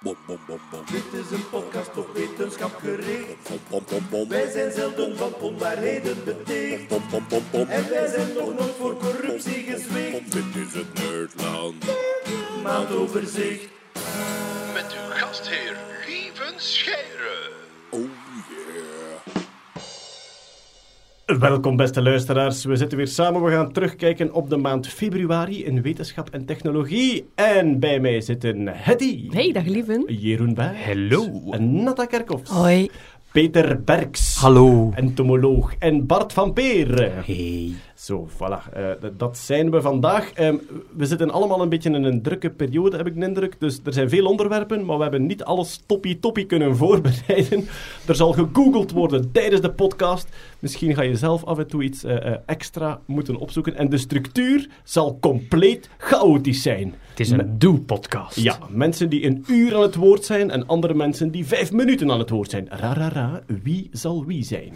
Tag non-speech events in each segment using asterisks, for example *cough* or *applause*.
Bom, bom, bom, bom. Dit is een podcast op wetenschap gericht. Bom, bom, bom, bom. Wij zijn zelden van onwaarheden beticht. Bom, bom, bom, bom. En wij zijn nog nooit voor corruptie gezwicht. Dit is het Nerdland. Maandoverzicht. Met uw gastheer Lieven. Welkom beste luisteraars, we zitten weer samen. We gaan terugkijken op de maand februari in wetenschap en technologie. En bij mij zitten Hetty, Hey, dag lieven. Jeroen Bij, Hallo. en Natta Kerkhoffs, Hoi. Peter Berks, Hallo. entomoloog en Bart van Peer. Hey. Zo, voilà. eh, dat zijn we vandaag. Ehm, we zitten allemaal een beetje in een drukke periode, heb ik de indruk. Dus er zijn veel onderwerpen, maar we hebben niet alles toppie-toppie kunnen *laughs* voorbereiden. Er zal gegoogeld worden tijdens de podcast. Misschien ga je zelf af en toe iets eh, eh, extra moeten opzoeken. En de structuur zal compleet chaotisch zijn. Het is een doe-podcast. Ja, mensen die een uur aan het woord zijn en andere mensen die vijf minuten aan het woord zijn. Ra, ra, ra, wie zal wie zijn?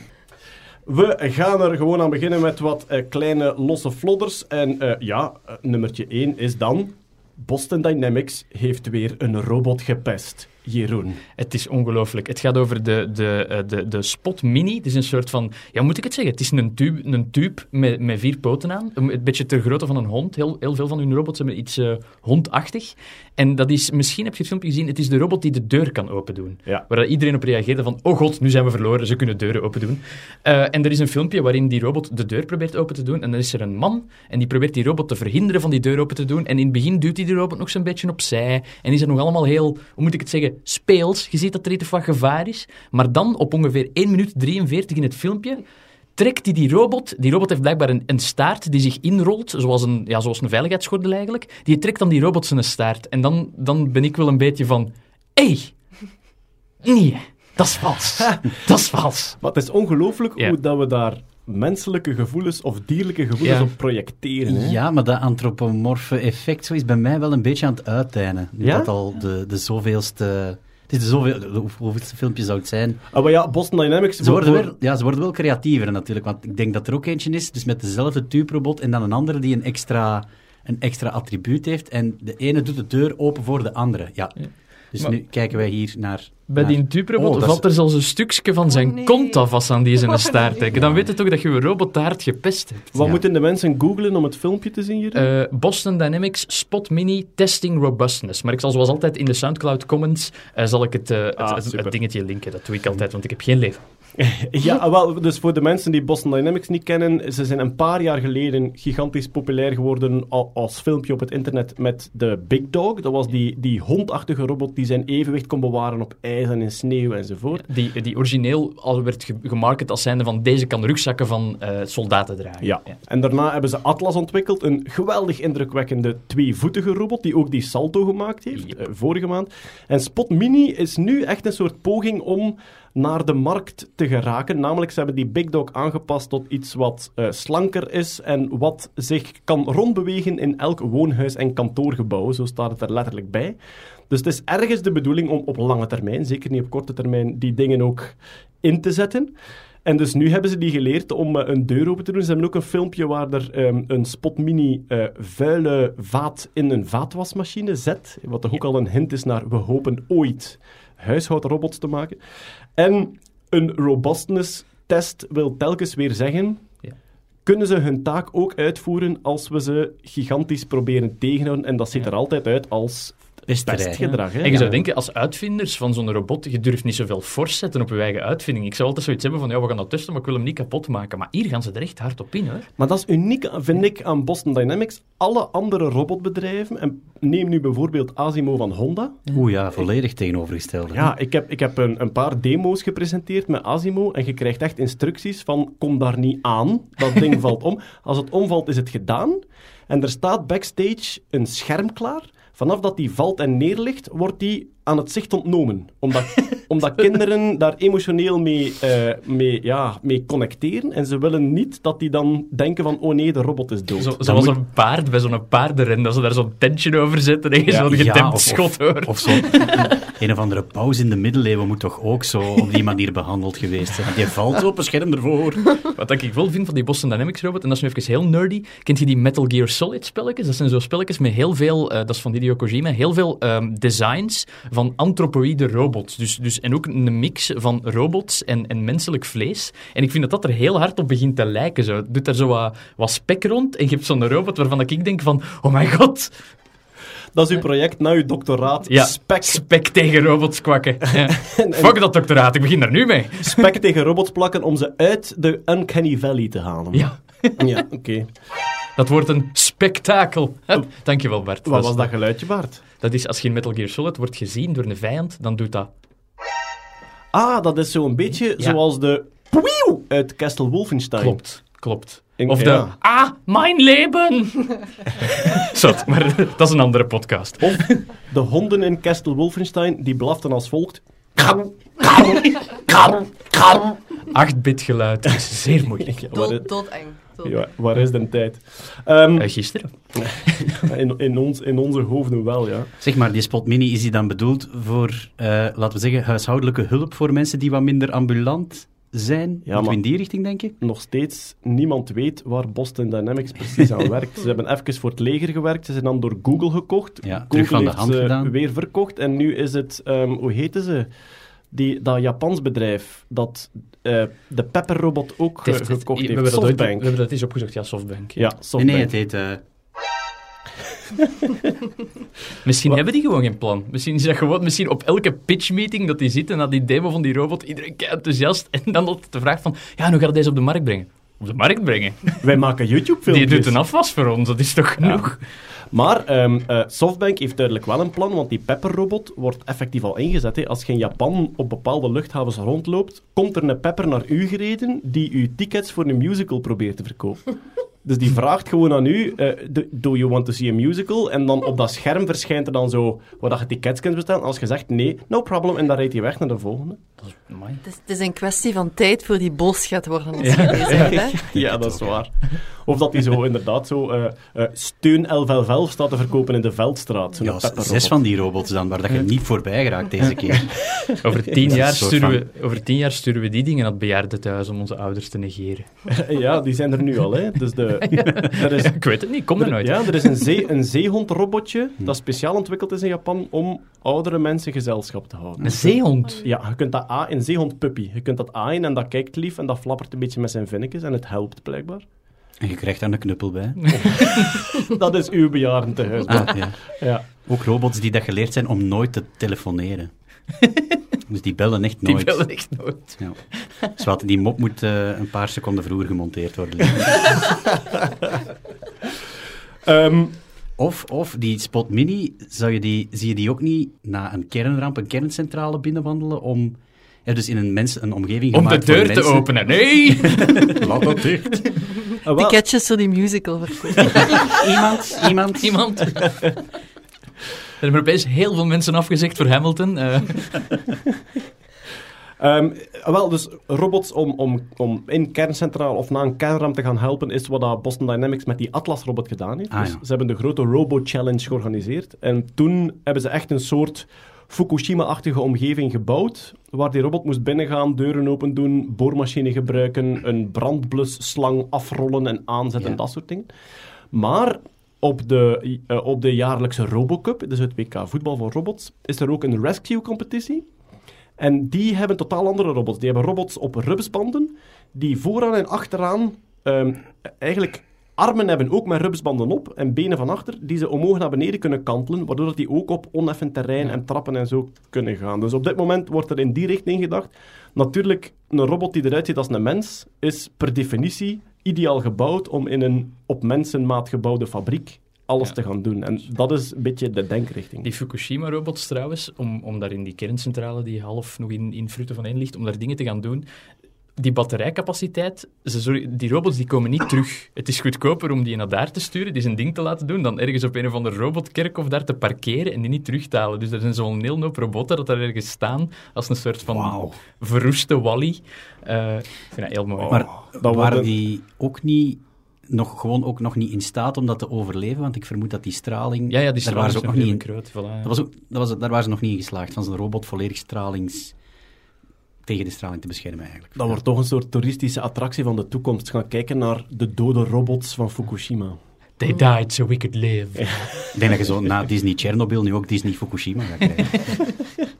We gaan er gewoon aan beginnen met wat eh, kleine losse flodders. En eh, ja, eh, nummertje 1 is dan... Boston Dynamics heeft weer een robot gepest. Jeroen. Het is ongelooflijk. Het gaat over de, de, eh, de, de Spot Mini. Het is een soort van... Ja, moet ik het zeggen? Het is een tube, een tube met, met vier poten aan. Een beetje ter grootte van een hond. Heel, heel veel van hun robots hebben iets eh, hondachtig. En dat is... Misschien heb je het filmpje gezien. Het is de robot die de deur kan open doen. Ja. Waar iedereen op reageerde van... Oh god, nu zijn we verloren. Ze kunnen deuren open doen. Eh, en er is een filmpje waarin die robot de deur probeert open te doen. En dan is er een man. En die probeert die robot te verhinderen van die deur open te doen. En in het begin duwt hij die robot nog zo'n beetje opzij. En is er nog allemaal heel... Hoe moet ik het zeggen? Speels. Je ziet dat er iets wat gevaar is. Maar dan, op ongeveer 1 minuut 43 in het filmpje... Trekt hij die robot, die robot heeft blijkbaar een, een staart die zich inrolt, zoals een, ja, zoals een veiligheidsgordel eigenlijk. Die trekt dan die robot zijn staart. En dan, dan ben ik wel een beetje van, hé, hey, nee, dat is vals. *laughs* dat is vals. Maar het is ongelooflijk Ja. hoe dat we daar menselijke gevoelens of dierlijke gevoelens Ja. op projecteren. Hè? Ja, maar dat antropomorfe effect zo is bij mij wel een beetje aan het uitdijnen. Nu Ja? Dat al de, de zoveelste... Het is de zoveel, hoe- hoeveelste filmpje zou het zijn? Ah, maar ja, Boston Dynamics... Ze worden, voor- wel, ja, ze worden wel creatiever natuurlijk, want ik denk dat er ook eentje is, dus met dezelfde tube-robot en dan een andere die een extra, een extra attribuut heeft. En de ene doet de deur open voor de andere. Ja. Dus Maar- nu kijken wij hier naar... Bij naar- die tube-robot Oh, valt er zelfs een stukje van zijn nee. kont af als aan die zijn *laughs* Oh, staart trekken. Dan weet je toch dat je een robot te hard gepest hebt. Wat Ja. moeten de mensen googlen om het filmpje te zien hier? Eh, Boston Dynamics Spot Mini Testing Robustness. Maar ik zal zoals altijd in de SoundCloud comments eh, zal ik het, eh, het- Ah, het, super. het dingetje linken. Dat doe ik altijd, want ik heb geen leven. Ja, wel, dus voor de mensen die Boston Dynamics niet kennen, ze zijn een paar jaar geleden gigantisch populair geworden al- als filmpje op het internet met de Big Dog. Dat was die, die hondachtige robot die zijn evenwicht kon bewaren op ijs en in sneeuw enzovoort. Die, die origineel al werd ge- gemarket als zijnde van deze kan rugzakken van eh, soldaten dragen. Ja. En daarna hebben ze Atlas ontwikkeld, een geweldig indrukwekkende tweevoetige robot die ook die salto gemaakt heeft, Yep. eh, vorige maand. En Spot Mini is nu echt een soort poging om naar de markt te geraken. Namelijk, ze hebben die Big Dog aangepast tot iets wat eh, slanker is en wat zich kan rondbewegen in elk woonhuis- en kantoorgebouw. Zo staat het er letterlijk bij. Dus het is ergens de bedoeling om op lange termijn, zeker niet op korte termijn, die dingen ook in te zetten. En dus nu hebben ze die geleerd om eh, een deur open te doen. Ze hebben ook een filmpje waar er ehm, een Spot Mini eh, vuile vaat in een vaatwasmachine zet. Wat toch ook al een hint is naar we hopen ooit huishoudrobots te maken. En een robustness test wil telkens weer zeggen... Kunnen ze hun taak ook uitvoeren als we ze gigantisch proberen tegenhouden? En dat ziet er altijd uit als Pesterij, pestgedrag. Hè? En je Ja. zou denken, als uitvinders van zo'n robot, je durft niet zoveel force zetten op je eigen uitvinding. Ik zou altijd zoiets hebben van, ja, we gaan dat testen, maar ik wil hem niet kapot maken. Maar hier gaan ze er echt hard op in, hoor. Maar dat is uniek, vind ik, aan Boston Dynamics. Alle andere robotbedrijven, en neem nu bijvoorbeeld Asimo van Honda. Oeh ja, volledig tegenovergestelde. Ja, ik heb, ik heb een, een paar demo's gepresenteerd met Asimo en je krijgt echt instructies van kom daar niet aan, dat ding *laughs* valt om. Als het omvalt is het gedaan en er staat backstage een scherm klaar. Vanaf dat die valt en neerligt, wordt die aan het zicht ontnomen. Omdat, *laughs* omdat kinderen daar emotioneel mee, eh, mee, ja, mee connecteren en ze willen niet dat die dan denken van oh nee, de robot is dood. Zo, zoals een paard bij zo'n paardenren, dat ze daar zo'n tentje over zetten en je Ja, zo'n Ja, gedempt of- schot hoort. Of zo. Een of andere pauze in de middeleeuwen moet toch ook zo op die manier behandeld geweest zijn. Die valt op een scherm ervoor. Wat ik wel vind van die Boston Dynamics robot, en dat is nu even heel nerdy, kent je die Metal Gear Solid spelletjes? Dat zijn zo spelletjes met heel veel, eh, dat is van Hideo Kojima, heel veel ehm, designs van anthropoïde robots. Dus, dus, en ook een mix van robots en, en menselijk vlees. En ik vind dat dat er heel hard op begint te lijken. Zo. Het doet daar zo wat, wat spek rond en je hebt zo'n robot waarvan ik denk van, oh mijn god, Dat is uw project na uw doctoraat. ja, Spek, spek tegen robots kwakken. *laughs* Ja. en- Fuck dat doctoraat, ik begin daar nu mee. spek tegen robots plakken om ze uit de Uncanny Valley te halen. Ja, Ja, oké. Dat wordt een spektakel. Dankjewel Bart. Wat was dat geluidje, Bart? Dat is als je in Metal Gear Solid wordt gezien door een vijand, dan doet dat. Ah, dat is zo'n beetje Ja. zoals de Poeeuw uit Castle Wolfenstein. Klopt, klopt. In- Of de ja. Ah, mijn leven! *laughs* Zot, maar *laughs* dat is een andere podcast. Of de honden in Castle Wolfenstein, die blaften als volgt. 8-bit geluid is zeer moeilijk. Dood, doodeng. Ja, waar is de tijd? Ehm, Eh, gisteren. *laughs* in, in, ons, in onze hoofden wel, ja. Zeg maar, die Spot Mini, is die dan bedoeld voor, eh, laten we zeggen, huishoudelijke hulp voor mensen die wat minder ambulant zijn? Ja, Moeten we maar- in die richting denken? Nog steeds niemand weet waar Boston Dynamics precies aan *laughs* werkt. Ze hebben even voor het leger gewerkt, ze zijn dan door Google gekocht. Ja, Google terug van de heeft hand ze gedaan. weer verkocht en nu is het, ehm, hoe heten ze? Die, dat Japans bedrijf dat eh, de Pepper-robot ook Het heeft- het- gekocht we heeft. hebben dat ooit- Softbank. We hebben dat eens opgezocht, ja, Softbank. Ja, Nee, Softbank. nee, het heet... eh, *laughs* Misschien Wat? hebben die gewoon geen plan. Misschien is dat gewoon, misschien op elke pitchmeeting dat die zitten na die demo van die robot, iedereen kei enthousiast. En dan altijd de vraag van, ja, hoe gaat deze op de markt brengen? Op de markt brengen? Wij maken YouTube-filmpjes. Die doet een afwas voor ons, dat is toch genoeg? Maar ehm, eh, Softbank heeft duidelijk wel een plan, want die Pepper-robot wordt effectief al ingezet. Hè. Als je in Japan op bepaalde luchthavens rondloopt, komt er een Pepper naar u gereden die u tickets voor een musical probeert te verkopen. Dus die vraagt gewoon aan u, eh, do, you want to see a musical? En dan op dat scherm verschijnt er dan zo, waar dat je tickets kunt bestellen. Als je zegt nee, no problem, en dan rijdt hij weg naar de volgende. Het is, het is een kwestie van tijd voor die boos gaat worden als je deze *laughs* zegt, hè? Ja, dat is waar. Of dat hij zo *laughs* inderdaad zo eh, eh, steun 1111 staat te verkopen in de Veldstraat. Ja, zes van die robots dan, waar dat je niet voorbij geraakt deze keer. *laughs* Over tien, jaar sturen we, over tien jaar sturen we die dingen naar het bejaardentehuis om onze ouders te negeren. *laughs* Ja, die zijn er nu al, hè. Dus de, er is, Ik weet het niet, kom er er, nooit. ja, er is een, zee, een zeehondrobotje dat speciaal ontwikkeld is in Japan om oudere mensen gezelschap te houden. Een zeehond. Ja, je kunt dat A, een zeehondpuppy. Je kunt dat aaien en dat kijkt lief en dat flappert een beetje met zijn vinnetjes en het helpt blijkbaar. En je krijgt daar een knuppel bij. *laughs* Dat is uw bejaardentehuis. Ah, ja. *laughs* Ja. Ook robots die dat geleerd zijn om nooit te telefoneren. *laughs* dus die bellen echt Die nooit. bellen echt nooit. Ja. Dus wat, die mop moet eh, een paar seconden vroeger gemonteerd worden. Ehm, Of, of die Spot Mini, zou je die, zie je die ook niet na een kernramp, een kerncentrale binnenwandelen om... Ja, dus in een, mens, een omgeving Om de gemaakt deur te openen. Nee! Laat dat dicht. Wel, Ticketjes voor die musical verkopen. *laughs* Iemand, iemand. Iemand? *laughs* Er hebben opeens heel veel mensen afgezegd voor Hamilton. eh. *laughs* Ehm, wel, dus robots om, om, om in kerncentraal of na een kernramp te gaan helpen, is wat dat Boston Dynamics met die Atlas-robot gedaan heeft. Ah, dus ja. Ze hebben de grote Robo-challenge georganiseerd. En toen hebben ze echt een soort Fukushima-achtige omgeving gebouwd, waar die robot moest binnengaan, deuren open doen, boormachine gebruiken, een brandblusslang afrollen en aanzetten, Ja. dat soort dingen. Maar op de, eh, op de jaarlijkse Robocup, dus het WK voetbal voor robots, is er ook een rescue-competitie. En die hebben totaal andere robots. Die hebben robots op rupsbanden, die vooraan en achteraan ehm, eigenlijk armen hebben, ook met rupsbanden op, en benen van achter, die ze omhoog naar beneden kunnen kantelen, waardoor dat die ook op oneffen terrein en trappen en zo kunnen gaan. Dus op dit moment wordt er in die richting gedacht. Natuurlijk, een robot die eruit ziet als een mens, is per definitie ideaal gebouwd om in een op mensenmaat gebouwde fabriek alles Ja. te gaan doen. En dat is een beetje de denkrichting. Die Fukushima-robots trouwens, om, om daar in die kerncentrale die half nog in, in frutten van één ligt, om daar dingen te gaan doen. Die batterijcapaciteit, ze zorgen- die robots die komen niet terug. Het is goedkoper om die naar daar te sturen, die zijn ding te laten doen, dan ergens op een of ander robotkerkhof daar te parkeren en die niet terug te halen. Dus er zijn zo'n heel hoop robotten dat daar ergens staan, als een soort van verroeste Wally. Eh, ik vind dat heel mooi. Maar dat waren die ook niet, nog, gewoon ook nog niet in staat om dat te overleven? Want ik vermoed dat die straling... ja, ja, die daar waren ze ook nog niet in... groot. Voilà, Dat was ook, dat was, daar waren ze nog niet in geslaagd, van zijn robot volledig stralings... tegen de straling te beschermen eigenlijk. Dat wordt toch een soort toeristische attractie van de toekomst. Gaan kijken naar de dode robots van Fukushima. They died so we could live. Ik denk dat je zo na Disney Chernobyl nu ook Disney Fukushima gaat krijgen. *laughs*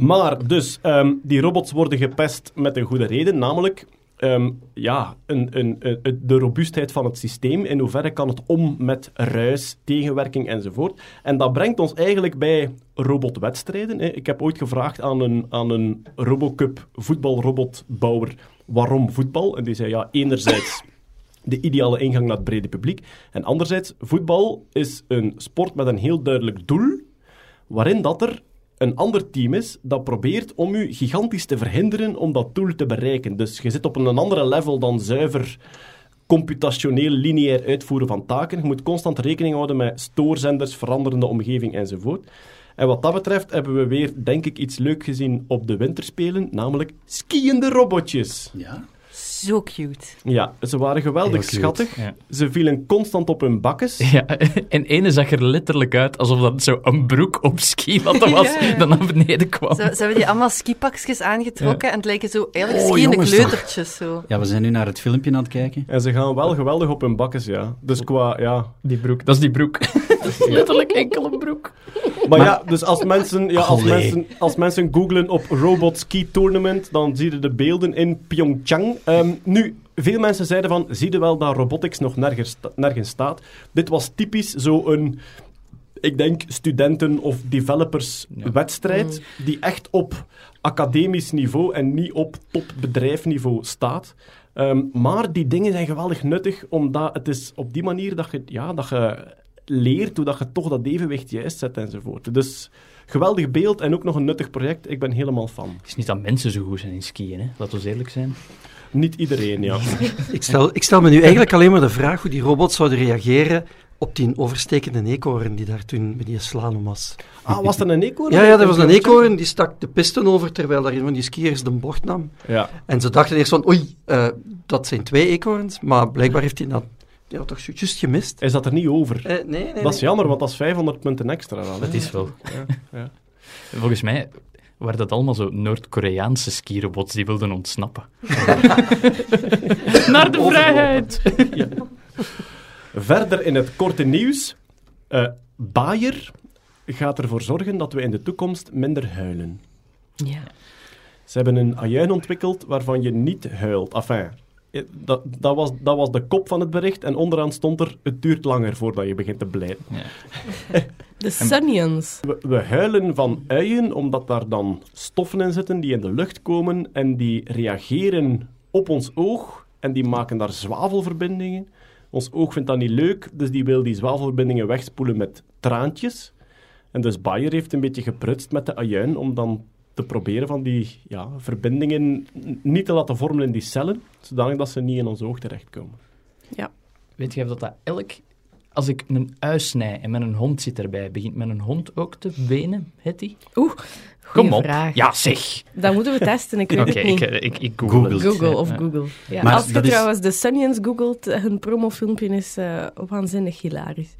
Maar dus, ehm, die robots worden gepest met een goede reden, namelijk ehm, ja, de robuustheid van het systeem. In hoeverre kan het om met ruis, tegenwerking enzovoort. En dat brengt ons eigenlijk bij robotwedstrijden. Ik heb ooit gevraagd aan een, aan een Robocup voetbalrobotbouwer waarom voetbal. En die zei ja, enerzijds de ideale ingang naar het brede publiek. En anderzijds, voetbal is een sport met een heel duidelijk doel, waarin dat er een ander team is dat probeert om u gigantisch te verhinderen om dat doel te bereiken. Dus je zit op een andere level dan zuiver computationeel lineair uitvoeren van taken. Je moet constant rekening houden met stoorzenders, veranderende omgeving enzovoort. En wat dat betreft hebben we weer, denk ik, iets leuk gezien op de winterspelen, namelijk skiënde robotjes. Ja? Zo cute. Ja, ze waren geweldig schattig. Ja. Ze vielen constant op hun bakkes. *laughs* Ja, en ene zag er letterlijk uit alsof dat zo een broek op skimatten was *laughs* Ja, ja. dat naar beneden kwam. Ze, ze hebben die allemaal skipakjes aangetrokken en het lijken zo eigenlijk Oh, jongens, kleutertjes. Zo. Ja, we zijn nu naar het filmpje aan het kijken. En ze gaan wel geweldig op hun bakkes, ja. Dus qua, ja... Die broek, dat is die broek. *laughs* dat is letterlijk enkel een broek. Maar, ja, dus als mensen, ja, als, Allee. mensen, als mensen googlen op Robot Ski Tournament, dan zie je de beelden in Pyeongchang. Ehm, nu, veel mensen zeiden van, zie je wel dat robotics nog nergens, sta- nergens staat. Dit was typisch zo'n, ik denk, studenten- of developers-wedstrijd, die echt op academisch niveau en niet op topbedrijfniveau staat. Ehm, maar die dingen zijn geweldig nuttig, omdat het is op die manier dat je, ja, dat je leert hoe dat je toch dat evenwicht juist zet enzovoort. Dus geweldig beeld en ook nog een nuttig project. Ik ben helemaal fan. Het is niet dat mensen zo goed zijn in skiën, hè. laten we eerlijk zijn. Niet iedereen, ja. *laughs* Ik stel, ik stel me nu eigenlijk alleen maar de vraag hoe die robots zouden reageren op die overstekende eekhoorn die daar toen bij die slalom was. Ah, was dat een eekhoorn? Ja, ja, dat was een eekhoorn die stak de pisten over terwijl daar een van die skiers de bocht nam. Ja. En ze dachten eerst van, oei, eh, dat zijn twee eekhoorns, maar blijkbaar heeft hij dat ja, toch juist gemist. Is dat er niet over? Eh, nee, nee, Dat is nee. jammer, want dat is 500 punten extra. Hè. Dat is wel. Ja, ja. Volgens mij waren dat allemaal zo Noord-Koreaanse skirobots die wilden ontsnappen. Naar de vrijheid! Verder in het korte nieuws. eh Bayer gaat ervoor zorgen dat we in de toekomst minder huilen. Ja. Ze hebben een ajuin ontwikkeld waarvan je niet huilt. Enfin, dat, dat, was, dat was de kop van het bericht. En onderaan stond er, het duurt langer voordat je begint te blijven. *laughs* De Sunions. We, we huilen van uien, omdat daar dan stoffen in zitten die in de lucht komen en die reageren op ons oog en die maken daar zwavelverbindingen. Ons oog vindt dat niet leuk, dus die wil die zwavelverbindingen wegspoelen met traantjes. En dus Bayer heeft een beetje geprutst met de ajuin om dan te proberen van die ja, verbindingen niet te laten vormen in die cellen, zodanig dat ze niet in ons oog terechtkomen. Weet je dat, dat elk... Als ik een ui snij en met een hond zit erbij, begint met een hond ook te wenen, Hetty? Oeh, Kom goeie op. vraag. Ja, zeg! Dat moeten we testen, ik weet Oké, het niet. ik, eh, ik, ik google Google. het. Google of Ja. Google. Ja. Maar Als je is- trouwens de Sunions googelt, hun promofilmpje is eh waanzinnig hilarisch.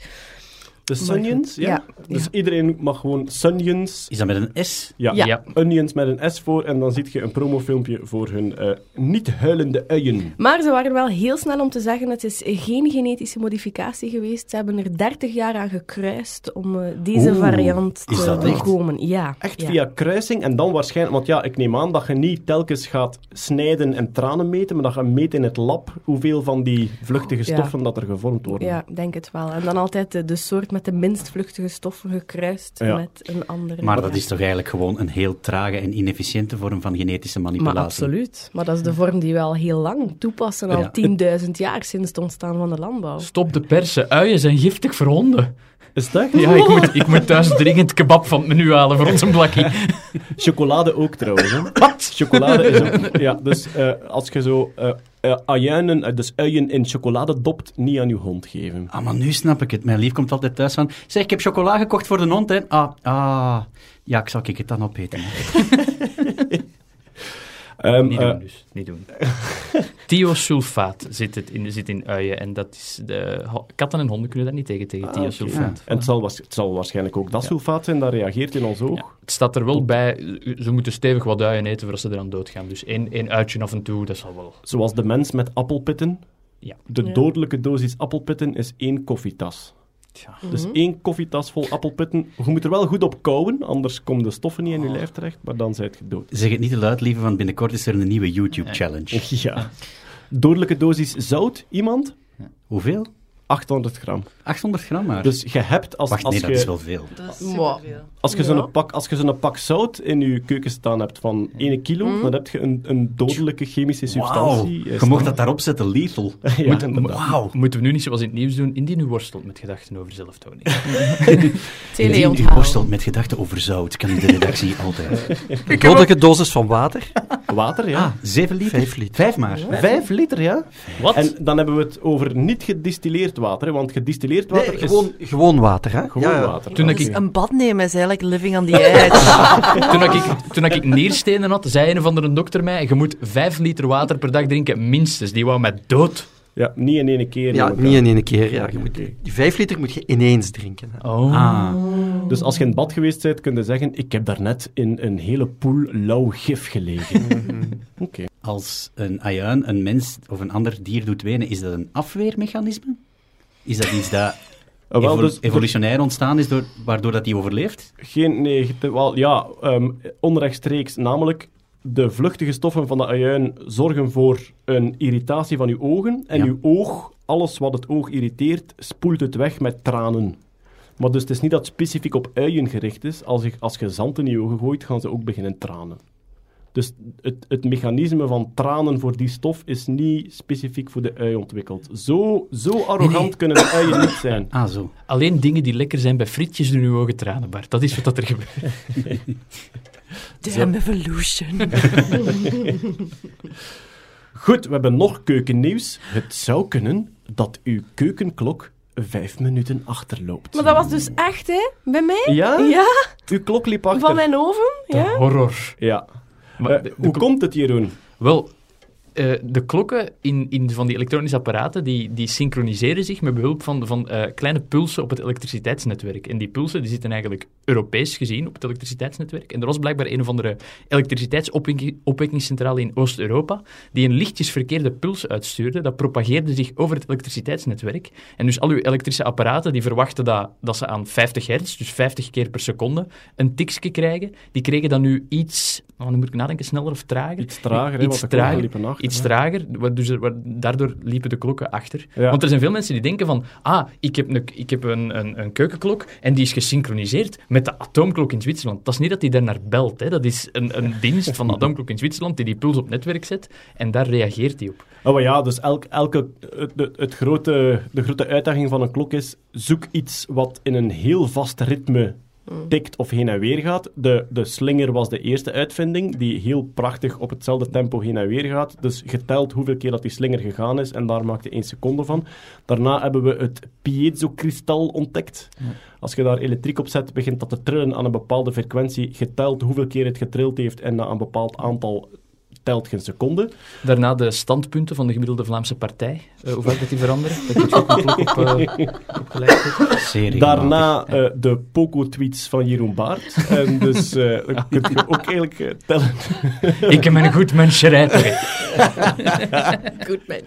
De ja. ja, Dus ja. iedereen mag gewoon Sunions Is dat met een S? Ja, Ja. Ja. Onions met een S voor en dan zie je een promofilmpje voor hun eh, niet-huilende uien. Maar ze waren wel heel snel om te zeggen, het is geen genetische modificatie geweest. Ze hebben er 30 jaar aan gekruist om eh, deze Oeh, variant is te voorkomen. Ja. Echt ja. via kruising en dan waarschijnlijk... Want ja, ik neem aan dat je niet telkens gaat snijden en tranen meten, maar dat je meet in het lab hoeveel van die vluchtige Ja. stoffen dat er gevormd worden. Ja, ik denk het wel. En dan altijd de, de soort met de minst vluchtige stoffen gekruist Ja. met een andere. Maar dat Ja. is toch eigenlijk gewoon een heel trage en inefficiënte vorm van genetische manipulatie? Maar absoluut. Maar dat is de vorm die we al heel lang toepassen, al Ja. 10.000 jaar sinds het ontstaan van de landbouw. Stop de persen. Uien zijn giftig voor honden. Is dat? Ja, ik moet, ik moet thuis dringend kebab van het menu halen voor ons een blakkie. *laughs* Chocolade ook trouwens. Hè? Wat? Chocolade is ook... Ja, dus eh, als je zo eh eh, ajuinen, dus uien in chocolade dopt, niet aan je hond geven. Ah, maar nu snap ik het. Mijn lief komt altijd thuis van... Zeg, ik heb chocola gekocht voor de hond, hè. Ah, ah. Ja, ik zal ik het dan opeten. *laughs* Ehm, Niet eh, doen dus, niet doen. *laughs* Thiosulfaat zit, het in, zit in uien en dat is de... Katten en honden kunnen dat niet tegen, tegen Ah, thiosulfaat. en het zal, het zal waarschijnlijk ook dat sulfaat zijn dat reageert in ons oog. Ja, het staat er wel bij, ze moeten stevig wat uien eten voordat ze eraan doodgaan. Dus één, één uitje af en toe, dat zal wel... Zoals de mens met appelpitten. Ja. De dodelijke dosis appelpitten is één koffietas. Tja. Dus Mhm. één koffietas vol appelpitten. Je moet er wel goed op kouwen, anders komen de stoffen niet in je lijf terecht, maar dan zijt je dood. Zeg het niet te luid, lieve, want binnenkort is er een nieuwe YouTube-challenge. Ja. Dodelijke dosis zout, iemand? Hoeveel? 800 gram. 800 gram maar. Dus je hebt, als, Wacht, als nee, je... dat is wel veel. Dat is. Als je Ja. zo'n pak, als je zo'n pak zout in je keuken staan hebt van 1 kilo, Mhm. dan heb je een, een dodelijke chemische substantie. eh, je mocht dat daarop zetten, lethal. *laughs* Ja. Moeten we nu niet zoals in het nieuws doen, indien u worstelt met gedachten over zelftoning. *laughs* Indien u worstelt met gedachten over zout, kan u de redactie *laughs* altijd. Een dodelijke dosis van water. Water, ja. Ah, 7 liter? Vijf liter. Vijf maar. Vijf liter, ja. Wat? En dan hebben we het over niet gedistilleerd water, hè, want gedistilleerd water Nee, is gewoon, gewoon water, hè? gewoon Ja, ja. water. Toen Dus ik- een bad nemen is eigenlijk living on the *laughs* edge. toen, ik, toen ik nierstenen had, zei een of andere dokter mij, je moet vijf liter water per dag drinken, minstens. Die wou mij dood. Ja, niet in één keer. Ja, niet in één keer. Ja. Je moet, die vijf liter moet je ineens drinken. Hè. Oh. Ah, Dus als je in bad geweest bent, kun je zeggen, ik heb daarnet in een hele poel lauw gif gelegen. Oké. als een ajuin een mens of een ander dier doet wenen, is dat een afweermechanisme? Is dat iets dat wel, evo- dus- evolutionair ontstaan is, door, waardoor dat die overleeft? Geen, nee, te- wel, ja, ehm, onrechtstreeks. Namelijk, de vluchtige stoffen van de ajuin zorgen voor een irritatie van uw ogen. En Ja. uw oog, alles wat het oog irriteert, spoelt het weg met tranen. Maar dus het is niet dat het specifiek op uien gericht is. Als je, als je zand in je ogen gooit, gaan ze ook beginnen tranen. Dus het, het mechanisme van tranen voor die stof is niet specifiek voor de ui ontwikkeld. Zo, zo arrogant nee. kunnen de uien niet zijn. Ah, zo. Alleen dingen die lekker zijn bij frietjes doen uw ogen tranen, Bart. Dat is wat dat er gebeurt. *laughs* Damn evolution. *laughs* Goed, we hebben nog keukennieuws. Het zou kunnen dat uw keukenklok vijf minuten achterloopt. Maar dat was dus echt, hè? Bij mij? Ja? Ja, Uw klok liep achter. van mijn oven. De Ja. horror. Ja. Maar Eh, de- hoe komt het, Jeroen? Wel, eh, de klokken in, in van die elektronische apparaten, die, die synchroniseren zich met behulp van, van eh, kleine pulsen op het elektriciteitsnetwerk. En die pulsen die zitten eigenlijk Europees gezien op het elektriciteitsnetwerk. En er was blijkbaar een of andere elektriciteitsopwekkingscentrale in Oost-Europa die een lichtjes verkeerde puls uitstuurde. Dat propageerde zich over het elektriciteitsnetwerk. En dus al uw elektrische apparaten die verwachten dat, dat ze aan 50 hertz, dus 50 keer per seconde, een tikje krijgen. Die kregen dan nu iets, oh, nu moet ik nadenken, sneller of trager? Iets trager, Iets klokken trager. Iets trager, waar- daardoor liepen de klokken achter. Ja. Want er zijn veel mensen die denken van, ah, ik heb een, ik heb een, een, een keukenklok en die is gesynchroniseerd met de atoomklok in Zwitserland. Dat is niet dat die daar naar belt, hè. dat is een, een dienst van de *laughs* atoomklok in Zwitserland die die puls op netwerk zet en daar reageert hij op. Oh maar ja, dus elk, elke, het, het, het grote, de grote uitdaging van een klok is, zoek iets wat in een heel vast ritme tikt of heen en weer gaat. De, de slinger was de eerste uitvinding, die heel prachtig op hetzelfde tempo heen en weer gaat. Dus geteld hoeveel keer dat die slinger gegaan is, en daar maakte één seconde van. Daarna hebben we het piezokristal ontdekt. Als je daar elektriek op zet, begint dat te trillen aan een bepaalde frequentie, geteld hoeveel keer het getrild heeft, en na een bepaald aantal telt geen seconde. Daarna de standpunten van de gemiddelde Vlaamse partij, eh, hoe vaak dat die veranderen. Dat je ook een klok op, eh, op gelijk Daarna eh, de Poco-tweets van Jeroen Baart. En dus eh dan kun je ook eigenlijk tellen. Ik heb een goed mensje *laughs* Goed, man.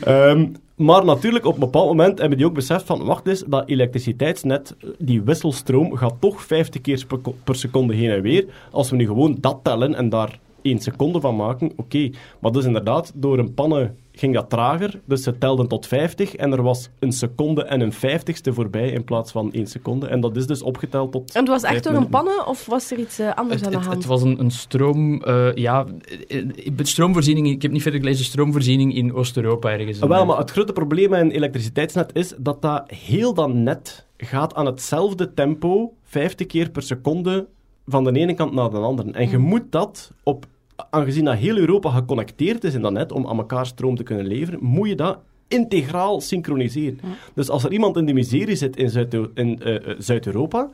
Ehm, maar natuurlijk, op een bepaald moment hebben die ook beseft van, wacht eens, dat elektriciteitsnet, die wisselstroom, gaat toch 50 keer per seconde heen en weer. Als we nu gewoon dat tellen en daar één seconde van maken, oké. Maar dus inderdaad, door een pannen ging dat trager, dus ze telden tot 50 en er was een seconde en een vijftigste voorbij in plaats van één seconde. En dat is dus opgeteld tot... En het was echt door een pannen of was er iets eh, anders Het, aan de het, hand? het was een, een stroom... eh, ja, eh, stroomvoorziening... Ik heb niet verder gelezen, stroomvoorziening in Oost-Europa ergens. Ah, Wel, maar het grote probleem met een elektriciteitsnet is dat dat heel dat net gaat aan hetzelfde tempo, 50 keer per seconde, van de ene kant naar de andere. En je moet dat, op, aangezien dat heel Europa geconnecteerd is in dat net, om aan elkaar stroom te kunnen leveren, moet je dat integraal synchroniseren. Dus als er iemand in de miserie zit in Zuid- in, eh, Zuid-Europa,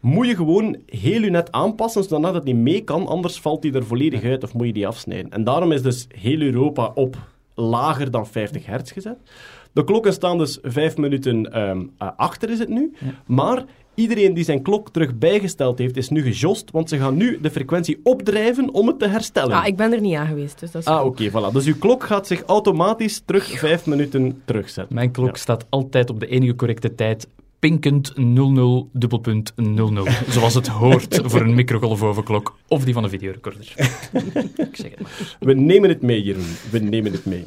moet je gewoon heel je net aanpassen, zodat het niet mee kan, anders valt die er volledig uit of moet je die afsnijden. En daarom is dus heel Europa op lager dan 50 hertz gezet. De klokken staan dus vijf minuten ehm, eh, achter, is het nu. Maar iedereen die zijn klok terug bijgesteld heeft, is nu gejost, want ze gaan nu de frequentie opdrijven om het te herstellen. Ah, ik ben er niet aan geweest, dus dat is Ah, oké, voilà. Dus uw klok gaat zich automatisch terug vijf minuten terugzetten. Mijn klok Ja. staat altijd op de enige correcte tijd. Pinkend 00 dubbelpunt 00. *laughs* Zoals het hoort voor een microgolfovenklok of die van een videorecorder. *laughs* ik zeg het maar. We nemen het mee, Jeroen. We nemen het mee.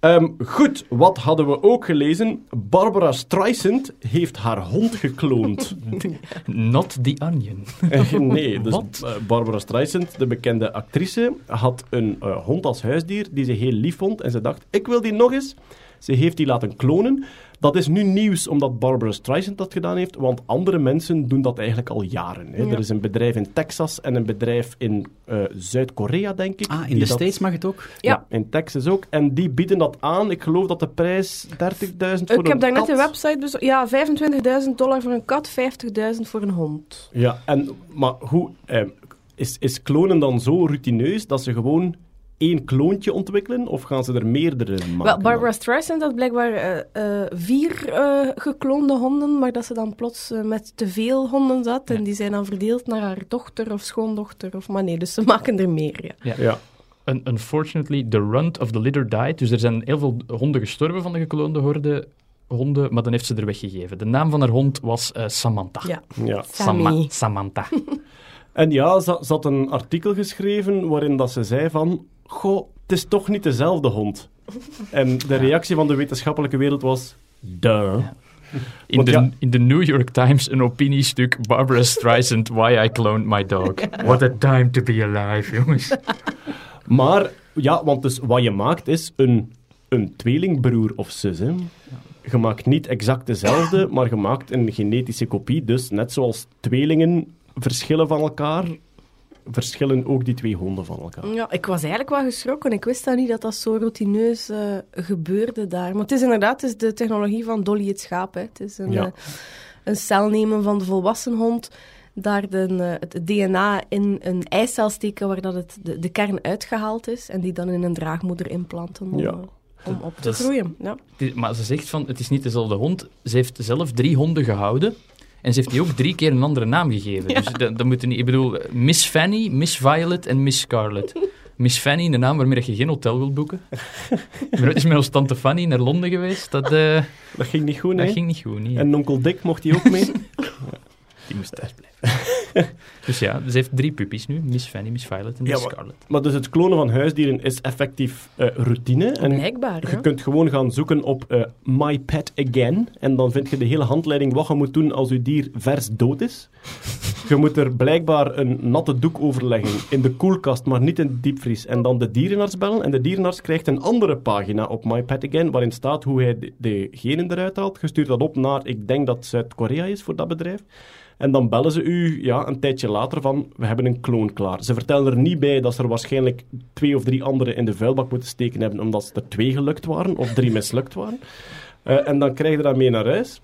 Ehm, goed, wat hadden we ook gelezen? Barbara Streisand heeft haar hond gekloond. *laughs* Not the onion. *laughs* Nee, dus eh, Barbara Streisand, de bekende actrice, had een eh, hond als huisdier die ze heel lief vond. En ze dacht, ik wil die nog eens. Ze heeft die laten klonen. Dat is nu nieuws omdat Barbara Streisand dat gedaan heeft, want andere mensen doen dat eigenlijk al jaren. Hè. Ja. Er is een bedrijf in Texas en een bedrijf in eh, Zuid-Korea, denk ik. Ah, in de dat- States mag het ook? Ja. in Texas ook. En die bieden dat aan. Ik geloof dat de prijs 30.000 voor Ik heb een daar net kat. een website bezocht. Ja, 25.000 dollar voor een kat, 50.000 voor een hond. Ja, en, maar hoe... Eh, is, is klonen dan zo routineus dat ze gewoon één kloontje ontwikkelen? Of gaan ze er meerdere maken? Wel, Barbara? Streisand had blijkbaar eh, eh, vier eh, gekloonde honden, maar dat ze dan plots met te veel honden zat. En die zijn dan verdeeld naar haar dochter of schoondochter. Of, maar nee, dus ze maken er meer, ja. Ja. Un- unfortunately, the runt of the litter died. Dus er zijn heel veel honden gestorven van de gekloonde horde honden, maar dan heeft ze er weggegeven. De naam van haar hond was eh, Samantha. Ja. ja. Sammy. Sama- Samantha. *laughs* En ja, ze, ze had een artikel geschreven waarin dat ze zei van... Goh, het is toch niet dezelfde hond. En de reactie van de wetenschappelijke wereld was... Duh. In Want de, ja- in de New York Times een opiniestuk Barbara Streisand, Why I Cloned My Dog. *laughs* What a time to be alive, jongens. *laughs* Maar, ja, want dus wat je maakt is een, een tweelingbroer of zus. Hè. Je maakt niet exact dezelfde, *laughs* maar je maakt een genetische kopie. Dus net zoals tweelingen verschillen van elkaar, verschillen ook die twee honden van elkaar. Ja, ik was eigenlijk wel geschrokken. Ik wist dat niet dat dat zo routineus eh, gebeurde daar. Maar het is inderdaad het is de technologie van Dolly het schaap. Hè. Het is een, Ja. eh, een cel nemen van de volwassen hond, daar de, eh, het DNA in een eicel steken waar dat het, de, de kern uitgehaald is en die dan in een draagmoeder implanten om, Ja. om op te Dat is- groeien. Ja. Maar ze zegt van, het is niet dezelfde hond. Ze heeft zelf drie honden gehouden. En ze heeft die ook drie keer een andere naam gegeven. Dus dat, dat moet niet... Ik bedoel, Miss Fanny, Miss Violet en Miss Scarlet. Miss Fanny, de naam waarmee je geen hotel wilt boeken. *laughs* Ooit eens met ons tante Fanny naar Londen geweest. Dat, eh, Dat ging niet goed, dat hè? ging niet goed. Nee. En onkel Dick mocht die ook mee? *laughs* Die moest thuis blijven. *laughs* dus ja, ze heeft drie puppies nu. Miss Fanny, Miss Violet en Ja, Miss maar- Scarlet. maar dus het klonen van huisdieren is effectief eh, routine. En Blijkbaar, Je ja. kunt gewoon gaan zoeken op eh, My Pet Again. En dan vind je de hele handleiding wat je moet doen als je dier vers dood is. Je moet er blijkbaar een natte doek over leggen in de koelkast, maar niet in de diepvries. En dan de dierenarts bellen. En de dierenarts krijgt een andere pagina op My Pet Again, waarin staat hoe hij de, de genen eruit haalt. Je stuurt dat op naar, ik denk dat Zuid-Korea is voor dat bedrijf. En dan bellen ze u ja, een tijdje later van, we hebben een kloon klaar. Ze vertellen er niet bij dat ze er waarschijnlijk twee of drie andere in de vuilbak moeten steken hebben, omdat ze er twee gelukt waren of drie mislukt waren. Eh, en dan krijg je dat mee naar huis.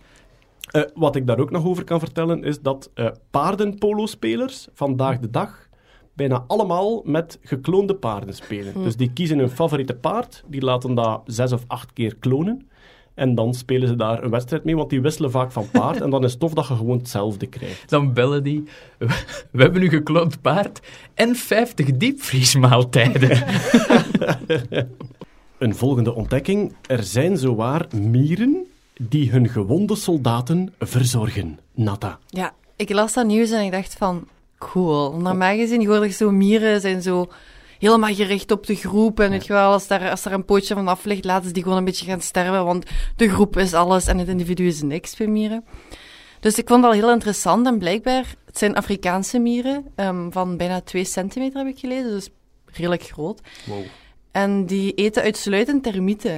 Eh, wat ik daar ook nog over kan vertellen, is dat eh paardenpolo-spelers vandaag de dag bijna allemaal met gekloonde paarden spelen. Dus die kiezen hun favoriete paard, die laten dat zes of acht keer klonen. En dan spelen ze daar een wedstrijd mee, want die wisselen vaak van paard. En dan is het tof dat je gewoon hetzelfde krijgt. Dan bellen die. We hebben nu gekloond paard en 50 diepvriesmaaltijden. *laughs* Een volgende ontdekking. Er zijn zowaar mieren die hun gewonde soldaten verzorgen. Nata. Ja, ik las dat nieuws en ik dacht van, cool. Normaal gezien, hoort echt zo, mieren zijn zo helemaal gericht op de groep. En weet je wel, als daar, als daar een pootje van af ligt, laten ze die gewoon een beetje gaan sterven, want de groep is alles en het individu is niks bij mieren. Dus ik vond dat heel interessant en blijkbaar, het zijn Afrikaanse mieren ehm, van bijna 2 centimeter heb ik gelezen, dus redelijk groot. En die eten uitsluitend termieten.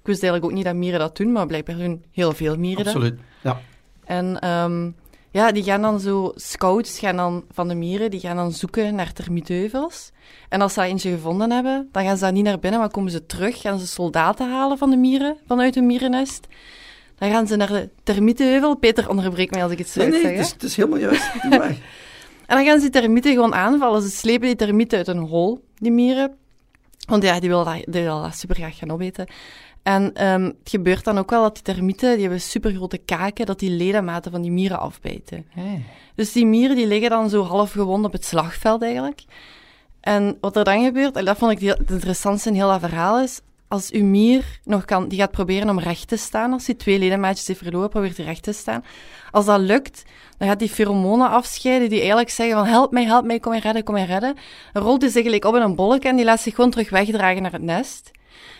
Ik wist eigenlijk ook niet dat mieren dat doen, maar blijkbaar doen heel veel mieren dat. Absoluut. Ja. En ehm, ja, die gaan dan zo, scouts gaan dan van de mieren, die gaan dan zoeken naar termietheuvels. En als ze daar eentje gevonden hebben, dan gaan ze daar niet naar binnen, maar komen ze terug, gaan ze soldaten halen van de mieren, vanuit hun mierennest. Dan gaan ze naar de termietenheuvel. Peter, onderbreek mij als ik het Nee, slecht nee, zeg. het hè. is, het is helemaal juist. *laughs* En dan gaan ze die termieten gewoon aanvallen. Ze slepen die termieten uit een hol, die mieren. Want ja, die willen dat, die dat super graag gaan opeten. En ehm, het gebeurt dan ook wel dat die termieten, die hebben supergrote kaken, dat die ledematen van die mieren afbijten. Dus die mieren die liggen dan zo half gewond op het slagveld eigenlijk. En wat er dan gebeurt, en dat vond ik het interessantste in heel dat verhaal is, als uw mier nog kan, die gaat proberen om recht te staan, als hij twee ledemaatjes heeft verloren, probeert hij recht te staan. Als dat lukt, dan gaat die pheromonen afscheiden die eigenlijk zeggen van help mij, help mij, kom mij redden, kom mij redden. Dan rolt hij zich gelijk op in een bolletje en die laat zich gewoon terug wegdragen naar het nest.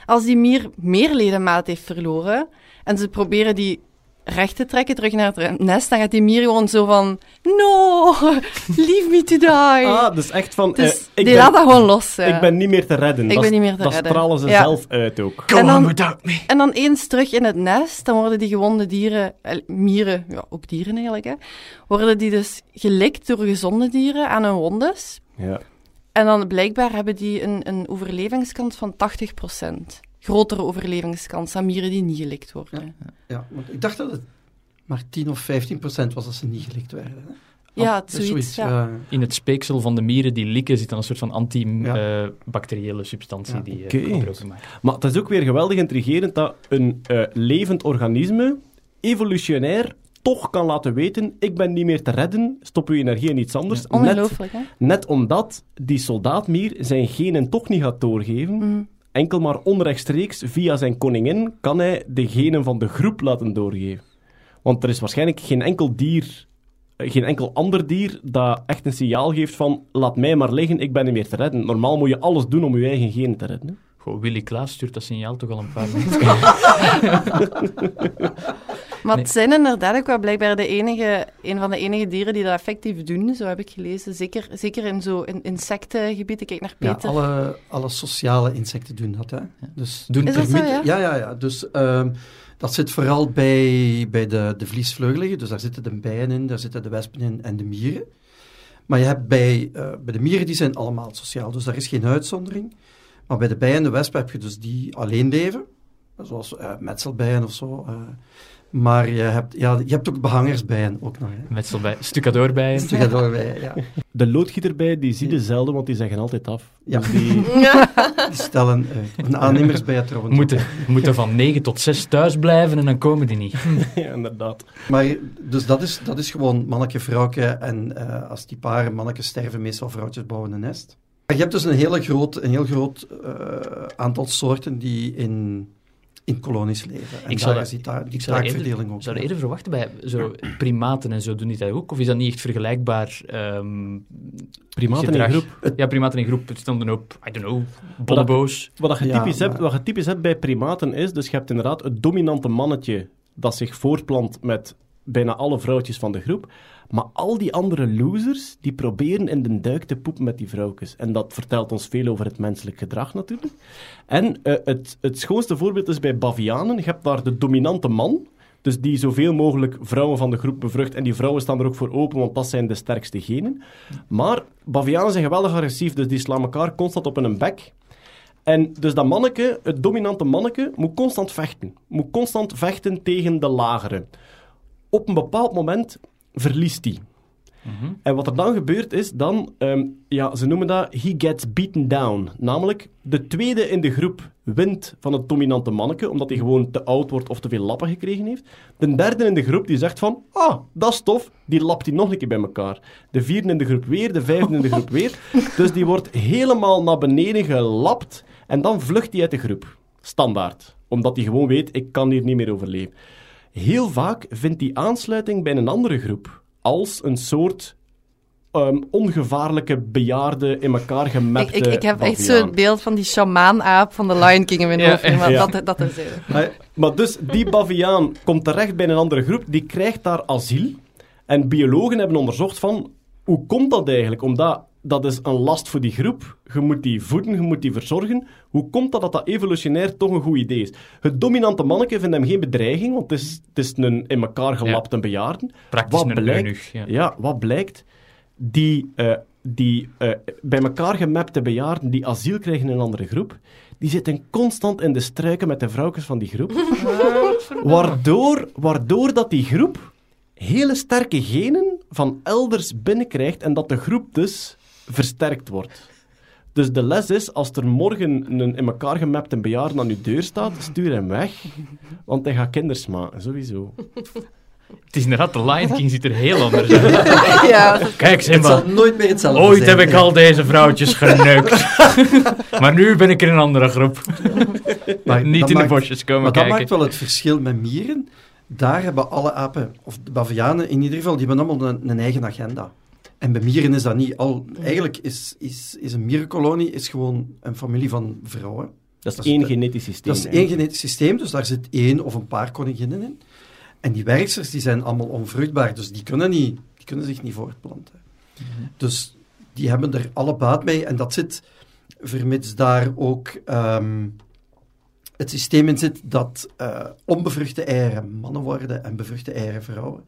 Als die mier meer ledemaat heeft verloren en ze proberen die recht te trekken terug naar het nest, dan gaat die mier gewoon zo van no, *laughs* leave me to die. Ah, dus echt van... Dus eh, ik, die ben, laat dat gewoon los. ja. *laughs* ik ben niet meer te redden. Ik dat, ben niet meer te dat redden. stralen ze Ja. zelf uit ook. en, dan, en dan eens terug in het nest, dan worden die gewonde dieren, eh, mieren, ja, ook dieren eigenlijk, hè, worden die dus gelikt door gezonde dieren aan hun wondes. Ja. En dan blijkbaar hebben die een, een overlevingskans van 80%. Grotere overlevingskans dan mieren die niet gelikt worden. Ja, want ik dacht dat het maar 10 of 15 procent was als ze niet gelikt werden. Hè? Ja, Ah, het is zoiets, ja. ja. In het speeksel van de mieren die likken zit dan een soort van antibacteriële substantie Ja. die uh, gebroken maakt. Maar het is ook weer geweldig intrigerend dat een eh, levend organisme evolutionair toch kan laten weten, ik ben niet meer te redden, stop uw energie in iets anders. Net, Ongelooflijk, hè? net omdat die soldaatmier zijn genen toch niet gaat doorgeven, Mhm. enkel maar onrechtstreeks via zijn koningin kan hij de genen van de groep laten doorgeven. Want er is waarschijnlijk geen enkel dier, eh, geen enkel ander dier dat echt een signaal geeft van laat mij maar liggen, ik ben niet meer te redden. Normaal moet je alles doen om je eigen genen te redden. Goh, Willy Klaas stuurt dat signaal toch al een paar *laughs* mensen. Maar Nee. het zijn inderdaad ook wel blijkbaar de enige, een van de enige dieren die dat effectief doen, zo heb ik gelezen. Zeker, zeker in zo'n in insectengebied. Ik kijk naar Ja, Peter. alle, alle sociale insecten doen dat. Hè? Dus Doen Is dat zo, ja? ja, ja, ja. Dus ehm, dat zit vooral bij, bij de, de vliesvleugeligen. Dus daar zitten de bijen in, daar zitten de wespen in en de mieren. Maar je hebt bij, eh, bij de mieren, die zijn allemaal sociaal. Dus daar is geen uitzondering. Maar bij de bijen en de wespen heb je dus die alleen leven. Zoals eh, metselbijen of zo. eh. maar je hebt, ja, je hebt ook behangersbijen ook nog. Hè. Metselbij, stucadoorbij. *laughs* Die gaat doorbij, ja. De loodgieterbij, die zie je zelden, want die zeggen altijd af. Ja. Dus die, *laughs* Die stellen uit. Een aannemersbij trouwens. *laughs* Moeten, moeten van 9 tot 6 thuis blijven en dan komen die niet. ja, inderdaad. Maar dus dat is, dat is gewoon manneke, vrouwke. En eh, als die paren mannetjes sterven, meestal vrouwtjes bouwen een nest. Maar je hebt dus een, hele groot, een heel groot eh, aantal soorten die in, in kolonies leven. En Ik zou daar dat- is die, zou taakverdeling eerder, ook. zou dat ja. eerder verwachten bij zo primaten en zo doen die dat ook? Of is dat niet echt vergelijkbaar? ehm, Primaten in groep. Ja, primaten in groep. Het stond een hoop, I don't know, bolleboos. Wat je Ja, typisch, hebt, wat je typisch hebt bij primaten is, dus je hebt inderdaad het dominante mannetje dat zich voortplant met bijna alle vrouwtjes van de groep. Maar al die andere losers, die proberen in de duik te poepen met die vrouwtjes. En dat vertelt ons veel over het menselijk gedrag natuurlijk. En eh, het, het schoonste voorbeeld is bij bavianen. Je hebt daar de dominante man, dus die zoveel mogelijk vrouwen van de groep bevrucht. En die vrouwen staan er ook voor open, want dat zijn de sterkste genen. Maar bavianen zijn geweldig agressief, dus die slaan elkaar constant op een bek. En dus dat manneke, het dominante manneke, moet constant vechten. Moet constant vechten tegen de lagere. Op een bepaald moment verliest hij. En wat er dan gebeurt is, dan, ehm, ja, ze noemen dat he gets beaten down. Namelijk, de tweede in de groep wint van het dominante manneke, omdat hij gewoon te oud wordt of te veel lappen gekregen heeft. De derde in de groep die zegt van, ah, dat is tof, die lapt hij nog een keer bij elkaar. De vierde in de groep weer, de vijfde in de groep weer. *laughs* Dus die wordt helemaal naar beneden gelapt en dan vlucht hij uit de groep. Standaard. Omdat hij gewoon weet, ik kan hier niet meer overleven. Heel vaak vindt die aansluiting bij een andere groep als een soort ehm, ongevaarlijke bejaarde in elkaar Ik, gemapte ik, ik heb echt zo'n beeld van die shamaan-aap van de Lion King in mijn Ja, hoofd. Maar ja. dat, dat er zijn. Maar Maar dus, die baviaan komt terecht bij een andere groep, die krijgt daar asiel. En biologen hebben onderzocht van, hoe komt dat eigenlijk? Omdat dat is een last voor die groep. Je moet die voeden, je moet die verzorgen. Hoe komt dat dat dat evolutionair toch een goed idee is? Het dominante manneke vindt hem geen bedreiging, want het is, het is een in elkaar gelapte bejaarde. Praktisch Wat een blijkt? eunuch. Ja. Ja, wat blijkt? Die, eh, die eh, bij elkaar gemapte bejaarden die asiel krijgen in een andere groep, die zitten constant in de struiken met de vrouwtjes van die groep. *laughs* waardoor, waardoor dat die groep hele sterke genen van elders binnenkrijgt en dat de groep dus versterkt wordt. Dus de les is, als er morgen een in elkaar gemapte bejaarde aan uw deur staat, stuur hem weg. Want hij gaat kinders maken, sowieso. Het is inderdaad, de Lion King ziet er heel anders uit. *laughs* ja, Kijk, Het Simba. zal nooit meer hetzelfde Ooit zijn. heb ik al deze vrouwtjes geneukt. *laughs* maar nu ben ik in een andere groep. *laughs* Maar Niet dat in de maakt- bosjes komen Maar dat maakt wel het verschil met mieren. Daar hebben alle apen, of de bavianen in ieder geval, die hebben allemaal een, een eigen agenda. En bij mieren is dat niet. Al, eigenlijk is, is, is een mierenkolonie is gewoon een familie van vrouwen. Dat is Dat is één de- genetisch systeem. Dat is één genetisch systeem, dus daar zit één of een paar koninginnen in. En die werksters die zijn allemaal onvruchtbaar, dus die kunnen, niet, die kunnen zich niet voortplanten. Dus die hebben er alle baat mee. En dat zit, vermits daar ook ehm, het systeem in zit dat eh, onbevruchte eieren mannen worden en bevruchte eieren vrouwen,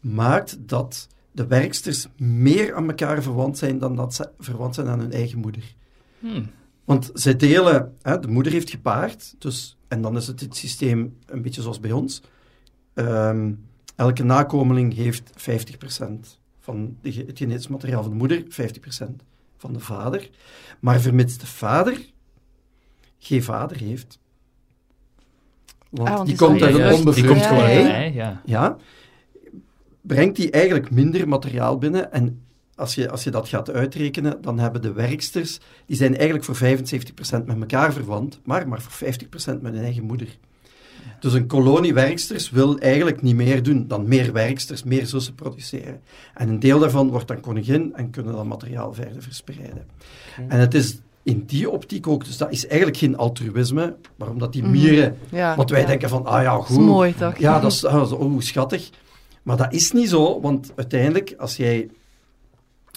maakt dat de werksters meer aan elkaar verwant zijn dan dat ze verwant zijn aan hun eigen moeder. Hmm. Want zij delen, hè, de moeder heeft gepaard, dus, en dan is het het systeem een beetje zoals bij ons. Ehm, elke nakomeling heeft 50% van het genetisch materiaal van de moeder, 50% van de vader. Maar vermits de vader geen vader heeft, want, Ah, want die die komt uit een vrucht- Die onbevrucht komt gewoon Ja, ja. Brengt die eigenlijk minder materiaal binnen. En als je, als je dat gaat uitrekenen, dan hebben de werksters, die zijn eigenlijk voor 75% met elkaar verwant, maar maar voor 50% met hun eigen moeder. Dus een kolonie werksters wil eigenlijk niet meer doen dan meer werksters, meer zussen produceren. En een deel daarvan wordt dan koningin en kunnen dat materiaal verder verspreiden. En het is in die optiek ook, dus dat is eigenlijk geen altruïsme, waarom dat die mieren, ja. want wij ja. denken van, ah ja, Dat is goed, mooi, toch? ja, dat is oeh, schattig. Maar dat is niet zo, want uiteindelijk, als jij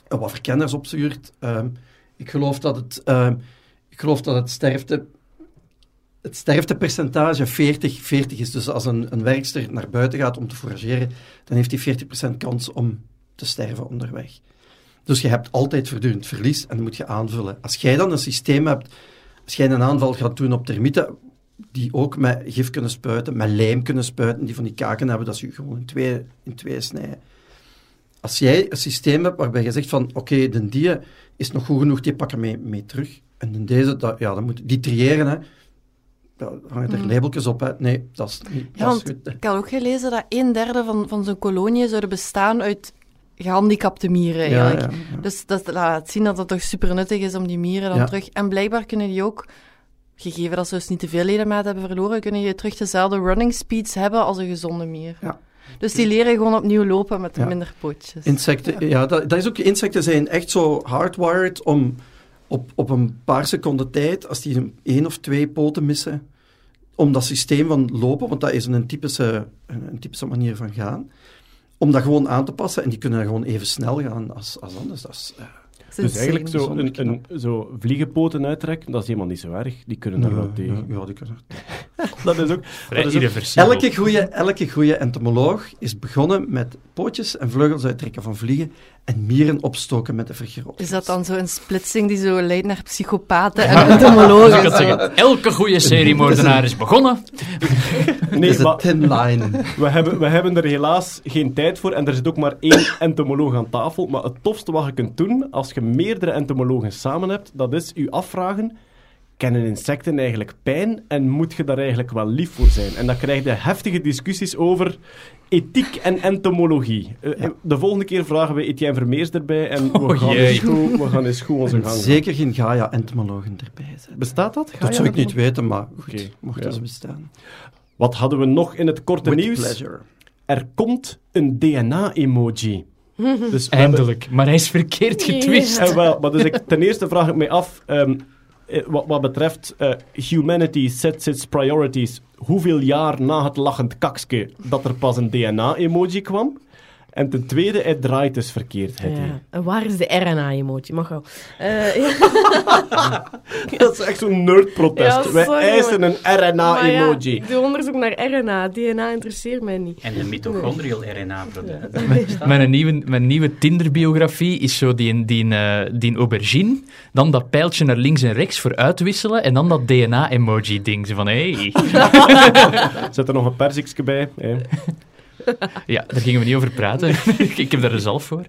wat verkenners opstuurt, ehm, ik geloof dat het, ehm, ik geloof dat het het sterftepercentage 40, 40 is. Dus als een, een werkster naar buiten gaat om te forageren, dan heeft hij 40% kans om te sterven onderweg. Dus je hebt altijd voortdurend verlies en dat moet je aanvullen. Als jij dan een systeem hebt, als jij een aanval gaat doen op termieten, die ook met gif kunnen spuiten, met lijm kunnen spuiten, die van die kaken hebben, dat ze je gewoon in twee, in twee snijden. Als jij een systeem hebt waarbij je zegt van, oké, de die is nog goed genoeg, die pakken mee, mee terug. En de deze, dat, ja, dan moet die triëren, hè. Daar hangen er Mm. labeltjes op, hè. Nee, dat is niet Ja, dat is goed. ik had ook gelezen dat een derde van, van zo'n kolonie zouden bestaan uit gehandicapte mieren. Ja, eigenlijk. ja, ja. Dus dat laat zien dat het toch super nuttig is om die mieren dan terug... En blijkbaar kunnen die ook, gegeven dat ze dus niet te veel ledematen hebben verloren, kunnen die terug dezelfde running speeds hebben als een gezonde mier. Ja. Dus die leren gewoon opnieuw lopen met Ja. minder pootjes. Insecten, ja, dat, dat is ook, insecten zijn echt zo hardwired om op, op een paar seconden tijd, als die een, één of twee poten missen, om dat systeem van lopen, want dat is een typische, een, typische manier van gaan, om dat gewoon aan te passen. En die kunnen gewoon even snel gaan als, als anders. Dat is, eh, Dat is Dus eigenlijk zo, een, een, zo vliegenpoten uittrekken, dat is helemaal niet zo erg. Die kunnen er wel tegen. ja, ja, die kunnen *laughs* Dat is ook... Vrij dat is ook-. Elke goede, elke goede entomoloog is begonnen met pootjes en vleugels uittrekken van vliegen en mieren opstoken met de vergroot. Is dat dan zo'n splitsing die zo leidt naar psychopaten *laughs* en entomologen? Zeggen, elke goede seriemoordenaar is begonnen. *laughs* Nee, is maar thin line. we hebben, we hebben er helaas geen tijd voor en er zit ook maar één entomoloog aan tafel. Maar het tofste wat je kunt doen, als je meerdere entomologen samen hebt, dat is je afvragen... Kennen insecten eigenlijk pijn en moet je daar eigenlijk wel lief voor zijn? En dan krijg je heftige discussies over ethiek en entomologie. Eh, Ja. De volgende keer vragen we Etienne Vermeers erbij en we, Oh, gaan, eens goed, we gaan eens goed onze gang gaan. zeker geen Gaia-entomologen erbij zijn. Bestaat dat? Dat zou ik niet weten, maar goed, Oké, mochten ja. ze bestaan. Wat hadden we nog in het korte With nieuws? pleasure. Er komt een DNA-emoji. *laughs* Dus hebben- Eindelijk. Maar hij is verkeerd getwist. Eh, wel, maar dus ik, ten eerste vraag ik mij af, ehm, eh, wat, wat betreft eh, humanity sets its priorities, hoeveel jaar na het lachend kakske dat er pas een DNA-emoji kwam? En ten tweede, hij draait dus verkeerd. Ja. En waar is de RNA-emoji? Mag wel. Eh, ja. *laughs* Dat is echt zo'n nerdprotest. Ja, Wij eisen een ja, RNA-emoji. ik doe onderzoek naar RNA. DNA interesseert mij niet. En de mitochondrial RNA-product. Mijn nieuwe, mijn nieuwe Tinder-biografie is zo die, die, eh, die aubergine, dan dat pijltje naar links en rechts voor uitwisselen, en dan dat DNA-emoji-ding. Van, hé. Hey. *laughs* Zet er nog een persikje bij. hè. Ja, daar gingen we niet over praten. *laughs* ik heb daar er zelf voor.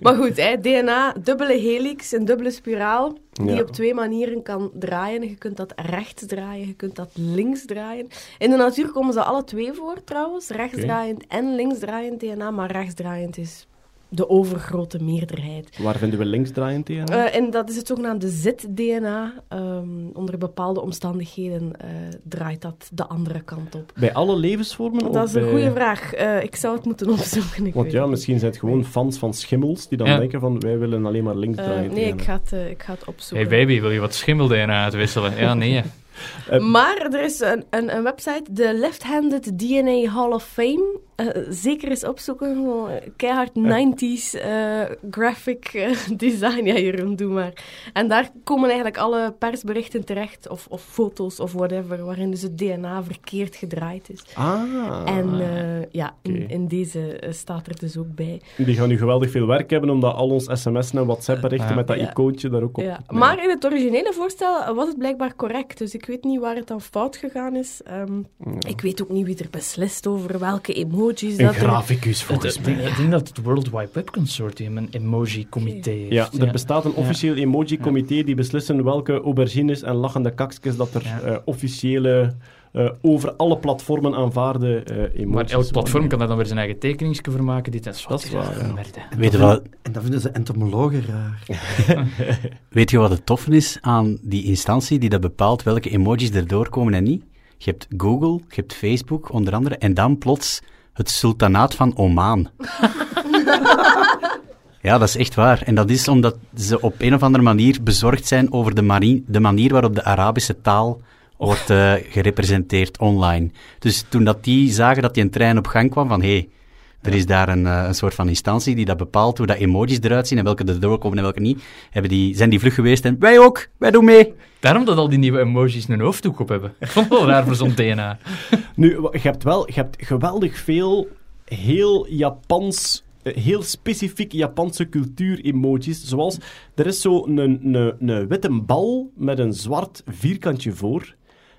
Maar goed, hè, DNA, dubbele helix, een dubbele spiraal. die Ja. op twee manieren kan draaien. Je kunt dat rechts draaien, je kunt dat links draaien. In de natuur komen ze alle twee voor trouwens, rechtsdraaiend en linksdraaiend DNA, maar rechtsdraaiend is de overgrote meerderheid. Waar vinden we linksdraaiend DNA? Eh, en dat is het zogenaamde ZIT-DNA. Ehm, onder bepaalde omstandigheden eh, draait dat de andere kant op. bij alle levensvormen? Dat is een bij- goede vraag. Eh, ik zou het moeten opzoeken. Ik Want ja, het misschien zijn het gewoon fans van schimmels die dan Ja. denken van wij willen alleen maar linksdraaiend nee, DNA. ik ga, het, ik ga het opzoeken. Hey baby, wil je wat schimmel-DNA uitwisselen? Ja, nee. *laughs* Maar er is een, een, een website, de Left-Handed DNA Hall of Fame. Eh, zeker eens opzoeken. Gewoon Keihard 90s eh, graphic eh, *laughs* design. Ja, Jeroen, doe maar. En daar komen eigenlijk alle persberichten terecht, of, of foto's of whatever, waarin dus het DNA verkeerd gedraaid is. Ah, en eh, ja, in, in deze staat er dus ook bij. die gaan nu geweldig veel werk hebben, omdat al ons sms'en en WhatsApp-berichten Ja. met dat Ja. icoontje daar ook op... Ja. Nee. Maar in het originele voorstel was het blijkbaar correct. Dus ik weet niet waar het dan fout gegaan is. Ehm, Ik weet ook niet wie er beslist over welke emojis Een dat graficus, volgens mij. denk, ik denk dat het World Wide Web Consortium een emoji-comité heeft. Ja, er bestaat een officieel emoji-comité die beslissen welke aubergines en lachende kakskes dat er Ja. eh, officiële, eh, over alle platformen aanvaarde eh emoties Maar elk platform kan daar dan weer zijn eigen tekeningsje voor maken. Dit is, Dat is waar, ja. Weet je, wat, En dat vinden ze entomologen raar. *laughs* weet je wat het toffe is aan die instantie die dat bepaalt welke emojis er doorkomen en niet? Je hebt Google, je hebt Facebook, onder andere, en dan plots het sultanaat van Oman. *laughs* ja, dat is echt waar. En dat is omdat ze op een of andere manier bezorgd zijn over de, mani- de manier waarop de Arabische taal wordt eh, gerepresenteerd online. Dus toen dat die zagen dat die een trein op gang kwam van hé, hey, er is daar een, eh, een soort van instantie die dat bepaalt hoe dat emojis eruit zien en welke er doorkomen en welke niet, hebben die, zijn die vlug geweest en wij ook, wij doen mee. Daarom dat al die nieuwe emojis een hoofddoek op hebben. Ik vond het wel raar voor zo'n DNA. *laughs* Nu, je hebt wel je hebt geweldig veel heel Japans, eh, heel specifiek Japanse cultuur-emojis. Zoals, er is zo een, een, een witte bal met een zwart vierkantje voor.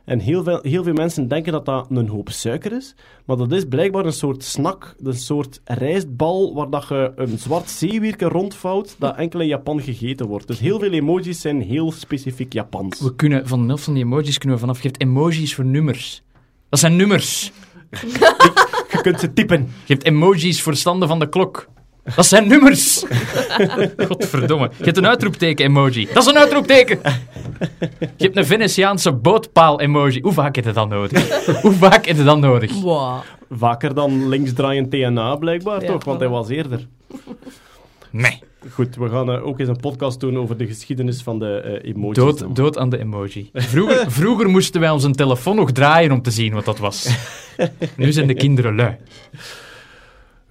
En heel veel, heel veel mensen denken dat dat een hoop suiker is. Maar dat is blijkbaar een soort snack, een soort rijstbal waar dat je een zwart zeewierke rondvouwt dat enkel in Japan gegeten wordt. Dus heel veel emojis zijn heel specifiek Japans. We kunnen van de helft van die emojis kunnen we vanaf. Je hebt emojis voor nummers. Dat zijn nummers. *laughs* Je kunt ze typen. Je hebt emojis voor standen van de klok. Dat zijn nummers. *laughs* Godverdomme. Je hebt een uitroepteken-emoji. Dat is een uitroepteken. Je hebt een Venetiaanse bootpaal-emoji. Hoe vaak heb je dat nodig? Hoe vaak heb je dat nodig? Wow. Vaker dan linksdraaiend TNA, blijkbaar, Ja, toch? Want hij was eerder. Nee. Goed, we gaan eh, ook eens een podcast doen over de geschiedenis van de eh emojis. Dood, dood aan de emoji. Vroeger, vroeger moesten wij onze telefoon nog draaien om te zien wat dat was. *laughs* Nu zijn de kinderen lui.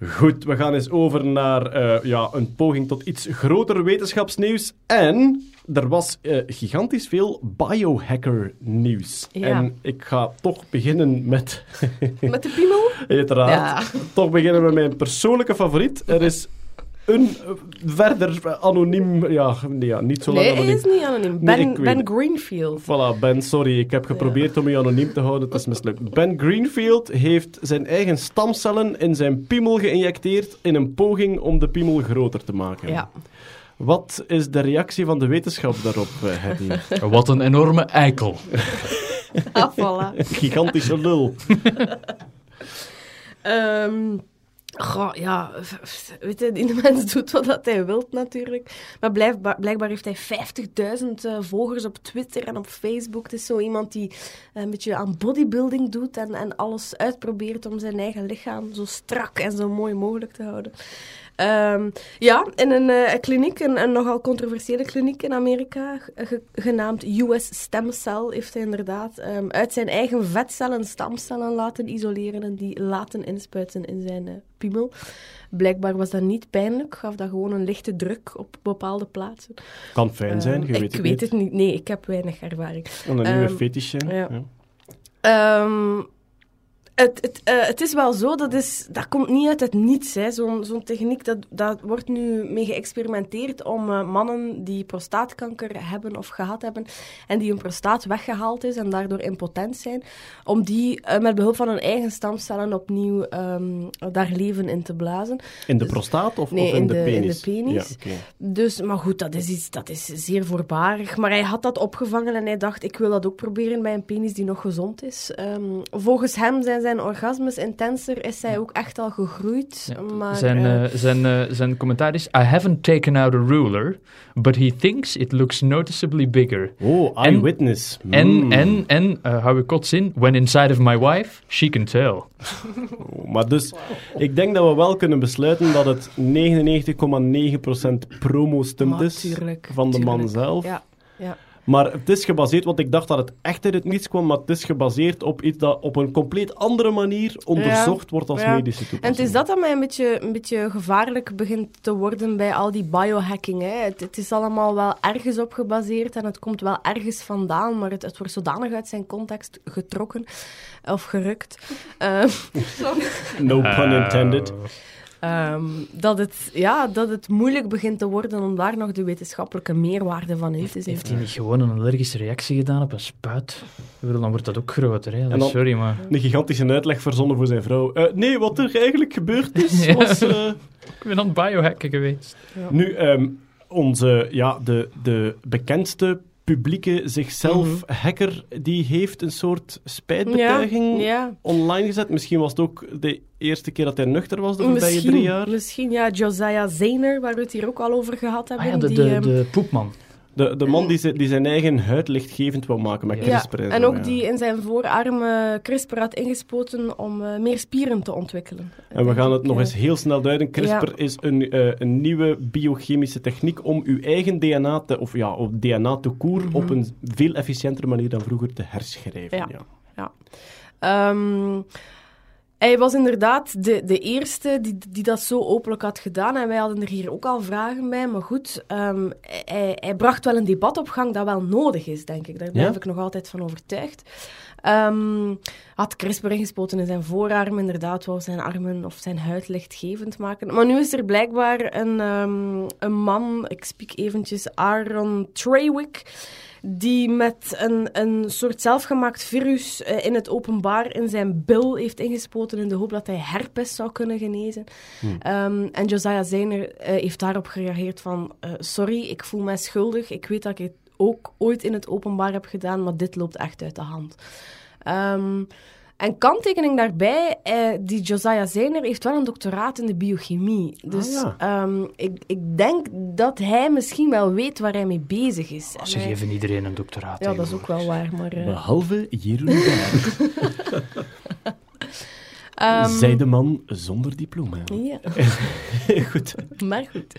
Goed, we gaan eens over naar eh, ja, een poging tot iets groter wetenschapsnieuws. En er was eh, gigantisch veel biohacker-nieuws. Ja. En ik ga toch beginnen met... Met de piemel? *laughs* Uiteraard. Ja. Toch beginnen met mijn persoonlijke favoriet. Er is een eh, verder anoniem... Ja, nee, ja niet zo lang Nee, hij anoniem. is niet anoniem. Nee, Ben, ben. Greenfield. Voilà, Ben, sorry. Ik heb geprobeerd om je anoniem te houden. Het is mislukt. Ben Greenfield heeft zijn eigen stamcellen in zijn piemel geïnjecteerd in een poging om de piemel groter te maken. Ja. Wat is de reactie van de wetenschap daarop, eh, Hetty? *laughs* Wat een enorme eikel. *laughs* Ah, voilà. Gigantische lul. Ehm, goh, ja, weet je, die mens *laughs* doet wat hij wilt natuurlijk. Maar blijkbaar, blijkbaar heeft hij 50.000 eh, volgers op Twitter en op Facebook. Het is zo iemand die eh, een beetje aan bodybuilding doet en, en alles uitprobeert om zijn eigen lichaam zo strak en zo mooi mogelijk te houden. Ehm, ja, in een eh, kliniek, een, een nogal controversiële kliniek in Amerika, ge- genaamd US Stem Cell, heeft hij inderdaad ehm, uit zijn eigen vetcellen stamcellen laten isoleren en die laten inspuiten in zijn eh, piemel. Blijkbaar was dat niet pijnlijk, gaf dat gewoon een lichte druk op bepaalde plaatsen. Kan fijn zijn, je Ehm, weet ik weet het niet. Nee, ik heb weinig ervaring. En een nieuwe Ehm, fetish zijn. ja. ja. Het, het, eh, het is wel zo, dat, is, dat komt niet uit het niets. hè. Zo'n zo'n techniek, dat, dat wordt nu mee geëxperimenteerd om eh, mannen die prostaatkanker hebben of gehad hebben en die hun prostaat weggehaald is en daardoor impotent zijn, om die eh, met behulp van hun eigen stamcellen opnieuw ehm, daar leven in te blazen. In de prostaat of, Nee, of in, in de, de- in de penis? penis. Ja. Dus, maar goed, dat is, iets, dat is zeer voorbarig. Maar hij had dat opgevangen en hij dacht, ik wil dat ook proberen bij een penis die nog gezond is. Ehm, volgens hem zijn zijn orgasmes intenser, is hij ook echt al gegroeid. Ja. Maar, zijn, eh, eh, zijn, eh, zijn commentaar is: I haven't taken out a ruler, but he thinks it looks noticeably bigger. Oh, eyewitness. En, Mm. en, en, eh, hou ik kots in, when inside of my wife, she can tell. Oh, Maar dus, ik denk dat we wel kunnen besluiten dat het 99,9% promo-stunt is van de man zelf. Ja, ja. Maar het is gebaseerd, want ik dacht dat het echt uit het niets kwam, maar het is gebaseerd op iets dat op een compleet andere manier onderzocht wordt als Ja. medische En toepassing. het is dat dat mij een beetje, een beetje gevaarlijk begint te worden bij al die biohacking. Hè. Het, het is allemaal wel ergens op gebaseerd en het komt wel ergens vandaan, maar het, het wordt zodanig uit zijn context getrokken of gerukt. Ehm, No pun intended. Eh, Ehm, dat, het, ja, dat het moeilijk begint te worden om daar nog de wetenschappelijke meerwaarde van in te zien. Heeft hij niet gewoon een allergische reactie gedaan op een spuit? Dan wordt dat ook groter. Hè? Dan- Sorry, maar... Een gigantische uitleg verzonnen voor zijn vrouw. Eh, nee, wat er eigenlijk gebeurd is, *laughs* Ja. was... eh, Ik ben aan het biohacken geweest. Nu, ehm, onze, ja, de, de bekendste publieke zichzelf Mhm. hacker, die heeft een soort spijtbetuiging Ja, online gezet. Misschien was het ook de eerste keer dat hij nuchter was de voorbije misschien, drie jaar. misschien ja, Josiah Zehner, waar we het hier ook al over gehad hebben. Ah ja, de, die, de, ehm, de poepman. De, de man die, zi- die zijn eigen huid lichtgevend wou maken met Ja, CRISPR. en zo, ook ja. die in zijn voorarm eh, CRISPR had ingespoten om eh, meer spieren te ontwikkelen. En we gaan het nog eens heel snel duiden. CRISPR Ja. is een, eh, een nieuwe biochemische techniek om uw eigen DNA, te, of ja, op DNA te koer, Mhm. op een veel efficiëntere manier dan vroeger te herschrijven. Ja. Ja. Ehm, hij was inderdaad de, de eerste die, die dat zo openlijk had gedaan. En wij hadden er hier ook al vragen bij. Maar goed, ehm, hij, hij bracht wel een debat op gang dat wel nodig is, denk ik. Daar blijf Ja? ik nog altijd van overtuigd. Ehm, had CRISPR ingespoten in zijn voorarm, inderdaad, wou zijn armen of zijn huid lichtgevend maken. Maar nu is er blijkbaar een, ehm, een man, ik spreek eventjes Aaron Treywick, die met een, een soort zelfgemaakt virus eh, in het openbaar in zijn bil heeft ingespoten in de hoop dat hij herpes zou kunnen genezen. Ehm, en Josiah Zehner eh, heeft daarop gereageerd van eh, sorry, ik voel mij schuldig. Ik weet dat ik het ook ooit in het openbaar heb gedaan, maar dit loopt echt uit de hand. Ehm, en kanttekening daarbij, eh, die Josiah Zehner heeft wel een doctoraat in de biochemie. Dus ja. ehm, ik, ik denk dat hij misschien wel weet waar hij mee bezig is. En Ze hij- geven iedereen een doctoraat. Ja, dat is ook wel waar, maar... eh, Behalve Jeroen *laughs* *laughs* ehm, Zij de man zonder diploma. Ja. *laughs* Goed. Maar goed.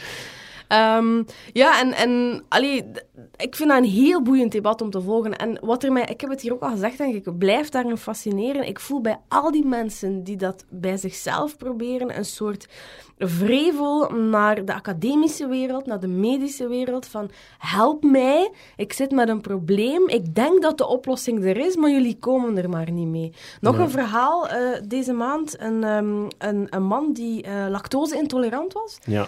Ehm, ja, en, en allee, ik vind dat een heel boeiend debat om te volgen. En wat er mij, ik heb het hier ook al gezegd, denk ik, blijf daarin fascineren. Ik voel bij al die mensen die dat bij zichzelf proberen, een soort vrevel naar de academische wereld, naar de medische wereld, van help mij, ik zit met een probleem, ik denk dat de oplossing er is, maar jullie komen er maar niet mee. Nog een verhaal eh, deze maand, een, ehm, een, een man die eh, lactose-intolerant was, Ja.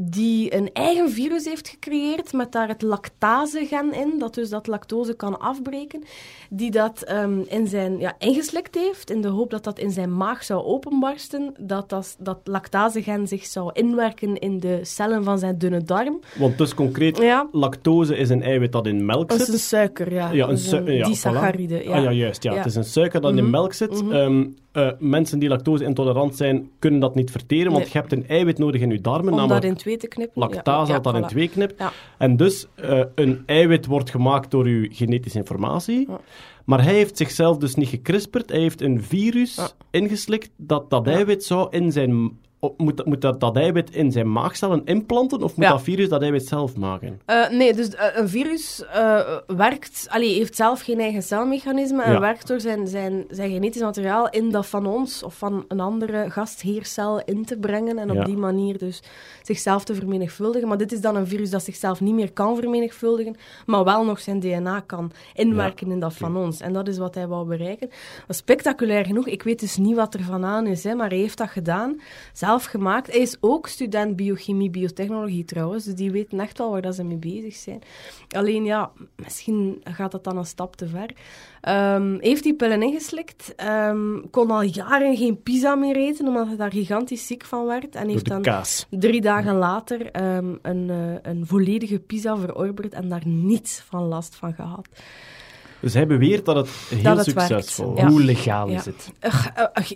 Die een eigen virus heeft gecreëerd met daar het lactase-gen in, dat dus dat lactose kan afbreken, die dat ehm, in zijn, ja, ingeslikt heeft, in de hoop dat dat in zijn maag zou openbarsten, dat dat, dat lactase-gen zich zou inwerken in de cellen van zijn dunne darm. Want dus concreet, Ja. lactose is een eiwit dat in melk Dat is zit. een suiker, ja. Ja, een ja, disaccharide, voilà. ja. Ah ja, juist. Ja. Ja. Het is een suiker dat in Mhm. melk zit. Mhm. Ehm, eh, mensen die lactose-intolerant zijn, kunnen dat niet verteren, want Nee. je hebt een eiwit nodig in je darmen, Om dat namelijk in twee te knippen. lactase ja, dat dat in twee knipt. Ja. En dus, eh, een eiwit wordt gemaakt door uw genetische informatie. Maar hij heeft zichzelf dus niet gekrisperd. Hij heeft een virus ingeslikt dat dat eiwit zou in zijn op- moet, dat- moet dat, dat eiwit in zijn maagcellen implanten of moet Ja. dat virus dat eiwit zelf maken? Eh, nee, dus eh, een virus eh, werkt, allee, heeft zelf geen eigen celmechanisme en Ja. werkt door zijn, zijn, zijn genetisch materiaal in dat van ons of van een andere gastheercel in te brengen en op Ja. die manier dus zichzelf te vermenigvuldigen. Maar dit is dan een virus dat zichzelf niet meer kan vermenigvuldigen, maar wel nog zijn DNA kan inwerken in dat van ons. En dat is wat hij wou bereiken. Dat spectaculair genoeg. Ik weet dus niet wat er van aan is, hè, maar hij heeft dat gedaan, zelf gemaakt. Hij is ook student biochemie, biotechnologie trouwens, dus die weten echt wel waar dat ze mee bezig zijn. Alleen ja, misschien gaat dat dan een stap te ver. Ehm, heeft die pillen ingeslikt, ehm, kon al jaren geen pizza meer eten, omdat hij daar gigantisch ziek van werd. En heeft dan kaas. drie dagen later ehm, een, eh, een volledige pizza verorberd en daar niets van last van gehad. Dus hij beweert dat het heel Dat het succesvol is. Ja. Hoe legaal Ja. is het? Eh,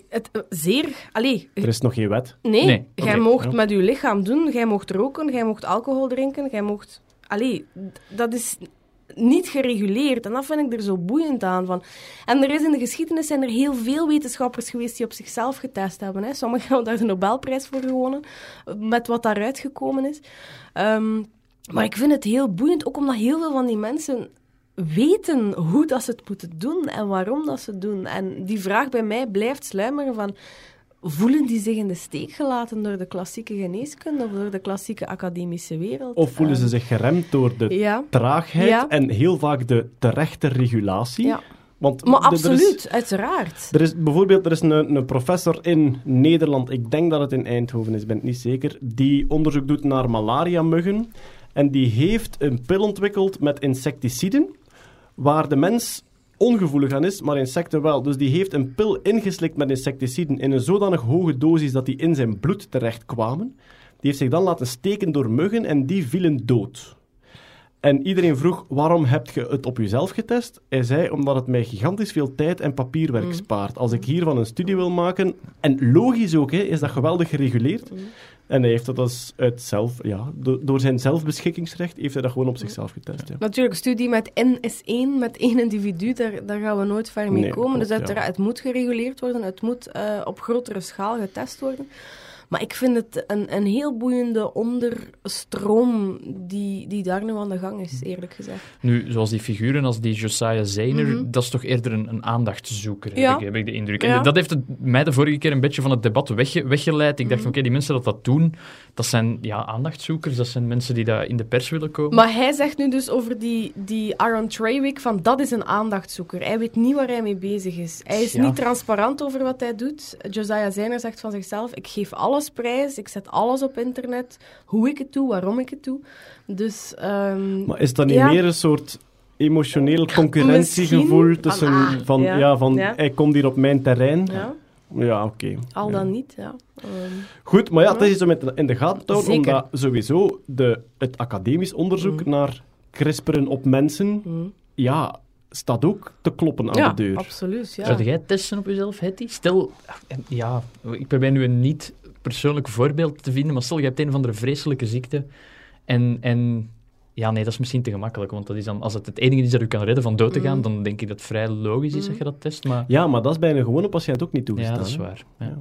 het, eh, zeer... Allee, Er is nog geen wet. Nee, Nee, jij ja. met je lichaam doen, jij moogt roken, jij moogt alcohol drinken, jij moogt... Allee, dat is niet gereguleerd. En dat vind ik er zo boeiend aan. Van. En er is in de geschiedenis zijn er heel veel wetenschappers geweest die op zichzelf getest hebben. Hè. Sommigen hebben daar de Nobelprijs voor gewonnen, met wat daaruit gekomen is. Ehm, maar ik vind het heel boeiend, ook omdat heel veel van die mensen weten hoe dat ze het moeten doen en waarom dat ze het doen. En die vraag bij mij blijft sluimeren van... Voelen die zich in de steek gelaten door de klassieke geneeskunde of door de klassieke academische wereld? Of voelen ze Ehm, zich geremd door de Ja, traagheid Ja. en heel vaak de terechte regulatie? ja. Want maar is- absoluut, uiteraard. Er is bijvoorbeeld er is een, een professor in Nederland, ik denk dat het in Eindhoven is, ben ik niet zeker, die onderzoek doet naar malaria-muggen. En die heeft een pil ontwikkeld met insecticiden, waar de mens ongevoelig aan is, maar insecten wel. Dus die heeft een pil ingeslikt met insecticiden in een zodanig hoge dosis dat die in zijn bloed terechtkwamen. Die heeft zich dan laten steken door muggen en die vielen dood. En iedereen vroeg, waarom heb je het op jezelf getest? Hij zei, omdat het mij gigantisch veel tijd en papierwerk Mm. spaart. Als ik hiervan een studie wil maken, en logisch ook, hè, is dat geweldig gereguleerd. Mm. En hij heeft dat als uit zelf, ja, do- door zijn zelfbeschikkingsrecht, heeft hij dat gewoon op zichzelf getest. Ja. Natuurlijk, studie met N is één, met één individu, daar, daar gaan we nooit ver mee Nee, komen. klopt, dus uiteraard, ja. het moet gereguleerd worden, het moet eh, op grotere schaal getest worden. Maar ik vind het een, een heel boeiende onderstroom die, die daar nu aan de gang is, eerlijk gezegd. Nu, zoals die figuren als die Josiah Zayner, Mhm. dat is toch eerder een, een aandachtzoeker, Ja. heb, ik, heb ik de indruk. Ja. En dat heeft het, mij de vorige keer een beetje van het debat wegge- weggeleid. Ik Mhm. dacht van, oké, die mensen dat dat doen, dat zijn ja, aandachtzoekers, dat zijn mensen die daar in de pers willen komen. Maar hij zegt nu dus over die, die Aaron Treywick van dat is een aandachtzoeker. Hij weet niet waar hij mee bezig is. Hij is Ja. niet transparant over wat hij doet. Josiah Zayner zegt van zichzelf, ik geef alles prijs, ik zet alles op internet, hoe ik het doe, waarom ik het doe. Dus... ehm, Maar is dat niet Ja. meer een soort emotioneel concurrentiegevoel Misschien. tussen Van, ah, van, ja, ja, van ja. hij komt hier op mijn terrein? ja, Ja, oké. al Ja. dan niet, ja. Ehm, Goed, maar ja, het is iets om in de gaten te houden, omdat sowieso de, het academisch onderzoek Mhm. naar CRISPRen op mensen, mhm. ja, staat ook te kloppen aan ja, de deur. absoluut, ja. Zou jij testen op jezelf, Hetty? Stel, ja, ik probeer nu een niet persoonlijk voorbeeld te vinden, maar stel, je hebt een of andere vreselijke ziekte en, en ja, nee, dat is misschien te gemakkelijk, want dat is dan, als het het enige is dat u kan redden van dood te gaan, Mhm. dan denk ik dat het vrij logisch is dat je dat test, maar Ja, maar dat is bij een gewone patiënt ook niet toegestaan. ja, dat is waar. Ja.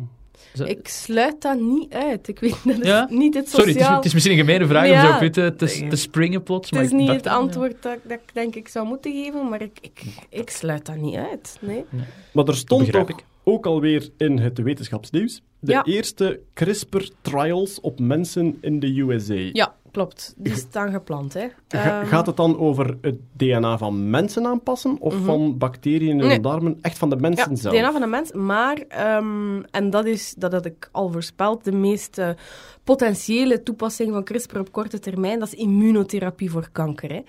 Ik sluit dat niet uit. Ik weet dat is Ja? niet het Sorry, sociaal... het is, het is misschien een gemene vraag om zo te, te, te springen plots. Het maar is niet het antwoord dat, dat ik denk ik zou moeten geven, maar ik, ik, ik sluit dat niet uit. Nee. Maar er stond begrijp toch ik. Ook alweer in het wetenschapsnieuws de Ja. eerste CRISPR-trials op mensen in de USA. Ja, klopt. Die staan gepland, hè. Ga- Ehm, gaat het dan over het DNA van mensen aanpassen of Mhm. van bacteriën in Nee. de darmen? Echt van de mensen ja, zelf? DNA van een mens, maar, ehm, en dat is, dat had ik al voorspeld, de meest potentiële toepassing van CRISPR op korte termijn, dat is immunotherapie voor kanker. Hè.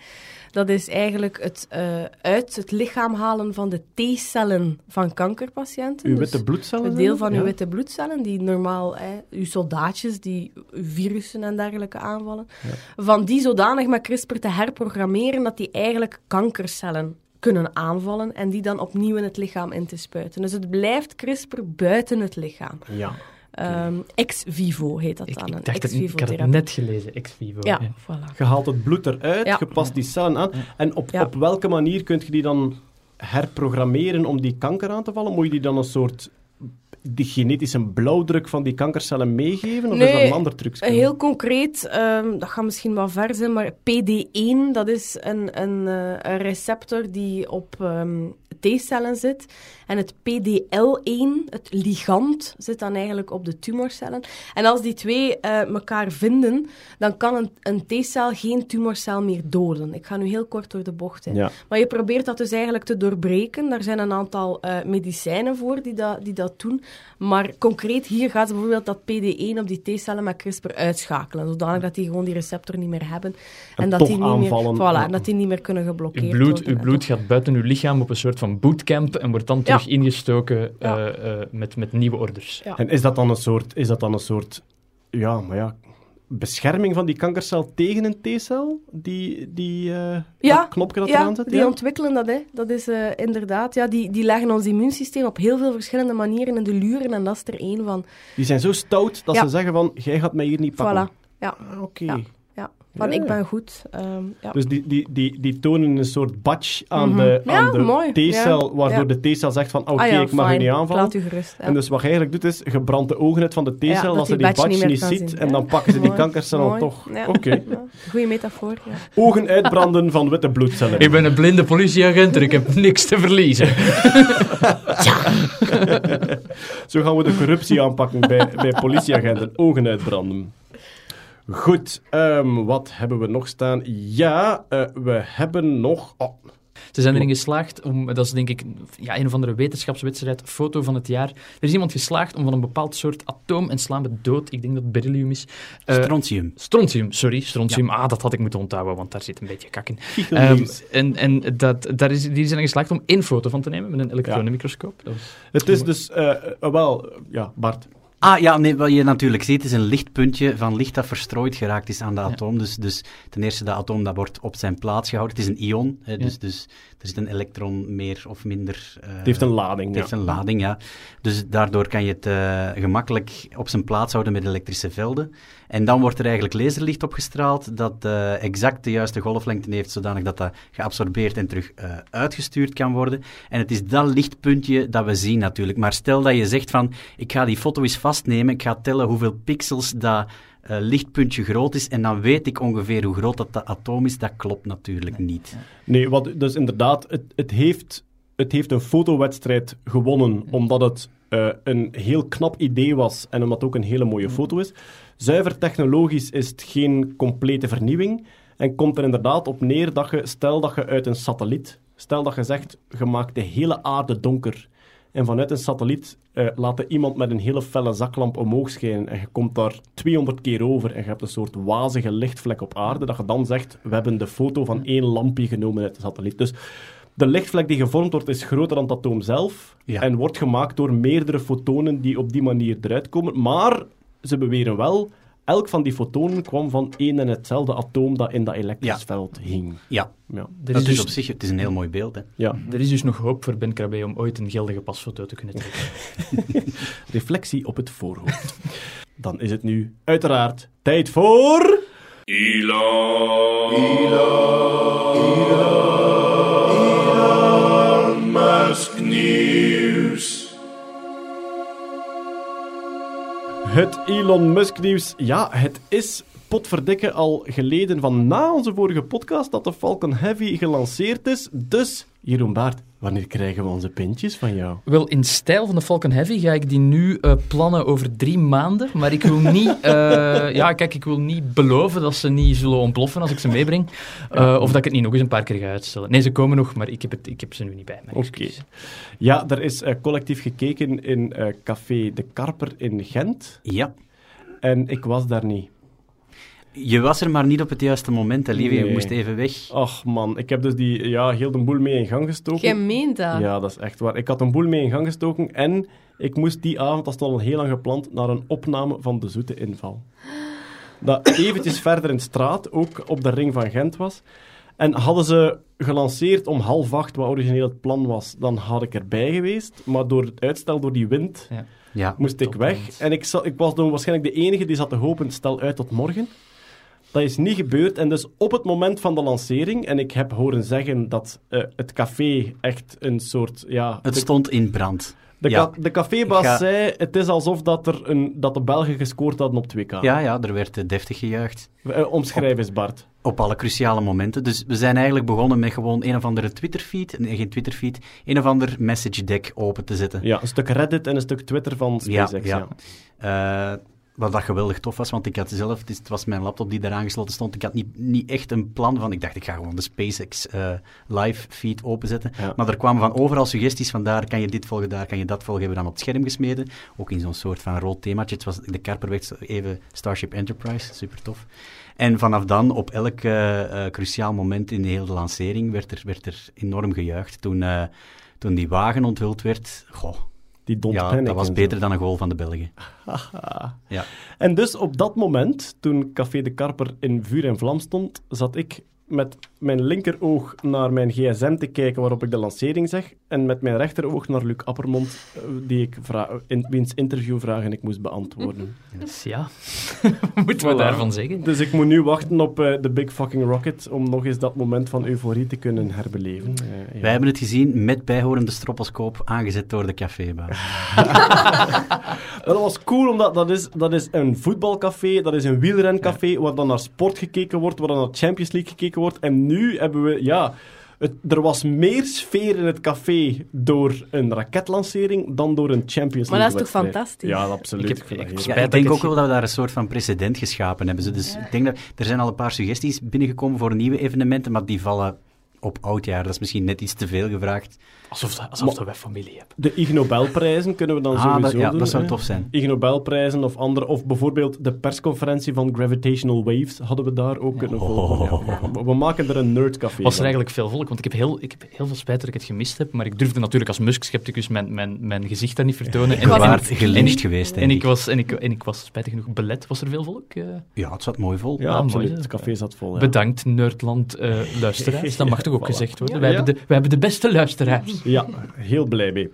Dat is eigenlijk het eh, uit het lichaam halen van de T-cellen van kankerpatiënten. Uw Dus witte bloedcellen? Een deel van Ja. uw witte bloedcellen, die normaal, hè, uw soldaatjes, die virussen en dergelijke aanvallen, van die zodanig met CRISPR te herprogrammeren dat die eigenlijk kankercellen kunnen aanvallen en die dan opnieuw in het lichaam in te spuiten. Dus het blijft CRISPR buiten het lichaam. Ja. Ehm, ex vivo heet dat Ik, dan, ik een dacht ex het, ik vivo had het net gelezen, ex vivo. Ja, ja. voilà. Je haalt het bloed eruit, Ja. je past die cellen aan. En op, Ja. op welke manier kun je die dan herprogrammeren om die kanker aan te vallen? Moet je die dan een soort de genetische blauwdruk van die kankercellen meegeven? Of is dat een ander trucje? Heel concreet, ehm, dat gaat misschien wel ver zijn, maar PD1, dat is een, een, eh, een receptor die op ehm, T-cellen zit. En het PDL1, het ligand, zit dan eigenlijk op de tumorcellen. En als die twee eh, elkaar vinden, dan kan een, een T-cel geen tumorcel meer doden. Ik ga nu heel kort door de bocht. Ja. Maar je probeert dat dus eigenlijk te doorbreken. Daar zijn een aantal eh, medicijnen voor die dat, die dat doen. Maar concreet hier gaat bijvoorbeeld dat PD1 op die T-cellen met CRISPR uitschakelen. Zodanig dat die gewoon die receptor niet meer hebben. En dat toch die niet aanvallen. Meer, voilà, en dat die niet meer kunnen geblokkeerd Uw bloed, worden. uw bloed gaat buiten uw lichaam op een soort van bootcamp en wordt dan terug ingestoken Ja. eh, eh, met, met nieuwe orders. Ja. En is dat dan een soort, is dat dan een soort ja, maar ja, bescherming van die kankercel tegen een T-cel? Die, die eh, Ja, dat knopje dat ja, eraan zit? die ontwikkelen dat, hè. Dat is eh, inderdaad... Ja, die, die leggen ons immuunsysteem op heel veel verschillende manieren in de luren en dat is er één van. Die zijn zo stout dat Ja. ze zeggen van, jij gaat mij hier niet pakken. Voilà. Ja, Ah, Oké. Ja. Van, Ja. ik ben goed. Ehm, ja. Dus die, die, die, die tonen een soort badge aan Mhm. de, Ja, de. T-cel, Ja. waardoor Ja. de T-cel zegt van, oké, Ah ja, ik mag u niet aanvallen. Laat u gerust. ja. En dus wat je eigenlijk doet, is, je brandt de ogen uit van de T-cel, als ze die die badge badge niet ziet, zien. en Ja. dan pakken ze die Mooi. kankercel Mooi. toch. Ja. Oké. Ja. *laughs* Goeie metafoor, ja. Ogen uitbranden van witte bloedcellen. Ik ben een blinde politieagent en ik heb *laughs* niks te verliezen. *laughs* Zo gaan we de corruptie aanpakken bij, bij politieagenten. Ogen uitbranden. Goed, ehm, wat hebben we nog staan? Ja, eh, we hebben nog... Oh, Ze zijn erin geslaagd om, dat is denk ik ja, een of andere wetenschapswedstrijd, foto van het jaar. Er is iemand geslaagd om van een bepaald soort atoom, en slaan we dood, ik denk dat het beryllium is. Eh, Strontium. Strontium, sorry, strontium. Ah, dat had ik moeten onthouden, want daar zit een beetje kak in. Ehm, en en dat, daar is, die zijn geslaagd om één foto van te nemen met een elektronenmicroscoop. Het is dus... eh, wel, ja, Bart. Ah ja, nee, wat je natuurlijk ziet is een lichtpuntje van licht dat verstrooid geraakt is aan de atoom. Dus, dus ten eerste, dat atoom dat wordt op zijn plaats gehouden. Het is een ion, hè, dus, dus er zit een elektron meer of minder... eh, Het heeft een lading, Het ja. heeft een lading, ja. Dus daardoor kan je het eh, gemakkelijk op zijn plaats houden met elektrische velden. En dan wordt er eigenlijk laserlicht opgestraald dat eh, exact de juiste golflengte heeft, zodanig dat dat geabsorbeerd en terug uitgestuurd kan worden. En het is dat lichtpuntje dat we zien natuurlijk. Maar stel dat je zegt van, ik ga die foto eens vastnemen, ik ga tellen hoeveel pixels dat eh, lichtpuntje groot is, en dan weet ik ongeveer hoe groot dat, dat atoom is. Dat klopt natuurlijk niet. Nee, wat, dus inderdaad, het, het, heeft, het heeft een fotowedstrijd gewonnen omdat het eh, een heel knap idee was en omdat het ook een hele mooie foto is. Zuiver technologisch is het geen complete vernieuwing en komt er inderdaad op neer dat je, stel dat je uit een satelliet, stel dat je zegt, je maakt de hele aarde donker en vanuit een satelliet eh, laat er iemand met een hele felle zaklamp omhoog schijnen en je komt daar 200 keer over en je hebt een soort wazige lichtvlek op aarde, dat je dan zegt, we hebben de foto van één lampje genomen uit de satelliet. Dus de lichtvlek die gevormd wordt is groter dan het atoom zelf Ja. en wordt gemaakt door meerdere fotonen die op die manier eruit komen. Maar ze beweren wel, elk van die fotonen kwam van één en hetzelfde atoom dat in dat elektrisch Ja. veld hing. Ja, Ja. Dat is, dus dus, op zich, het is een heel mooi beeld. Hè. ja. er is dus nog hoop voor Ben Krabbe om ooit een geldige pasfoto te kunnen trekken. *laughs* Reflectie op het voorhoofd. Dan is het nu uiteraard tijd voor... Elon. Elon Het Elon Musk nieuws. Ja, het is potverdikke al geleden van na onze vorige podcast dat de Falcon Heavy gelanceerd is. Dus, Jeroen Baart, wanneer krijgen we onze pintjes van jou? Wel, in stijl van de Falcon Heavy ga ik die nu eh, plannen over drie maanden. Maar ik wil niet, *laughs* eh, ja, kijk, ik wil niet beloven dat ze niet zullen ontploffen als ik ze meebreng. Eh, Of dat ik het niet nog eens een paar keer ga uitstellen. Nee, ze komen nog, maar ik heb, het, ik heb ze nu niet bij me. Oké. Ja, er is eh, collectief gekeken in eh, Café De Karper in Gent. Ja. En ik was daar niet. Je was er maar niet op het juiste moment, hè, lieve. Je moest even weg. Ach man, ik heb dus die, ja, heel de boel mee in gang gestoken. Jij meent dat? Ja, dat is echt waar. Ik had een boel mee in gang gestoken en ik moest die avond, dat stond al heel lang gepland, naar een opname van De Zoete Inval. Dat eventjes *laughs* verder in de straat, ook op de ring van Gent was. En hadden ze gelanceerd om half acht, wat origineel het plan was, dan had ik erbij geweest. Maar door het uitstel, door die wind, Ja. moest ik weg. En ik, ik was dan waarschijnlijk de enige die zat te hopen, stel uit tot morgen. Dat is niet gebeurd. En dus op het moment van de lancering, en ik heb horen zeggen dat eh, het café echt een soort, ja... Het de- stond in brand. De, Ja. de cafébaas ga- zei, het is alsof dat, er een, dat de Belgen gescoord hadden op 2K. Ja, ja, er werd eh, deftig gejuicht. Eh, omschrijf eens, Bart. Op alle cruciale momenten. Dus we zijn eigenlijk begonnen met gewoon een of andere Twitterfeed, nee, geen Twitterfeed, een of ander message deck open te zetten. Ja, een stuk Reddit en een stuk Twitter van SpaceX. Ja, ja. Eh, wat dat geweldig tof was, want ik had zelf, het was mijn laptop die daar aangesloten stond, ik had niet, niet echt een plan van, ik dacht ik ga gewoon de SpaceX eh, live feed openzetten. Ja. Maar er kwamen van overal suggesties van daar kan je dit volgen, daar kan je dat volgen, hebben we dan op het scherm gesmeden. Ook in zo'n soort van rood themaatje. Het was de Karper werd zo even Starship Enterprise, super tof. En vanaf dan, op elk eh, eh, cruciaal moment in de hele lancering, werd er, werd er enorm gejuicht. Toen, toen die wagen onthuld werd, goh, Die Don't ja, Panic dat was zo. beter dan een goal van de Belgen. *laughs* Ja. En dus op dat moment, toen Café de Karper in vuur en vlam stond, zat ik met mijn linkeroog naar mijn gsm te kijken waarop ik de lancering zeg, en met mijn rechteroog naar Luc Appermond, eh, die ik vra- in, wiens interviewvragen ik moest beantwoorden. Dus ja, *laughs* wat moeten we Voilà. daarvan zeggen? Dus ik moet nu wachten op eh, de Big Fucking Rocket om nog eens dat moment van euforie te kunnen herbeleven. Eh, ja. Wij hebben het gezien met bijhorende stroposcoop, aangezet door de cafébaas. *laughs* *laughs* Dat was cool, omdat dat is, dat is een voetbalcafé, dat is een wielrencafé, waar dan naar sport gekeken wordt, waar dan naar Champions League gekeken wordt. En nu hebben we, ja... Het, er was meer sfeer in het café door een raketlancering dan door een Champions Maar League dat is toch fantastisch? Ja, absoluut. Ik heb- ik- Ja, denk ik ook wel dat we daar een soort van precedent geschapen hebben. Dus ik denk dat er zijn al een paar suggesties binnengekomen voor nieuwe evenementen, maar die vallen op oudjaar. Dat is misschien net iets te veel gevraagd. Alsof, dat- alsof dat wij familie hebben. De Ig Nobelprijzen kunnen we dan Ah, sowieso dat, ja, doen. dat zou hè. tof zijn. Ig Nobelprijzen of andere, of bijvoorbeeld de persconferentie van Gravitational Waves hadden we daar ook kunnen volgen. Ja. We- maken er een nerdcafé Was er van. eigenlijk veel volk? Want ik heb heel, ik heb heel veel spijt dat ik het gemist heb. Maar ik durfde natuurlijk als Musk-scepticus mijn, mijn, mijn gezicht daar niet vertonen. Je was- waart en- gelyncht geweest, en ik. ik, was, en, ik, en ik was spijtig genoeg belet. Was er veel volk? Eh, Ja, het zat mooi vol. Ja, Ah, absoluut. mooi, Het café zat vol. ja. Bedankt, Nerdland eh luisteraars. *laughs* Dat mag toch ook Voilà. gezegd worden. Ja, wij, ja. Hebben de, wij hebben de beste luisteraars. Ja, heel blij mee.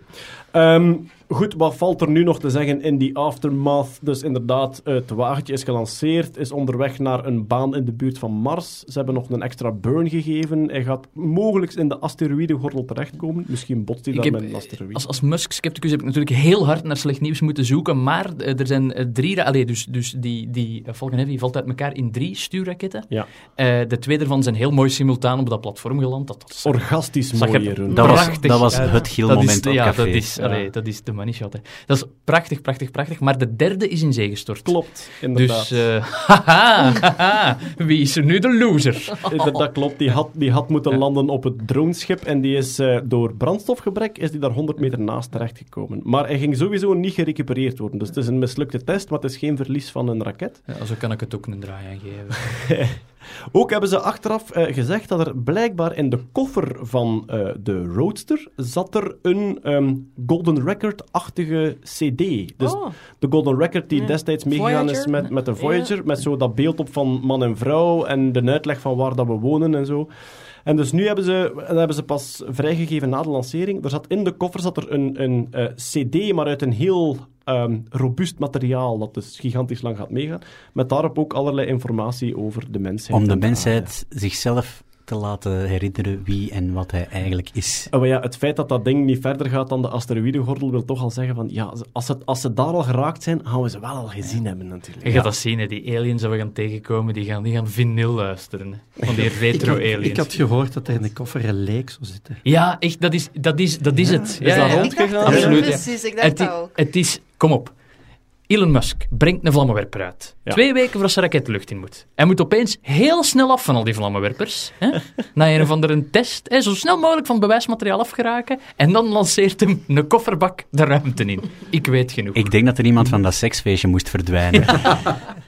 Ehm, goed, wat valt er nu nog te zeggen in die aftermath? Dus inderdaad, het wagentje is gelanceerd, is onderweg naar een baan in de buurt van Mars. Ze hebben nog een extra burn gegeven. Hij gaat mogelijk in de asteroïdengordel terechtkomen. Misschien botst hij Ik daar heb, met een eh, asteroïde. als, als Musk-scepticus heb ik natuurlijk heel hard naar slecht nieuws moeten zoeken. Maar eh, er zijn eh, drie... Allee, dus, dus die, die eh, Falcon Heavy valt uit elkaar in drie stuurraketten. Ja. Eh, de twee daarvan zijn heel mooi simultaan op dat platform geland. Dat, dat is Orgastisch mooi. Dat was, dat was Ja, het Giel-moment op ja, café. dat is, Ja. allee, dat is de shot. Hè. Dat is prachtig, prachtig, prachtig. Maar de derde is in zee gestort. Klopt, inderdaad. Dus, eh, *laughs* haha, haha, wie is er nu de loser? Eh, Dat klopt, die had, die had moeten landen op het droneschip en die is eh, door brandstofgebrek is die daar 100 meter naast terechtgekomen. Maar hij ging sowieso niet gerecupereerd worden. Dus het is een mislukte test, maar het is geen verlies van een raket. Ja, zo kan ik het ook een draai aan geven. *laughs* Ook hebben ze achteraf eh, gezegd dat er blijkbaar in de koffer van eh, de Roadster zat er een ehm, Golden Record-achtige CD. Dus Oh. de Golden Record die Ja. destijds meegegaan is met, met de Voyager, Ja. met zo dat beeld op van man en vrouw en de uitleg van waar dat we wonen en zo. En dus nu hebben ze, dat hebben ze pas vrijgegeven na de lancering. Er zat in de koffer zat er een, een eh, CD, maar uit een heel ehm, robuust materiaal, dat dus gigantisch lang gaat meegaan. Met daarop ook allerlei informatie over de mensheid. Om de mensheid zichzelf te laten herinneren wie en wat hij eigenlijk is. Oh, maar ja, het feit dat dat ding niet verder gaat dan de asteroïdegordel wil toch al zeggen van ja, als, het, als ze daar al geraakt zijn, gaan we ze wel al gezien hebben natuurlijk. Je gaat dat zien, hè. die aliens dat we gaan tegenkomen, die gaan, die gaan vinyl luisteren. hè. *laughs* Van die retro-aliens. ik had gehoord dat er in de koffer een lijk zou zitten. Ja, echt, dat is, dat is, dat is het. Is dat ja. rondgegaan? Absoluut, ja. Precies, ik dacht Het, dat i- ook. het is, kom op. Elon Musk brengt een vlammenwerper uit. Ja. Twee weken voor zijn raket de lucht in moet. Hij moet opeens heel snel af van al die vlammenwerpers. Hè? *laughs* Na een of andere test. Hè? Zo snel mogelijk van het bewijsmateriaal afgeraken. En dan lanceert hem een kofferbak de ruimte in. Ik weet genoeg. Ik denk dat er iemand van dat seksfeestje moest verdwijnen. *laughs*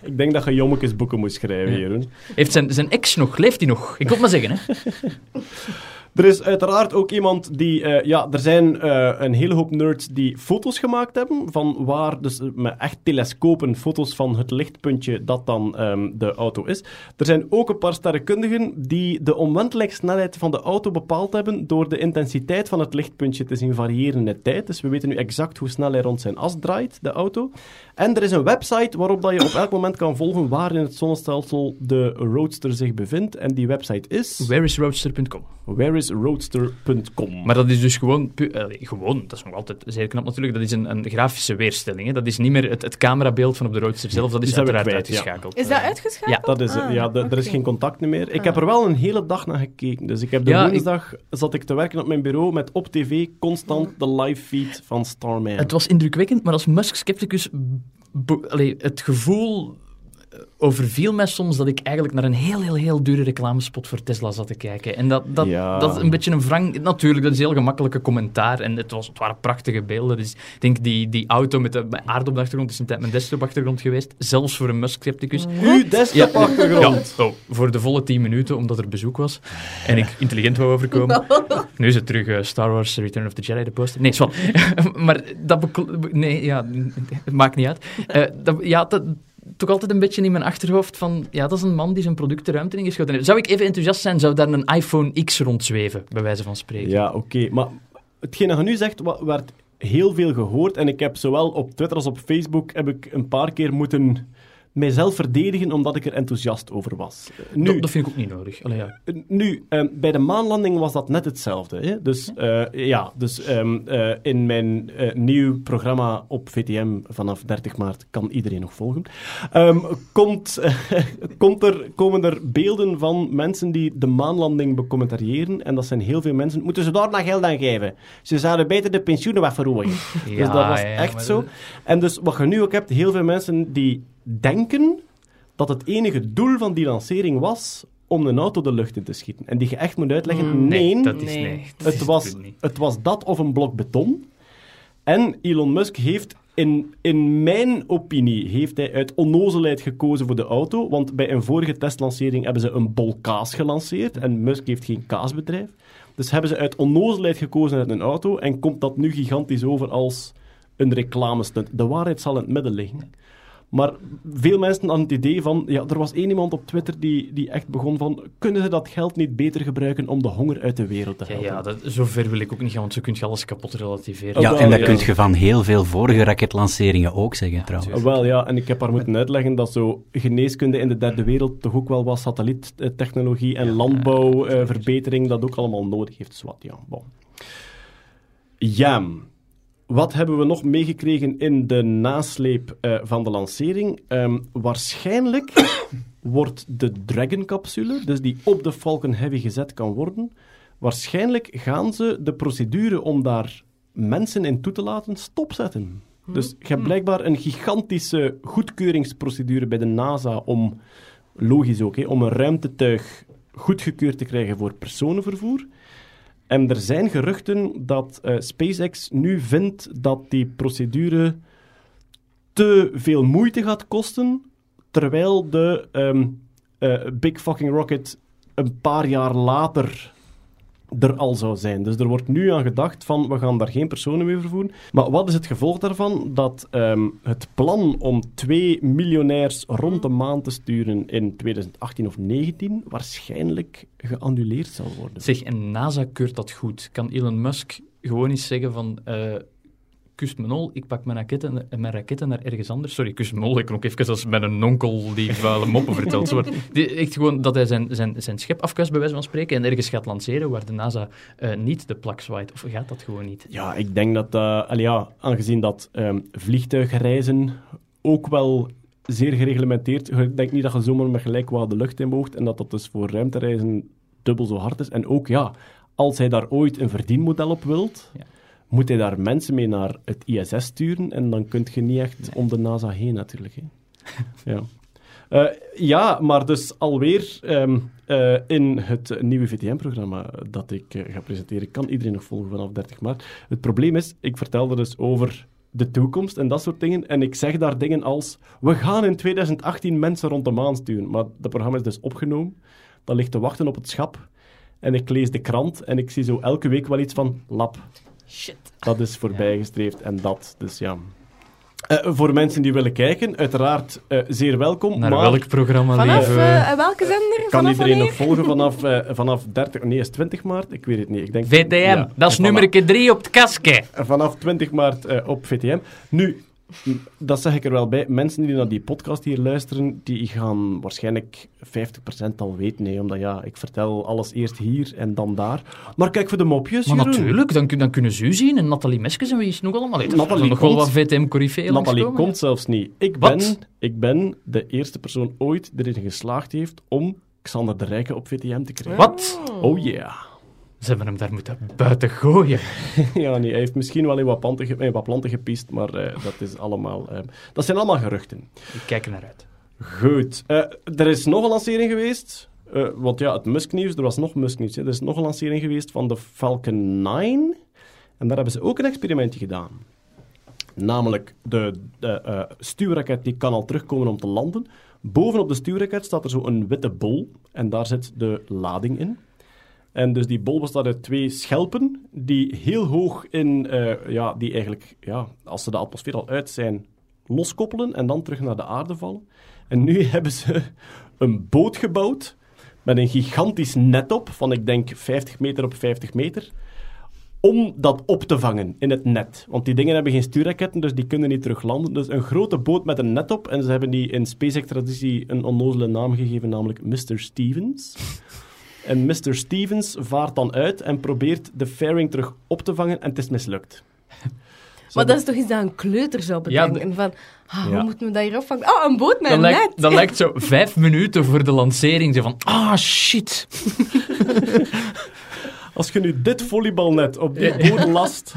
Ik denk dat je jommekes boeken moet schrijven, Jeroen. Heeft zijn, zijn ex nog? Leeft hij nog? Ik wil het maar zeggen. Hè? *laughs* Er is uiteraard ook iemand die... eh, ja, er zijn eh, een hele hoop nerds die foto's gemaakt hebben van waar, dus eh, met echt telescopen, foto's van het lichtpuntje dat dan ehm, de auto is. Er zijn ook een paar sterrenkundigen die de omwentelingssnelheid van de auto bepaald hebben door de intensiteit van het lichtpuntje te zien variëren in de tijd. Dus we weten nu exact hoe snel hij rond zijn as draait, de auto. En er is een website waarop dat je op elk moment kan volgen waar in het zonnestelsel de Roadster zich bevindt. En die website is... Whereisroadster.com. Where is roadster.com. Maar dat is dus gewoon, allee, gewoon, dat is nog altijd zeer knap natuurlijk, dat is een, een grafische weerstelling. Hè? Dat is niet meer het, het camerabeeld van op de Roadster zelf, dat is uiteraard kwijt, ja. uitgeschakeld. Is dat Eh, uitgeschakeld? Ja. Dat is, het. Ah, ja, de- er is geen contact meer. Ik Ah. heb er wel een hele dag naar gekeken. Dus ik heb de Ja, ik- woensdag zat ik te werken op mijn bureau met op tv constant de live feed van Starman. Het was indrukwekkend, maar als Musk-scepticus, allee, het gevoel eh, overviel mij soms dat ik eigenlijk naar een heel, heel, heel dure reclamespot voor Tesla zat te kijken. En dat, dat, Ja. dat is een beetje een wrang... Natuurlijk, dat is een heel gemakkelijke commentaar. En het, was, het waren prachtige beelden. Dus ik denk, die, die auto met de aarde op de achtergrond is een tijd mijn desktop-achtergrond geweest. Zelfs voor een Musk-scepticus. Uw desktop-achtergrond. Ja, oh, voor de volle 10 minuten, omdat er bezoek was. En ik intelligent wou overkomen. *laughs* Nu is het terug eh, Star Wars Return of the Jedi, de poster. Nee, zwart. *laughs* maar dat... Nee, ja, *laughs* het maakt niet uit. Eh, dat, ja, dat... Toch altijd een beetje in mijn achterhoofd van... Ja, dat is een man die zijn product de ruimte ingeschoten heeft. Zou ik even enthousiast zijn, zou daar een iPhone X rondzweven, bij wijze van spreken? Ja, oké. Maar hetgeen dat je nu zegt, werd heel veel gehoord. En ik heb zowel op Twitter als op Facebook heb ik een paar keer moeten mijzelf verdedigen omdat ik er enthousiast over was. Eh, Nu, Dat, dat vind ik ook niet nodig. Allee, ja. Nu, ehm, bij de maanlanding was dat net hetzelfde. Hè? Dus eh, ja, dus ehm, eh, in mijn eh, nieuw programma op VTM vanaf 30 maart kan iedereen nog volgen. ehm, komt, *laughs* komt er, komen er beelden van mensen die de maanlanding becommentariëren. En dat zijn heel veel mensen. Moeten ze daar nog geld aan geven? Ze zouden beter de pensioenen wat verrooien. *laughs* dus Ja, dat was ja, echt zo. En dus wat je nu ook hebt, heel veel mensen die denken dat het enige doel van die lancering was om een auto de lucht in te schieten. En die je echt moet uitleggen, Mm, nee, dat is Nee. is het, was, het niet. het was dat of een blok beton. En Elon Musk heeft, in, in mijn opinie, heeft hij uit onnozelheid gekozen voor de auto. Want bij een vorige testlancering hebben ze een bol kaas gelanceerd. En Musk heeft geen kaasbedrijf. Dus hebben ze uit onnozelheid gekozen uit een auto. En komt dat nu gigantisch over als een reclamestunt. De waarheid zal in het midden liggen. Maar veel mensen hadden het idee van... Ja, er was één iemand op Twitter die, die echt begon van... Kunnen ze dat geld niet beter gebruiken om de honger uit de wereld te helpen? ja dat, zover wil ik ook niet gaan, want zo kun je alles kapot relativeren. Ja, en dat ja. kun je van heel veel vorige raketlanceringen ook zeggen, trouwens. Wel ja, en ik heb haar moeten uitleggen dat zo geneeskunde in de derde wereld toch ook wel wat satelliettechnologie en landbouwverbetering dat ook allemaal nodig heeft. Dus wat, ja, bon. Ja, wat hebben we nog meegekregen in de nasleep eh, van de lancering? Ehm, waarschijnlijk *coughs* wordt de Dragon-capsule, dus die op de Falcon Heavy gezet kan worden, waarschijnlijk gaan ze de procedure om daar mensen in toe te laten stopzetten. Dus je hebt blijkbaar een gigantische goedkeuringsprocedure bij de NASA om, logisch ook, hè, om een ruimtetuig goedgekeurd te krijgen voor personenvervoer. En er zijn geruchten dat eh, SpaceX nu vindt dat die procedure te veel moeite gaat kosten, terwijl de eh, Big Fucking Rocket een paar jaar later er al zou zijn. Dus er wordt nu aan gedacht van, we gaan daar geen personen mee vervoeren. Maar wat is het gevolg daarvan? Dat ehm, het plan om twee miljonairs rond de maan te sturen in 2018 of 2019 waarschijnlijk geannuleerd zal worden. Zeg, en NASA keurt dat goed. Kan Elon Musk gewoon eens zeggen van... eh kust me nol, ik pak mijn raketten, mijn raketten naar ergens anders. Sorry, kust me nol, ik klonk even als mijn onkel die vuile moppen vertelt. Zo, die, echt gewoon dat hij zijn, zijn, zijn schep afkust, bij wijze van spreken, en ergens gaat lanceren waar de NASA eh, niet de plak zwaait. Of gaat dat gewoon niet? Ja, ik denk dat, allee, ja, aangezien dat ehm, vliegtuigreizen ook wel zeer gereglementeerd, ik denk niet dat je zomaar met gelijk wat de lucht in moogt en dat dat dus voor ruimtereizen dubbel zo hard is. En ook, ja, als hij daar ooit een verdienmodel op wilt, Ja. Moet hij daar mensen mee naar het ISS sturen en dan kun je niet echt om de NASA heen natuurlijk. Hè. *laughs* ja. Eh, ja, maar dus alweer ehm, eh, in het nieuwe VTM-programma dat ik eh, ga presenteren, kan iedereen nog volgen vanaf 30 maart. Het probleem is, ik vertelde dus over de toekomst en dat soort dingen. En ik zeg daar dingen als, we gaan in 2018 mensen rond de maan sturen. Maar dat programma is dus opgenomen. Dat ligt te wachten op het schap. En ik lees de krant en ik zie zo elke week wel iets van, lap, Shit. dat is voorbijgestreefd en dat. Dus ja. Eh, voor mensen die willen kijken, uiteraard eh, zeer welkom. Naar maar welk programma, Vanaf eh, welke zender? kan Vanaf iedereen nog volgen *laughs* vanaf, vanaf 30... Nee, is 20 maart? Ik weet het niet. Ik denk, VTM, Ja, dat is nummer 3 op het kastje. Vanaf, vanaf 20 maart eh, op VTM. Nu, dat zeg ik er wel bij. Mensen die naar die podcast hier luisteren, die gaan waarschijnlijk 50% al weten. hè, omdat ja, ik vertel alles eerst hier en dan daar. Maar kijk voor de mopjes, Maar Jeroen. natuurlijk, dan, dan kunnen ze u zien. En Nathalie Meskes en wie is nog allemaal? Allee, Nathalie zijn nog wel komt- wat VTM-corifeeën Nathalie komt zelfs niet. Ik Wat? ben, ik ben de eerste persoon ooit die erin geslaagd heeft om Xander de Rijke op VTM te krijgen. Wat? Oh yeah. Ze hebben hem daar moeten buiten gooien. *laughs* ja, nee, hij heeft misschien wel in wat planten, in wat planten gepiest, maar eh, dat is allemaal... eh, dat zijn allemaal geruchten. Ik kijk er naar uit. Goed. Eh, er is nog een lancering geweest. want ja, het Musk-nieuws, er was nog Musk-nieuws. Er is nog een lancering geweest van de Falcon 9. En daar hebben ze ook een experimentje gedaan. Namelijk, de, de stuurraket die kan al terugkomen om te landen. Bovenop de stuurraket staat er zo een witte bol. En daar zit de lading in. En dus die bol bestaat uit twee schelpen die heel hoog in, eh, ja, die eigenlijk, ja, als ze de atmosfeer al uit zijn, loskoppelen en dan terug naar de aarde vallen. En nu *laughs* hebben ze een boot gebouwd met een gigantisch net op van, ik denk, 50 meter op 50 meter, om dat op te vangen in het net. Want die dingen hebben geen stuurraketten, dus die kunnen niet terug landen. Dus een grote boot met een net op, en ze hebben die in SpaceX-traditie een onnozele naam gegeven, namelijk Mr. Stevens. En Mr. Stevens vaart dan uit en probeert de fairing terug op te vangen, en het is mislukt. *laughs* Maar dat is toch iets dat een kleuter zou Ja, bedenken. Van, ah, hoe Ja. moeten we dat hier opvangen? Oh, een boot met Dat een lijkt, net. dat lijkt zo vijf minuten voor de lancering. Zo van, ah, shit. *laughs* Als je nu dit volleybalnet op die boot last...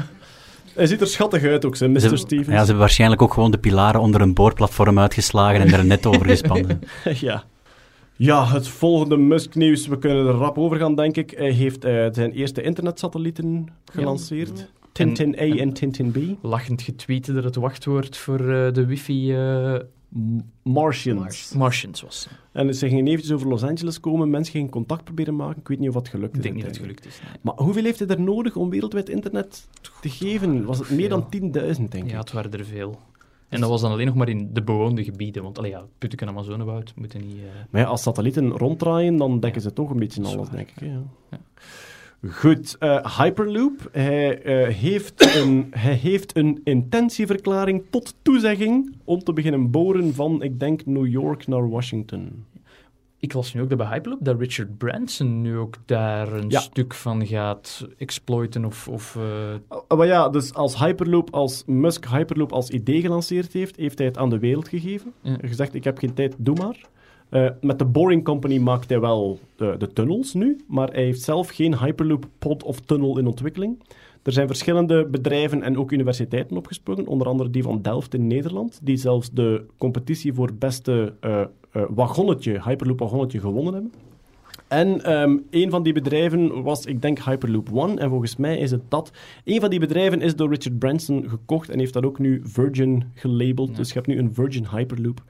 Hij ziet er schattig uit ook, hè, Mr. Ze, Stevens. ja, ze hebben waarschijnlijk ook gewoon de pilaren onder een boorplatform uitgeslagen en er een net over gespannen. *laughs* ja. Ja, het volgende Musk-nieuws. We kunnen er rap over gaan, denk ik. Hij heeft eh, zijn eerste internetsatellieten gelanceerd. Tintin A en Tintin B. Lachend getweet dat het wachtwoord voor eh, de wifi eh, Martians. Martians was. En ze gingen eventjes over Los Angeles komen. Mensen gingen contact proberen maken. Ik weet niet of dat gelukt is. Ik denk niet dat het gelukt is. nee. Maar hoeveel heeft hij er nodig om wereldwijd internet te geven? Was het meer dan 10.000, denk ik? Ja, het waren er veel. En dat was dan alleen nog maar in de bewoonde gebieden. Want allee, ja, Putteken Amazonewoud moeten niet... eh, Maar ja, als satellieten ronddraaien, dan dekken ze toch een beetje alles, waar. denk ik. Ja. Goed, eh, Hyperloop. Hij, eh, heeft een, hij heeft een intentieverklaring tot toezegging om te beginnen boren van, ik denk, New York naar Washington. Ik las nu ook dat bij Hyperloop dat Richard Branson nu ook daar een Ja. stuk van gaat exploiten of... of Uh, maar ja, dus als Hyperloop, als Musk Hyperloop als idee gelanceerd heeft, heeft hij het aan de wereld gegeven. Ja. Gezegd, ik heb geen tijd, doe maar. Eh, met de Boring Company maakt hij wel de, de tunnels nu, maar hij heeft zelf geen Hyperloop pod of tunnel in ontwikkeling. Er zijn verschillende bedrijven en ook universiteiten opgesprongen, onder andere die van Delft in Nederland, die zelfs de competitie voor beste eh, wagonnetje, Hyperloop wagonnetje gewonnen hebben. En ehm, een van die bedrijven was, ik denk, Hyperloop One. En volgens mij is het dat. Een van die bedrijven is door Richard Branson gekocht en heeft dat ook nu Virgin gelabeld. Dus je hebt nu een Virgin Hyperloop.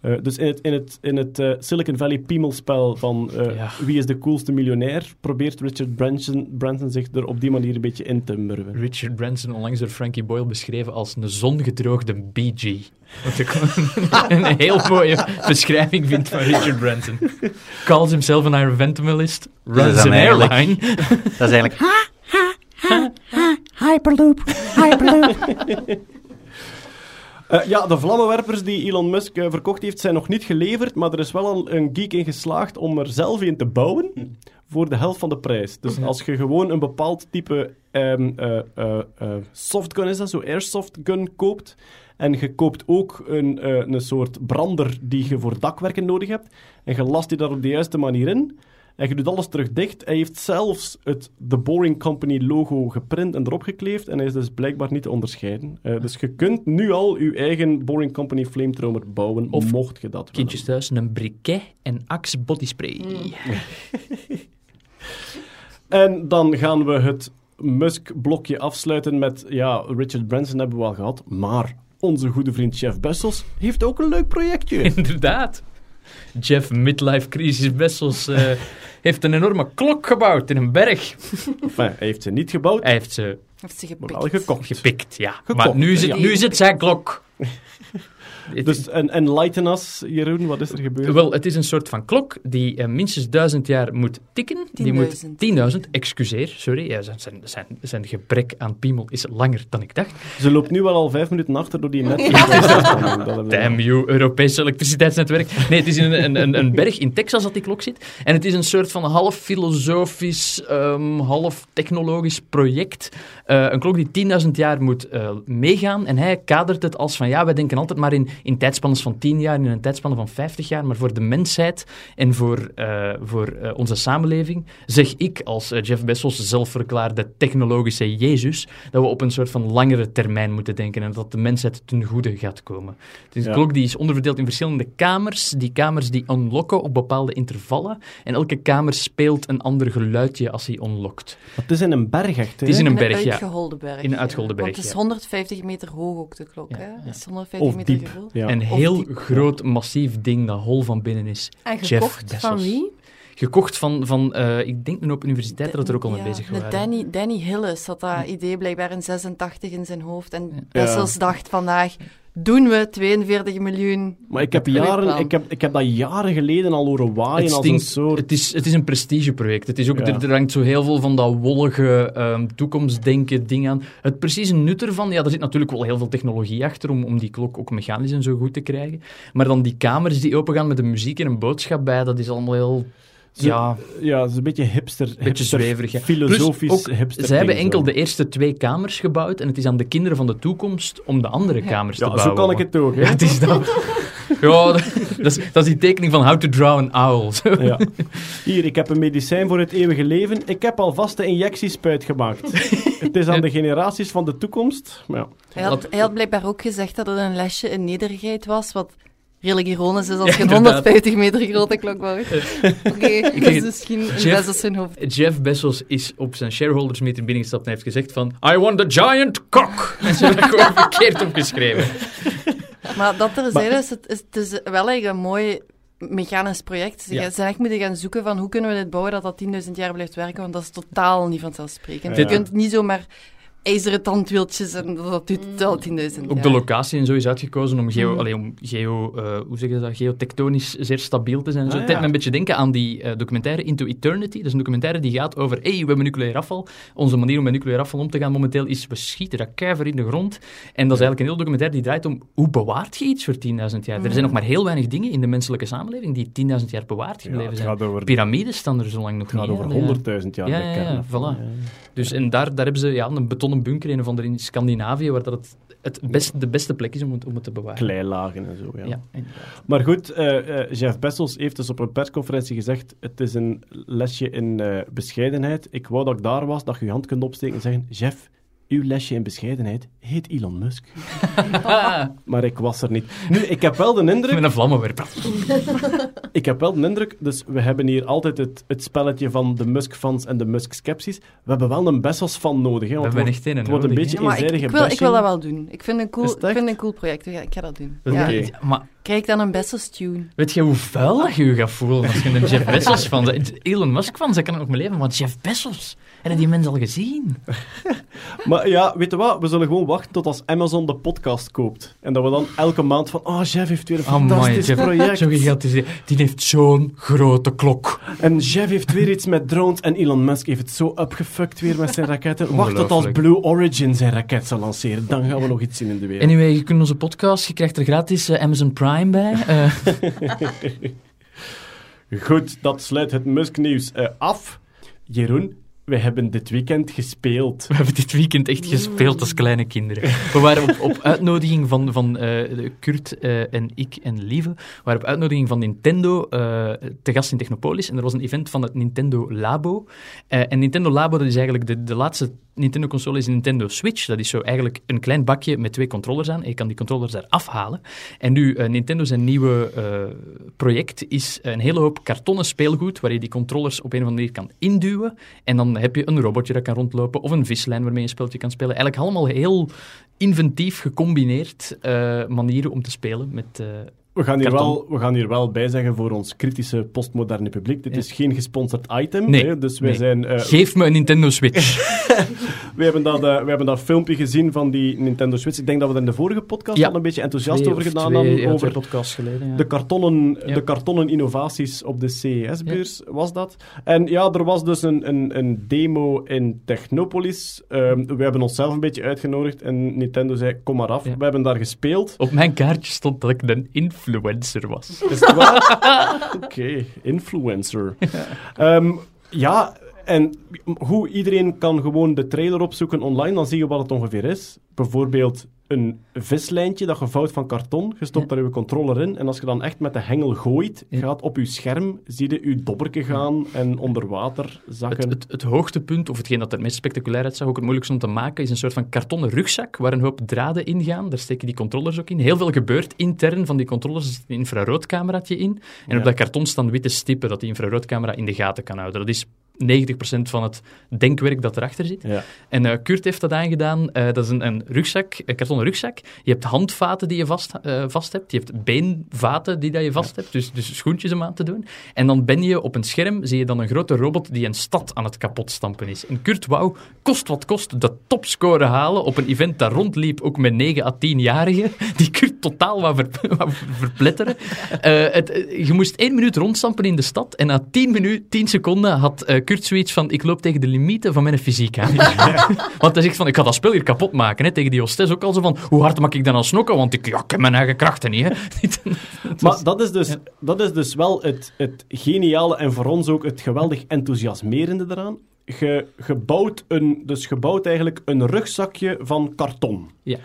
Eh, dus in het, in het, in het eh, Silicon Valley piemelspel van eh, Ja. wie is de coolste miljonair, probeert Richard Branson, Branson zich er op die manier een beetje in te murwen. Richard Branson onlangs door Frankie Boyle beschreven als een zongedroogde BG. Wat ik *laughs* een heel mooie beschrijving vind van Richard Branson. Calls himself an environmentalist, dat runs an airline. Dat is eigenlijk... Hyperloop, Hyperloop. *laughs* Eh, ja, de vlammenwerpers die Elon Musk eh, verkocht heeft, zijn nog niet geleverd, maar er is wel al een geek in geslaagd om er zelf een te bouwen voor de helft van de prijs. Dus als je gewoon een bepaald type ehm, eh, softgun is dat, zo airsoft gun koopt, en je koopt ook een, een soort brander die je voor dakwerken nodig hebt, en je last die daar op de juiste manier in, je doet alles terug dicht. Hij heeft zelfs het The Boring Company logo geprint en erop gekleefd. En hij is dus blijkbaar niet te onderscheiden. Eh, dus je kunt nu al je eigen Boring Company flamethrower bouwen, Of mocht je dat willen. Kindjes thuis, een briquet en Axe bodyspray. *laughs* En dan gaan we het Musk-blokje afsluiten met... Ja, Richard Branson hebben we al gehad, maar onze goede vriend Jeff Bezos heeft ook een leuk projectje. *laughs* Inderdaad. Jeff Midlife Crisis Bessels eh, *laughs* heeft een enorme klok gebouwd in een berg. Enfin, hij heeft ze niet gebouwd, Hij heeft ze Heeft ze gepikt. wel gekocht. gepikt, ja. Gekocht, maar nu is, het, ja. nu is het zijn klok. *laughs* Dus, en enlighten us, Jeroen, wat is er gebeurd? Wel, het is een soort van klok die eh, minstens duizend jaar moet tikken. Die moet 10.000. 10.000, excuseer, sorry. Ja, zijn, zijn, zijn, zijn gebrek aan piemel is langer dan ik dacht. Ze loopt nu wel al vijf minuten achter door die we- Damn you, Europese elektriciteitsnetwerk. Nee, het is in een, een, een berg in Texas dat die klok zit. En het is een soort van half filosofisch, ehm, half technologisch project. Eh, een klok die 10.000 jaar moet eh, meegaan. En hij kadert het als van, ja, wij denken altijd maar in, in tijdspannen van 10 jaar, in een tijdspanne van 50 jaar. Maar voor de mensheid en voor, eh, voor eh, onze samenleving zeg ik als eh, Jeff Bezos, zelfverklaarde technologische Jezus, dat we op een soort van langere termijn moeten denken en dat de mensheid ten goede gaat komen. Het is een Ja. klok die is onderverdeeld in verschillende kamers. Die kamers die unlocken op bepaalde intervallen. En elke kamer speelt een ander geluidje als hij unlockt. Het is in een berg, echt. hè? Het is in een berg, ja. uitgeholde berg. In een uitgeholde berg, Want het is ja. 150 meter hoog ook, de klok. Ja, hè? Het is 150 Of meter Ja. Een heel groot, massief ding dat hol van binnen is. En Jeff gekocht Bezos. van wie? Gekocht van, van eh, ik denk een open universiteit dat het er ook al mee Ja, bezig waren. Danny, Danny Hillis had dat idee blijkbaar in 86 in zijn hoofd. En Ja. Bezos dacht vandaag, doen we 42 miljoen. Maar ik heb, jaren, ik, heb, ik heb dat jaren geleden al horen waaien Het, als een stinkt, soort... het, is, het is een prestigeproject. Het is ook, Ja. er, er hangt zo heel veel van dat wollige ehm, toekomstdenken ding aan. Het precieze nut ervan, ja, er zit natuurlijk wel heel veel technologie achter om, om die klok ook mechanisch en zo goed te krijgen. Maar dan die kamers die opengaan met een muziek en een boodschap bij, dat is allemaal heel... Ze- ja, Ja, het is een beetje hipster. beetje hipster, zweverig. ja. Filosofisch Plus ook, hipster. Ze hebben enkel zo. de eerste twee kamers gebouwd en het is aan de kinderen van de toekomst om de andere kamers te Ja, bouwen. zo kan ik het ook. Hè? Ja, het is dat. *laughs* Ja, dat is, dat is die tekening van How to Draw an Owl. Ja. Hier, ik heb een medicijn voor het eeuwige leven. Ik heb al vaste injectiespuit gemaakt. *laughs* het is aan de generaties van de toekomst. Maar ja. Hij had, hij had blijkbaar ook gezegd dat het een lesje in nederigheid was, wat redelijk ironisch is als Ja, je een inderdaad. 150 meter grote klok bouwt. Oké, dat is misschien Jeff- Bezos zijn hoofd. Jeff Bezos is op zijn shareholders meeting binnengestapt en heeft gezegd van I want a giant cock. *laughs* En ze hebben gewoon verkeerd opgeschreven. Maar dat terzijde is het, is, het is wel eigenlijk een mooi mechanisch project. Ze Ja. zijn echt moeten gaan zoeken van hoe kunnen we dit bouwen dat dat 10.000 jaar blijft werken, want dat is totaal niet vanzelfsprekend. Ja. Je kunt niet zomaar ijzeren tandwieltjes en dat, dat duurt totaal 10.000 Ook jaar. de locatie en zo is uitgekozen om, geo, Mm. allee, om geo, eh, hoe zeg je dat, geotectonisch zeer stabiel te zijn. en Zo. Ah, Het deed ja. me een beetje denken aan die eh, documentaire Into Eternity. Dat is een documentaire die gaat over, hey, we hebben nucleair afval. Onze manier om met nucleair afval om te gaan momenteel is, we schieten dat kuiver in de grond. En dat is eigenlijk een heel documentaire die draait om, hoe bewaart je iets voor 10.000 jaar? Er zijn nog maar heel weinig dingen in de menselijke samenleving die 10.000 jaar bewaard Ja, gebleven het zijn. gaat over, Piramides staan er zo lang nog het gaat niet. over hè. 100.000 jaar Ja, ja, ja, voilà. ja. Dus en daar, daar hebben ze ja, een betonnen bunker, een of andere in Scandinavië, waar dat het, het best, de beste plek is om het, om het te bewaren. Kleilagen en zo, ja. Ja. Maar goed, eh, eh, Jeff Bezos heeft dus op een persconferentie gezegd: Het is een lesje in eh, bescheidenheid. Ik wou dat ik daar was, dat je je hand kunt opsteken en zeggen: Jeff, uw lesje in bescheidenheid heet Elon Musk. *laughs* maar ik was er niet. Nu, ik heb wel de indruk. Met een vlammenwerper. *laughs* Ik heb wel de indruk, dus we hebben hier altijd het, het spelletje van de Musk-fans en de Musk-skepsis. We hebben wel een Bezos-fan nodig. Hè, We want hebben het echt een wordt, het wordt een nodig, beetje Ja, ik, wil, ik wil dat wel doen. Ik vind het een cool, Is het ik vind een cool project. Ik ga, ik ga dat doen. Ja. maar Krijg dan een Bezos-tune. weet je hoe vuil je je gaat voelen als je een *laughs* Jeff Bezos van bent? Elon Musk van, ze kan het nog mijn leven, maar Jeff Bezos. Heb je die mens al gezien? *laughs* Maar ja, weet je wat? We zullen gewoon wachten tot als Amazon de podcast koopt. En dat we dan elke maand van, oh, Jeff heeft weer een fantastisch project. Zo gigantisch. Die heeft zo'n grote klok. En Jeff heeft weer iets met drones. En Elon Musk heeft het zo upgefuckt weer met zijn raketten. Wacht tot als. Blue Origin zijn raket zal lanceren. Dan gaan we nog iets zien in de wereld. Anyway, je kunt onze podcast, je krijgt er gratis eh, Amazon Prime bij. *laughs* Eh, Goed, dat sluit het Musk-nieuws eh, af. Jeroen, we hebben dit weekend gespeeld. We hebben dit weekend echt gespeeld als kleine kinderen. We waren op, uitnodiging van, van eh, Kurt eh, en ik en Lieve, we waren op uitnodiging van Nintendo eh, te gast in Technopolis. En er was een event van het Nintendo Labo. En Nintendo Labo, dat is eigenlijk de, de laatste Nintendo-console, is Nintendo Switch. Dat is zo eigenlijk een klein bakje met twee controllers aan. Je kan die controllers daar afhalen. En nu, eh, Nintendo zijn nieuwe eh, project is een hele hoop kartonnen speelgoed, waar je die controllers op een of andere manier kan induwen. En dan heb je een robotje dat kan rondlopen, of een vislijn waarmee je een spelletje kan spelen. Eigenlijk allemaal heel inventief gecombineerd eh, manieren om te spelen met... We gaan, hier wel, we gaan hier wel bij zeggen voor ons kritische postmoderne publiek. Dit Ja. is geen gesponsord item. Nee, Hè? Dus wij nee. zijn... eh, Geef me een Nintendo Switch. *laughs* *laughs* we, hebben dat, eh, we hebben dat filmpje gezien van die Nintendo Switch. Ik denk dat we er in de vorige podcast Ja. al een beetje enthousiast Twee over gedaan twee- hebben. ja, over twee podcasts geleden. Ja. de kartonnen, Ja. de kartonnen innovaties op de CES-beurs was dat. En ja, er was dus een, een, een demo in Technopolis. Ehm, we hebben onszelf een beetje uitgenodigd en Nintendo zei, kom maar af. Ja. We hebben daar gespeeld. Op mijn kaartje stond dat ik een influencer was. *laughs* Is het waar? Oké, influencer. Ehm, ja, en hoe iedereen kan gewoon de trailer opzoeken online, dan zie je wat het ongeveer is. Bijvoorbeeld een vislijntje dat je vouwt van karton, je stopt Ja. daar je controller in, en als je dan echt met de hengel gooit, Ja. gaat op je scherm, zie je je dobberke gaan en onder water zakken. Het, het, het hoogtepunt, of hetgeen dat er het meest spectaculair uitzag, ook het moeilijkste om te maken, is een soort van kartonnen rugzak waar een hoop draden in gaan. Daar steken die controllers ook in. Heel veel gebeurt intern van die controllers. Er zit een infraroodcameraatje in. En Ja. op dat karton staan witte stippen dat die infraroodcamera in de gaten kan houden. Dat is 90% van het denkwerk dat erachter zit. Ja. En eh, Kurt heeft dat aangedaan. Eh, dat is een, een rugzak, een kartonnen rugzak. Je hebt handvaten die je vast, eh, vast hebt. Je hebt beenvaten die dat je vast hebt. Dus, dus schoentjes om aan te doen. En dan ben je op een scherm, zie je dan een grote robot die een stad aan het kapotstampen is. En Kurt wou, kost wat kost, de topscore halen op een event dat rondliep, ook met 9 à 10-jarigen, *laughs* die Kurt totaal wou, ver- *laughs* wou verpletteren. *laughs* Eh, het, eh, je moest één minuut rondstampen in de stad en na 10, minu- 10 seconden had Kurt zoiets van, ik loop tegen de limieten van mijn fysiek aan. Want hij zegt van, ik ga dat spel hier kapot maken. Hè. Tegen die hostess ook al zo van, hoe hard mag ik dan al snokken? Want ik, ja, ik heb mijn eigen krachten niet. Hè. *laughs* *laughs* Maar dat is dus, dat is dus wel het, het geniale en voor ons ook het geweldig enthousiasmerende eraan. Je, bouwt een, dus je bouwt eigenlijk een rugzakje van karton. Ja.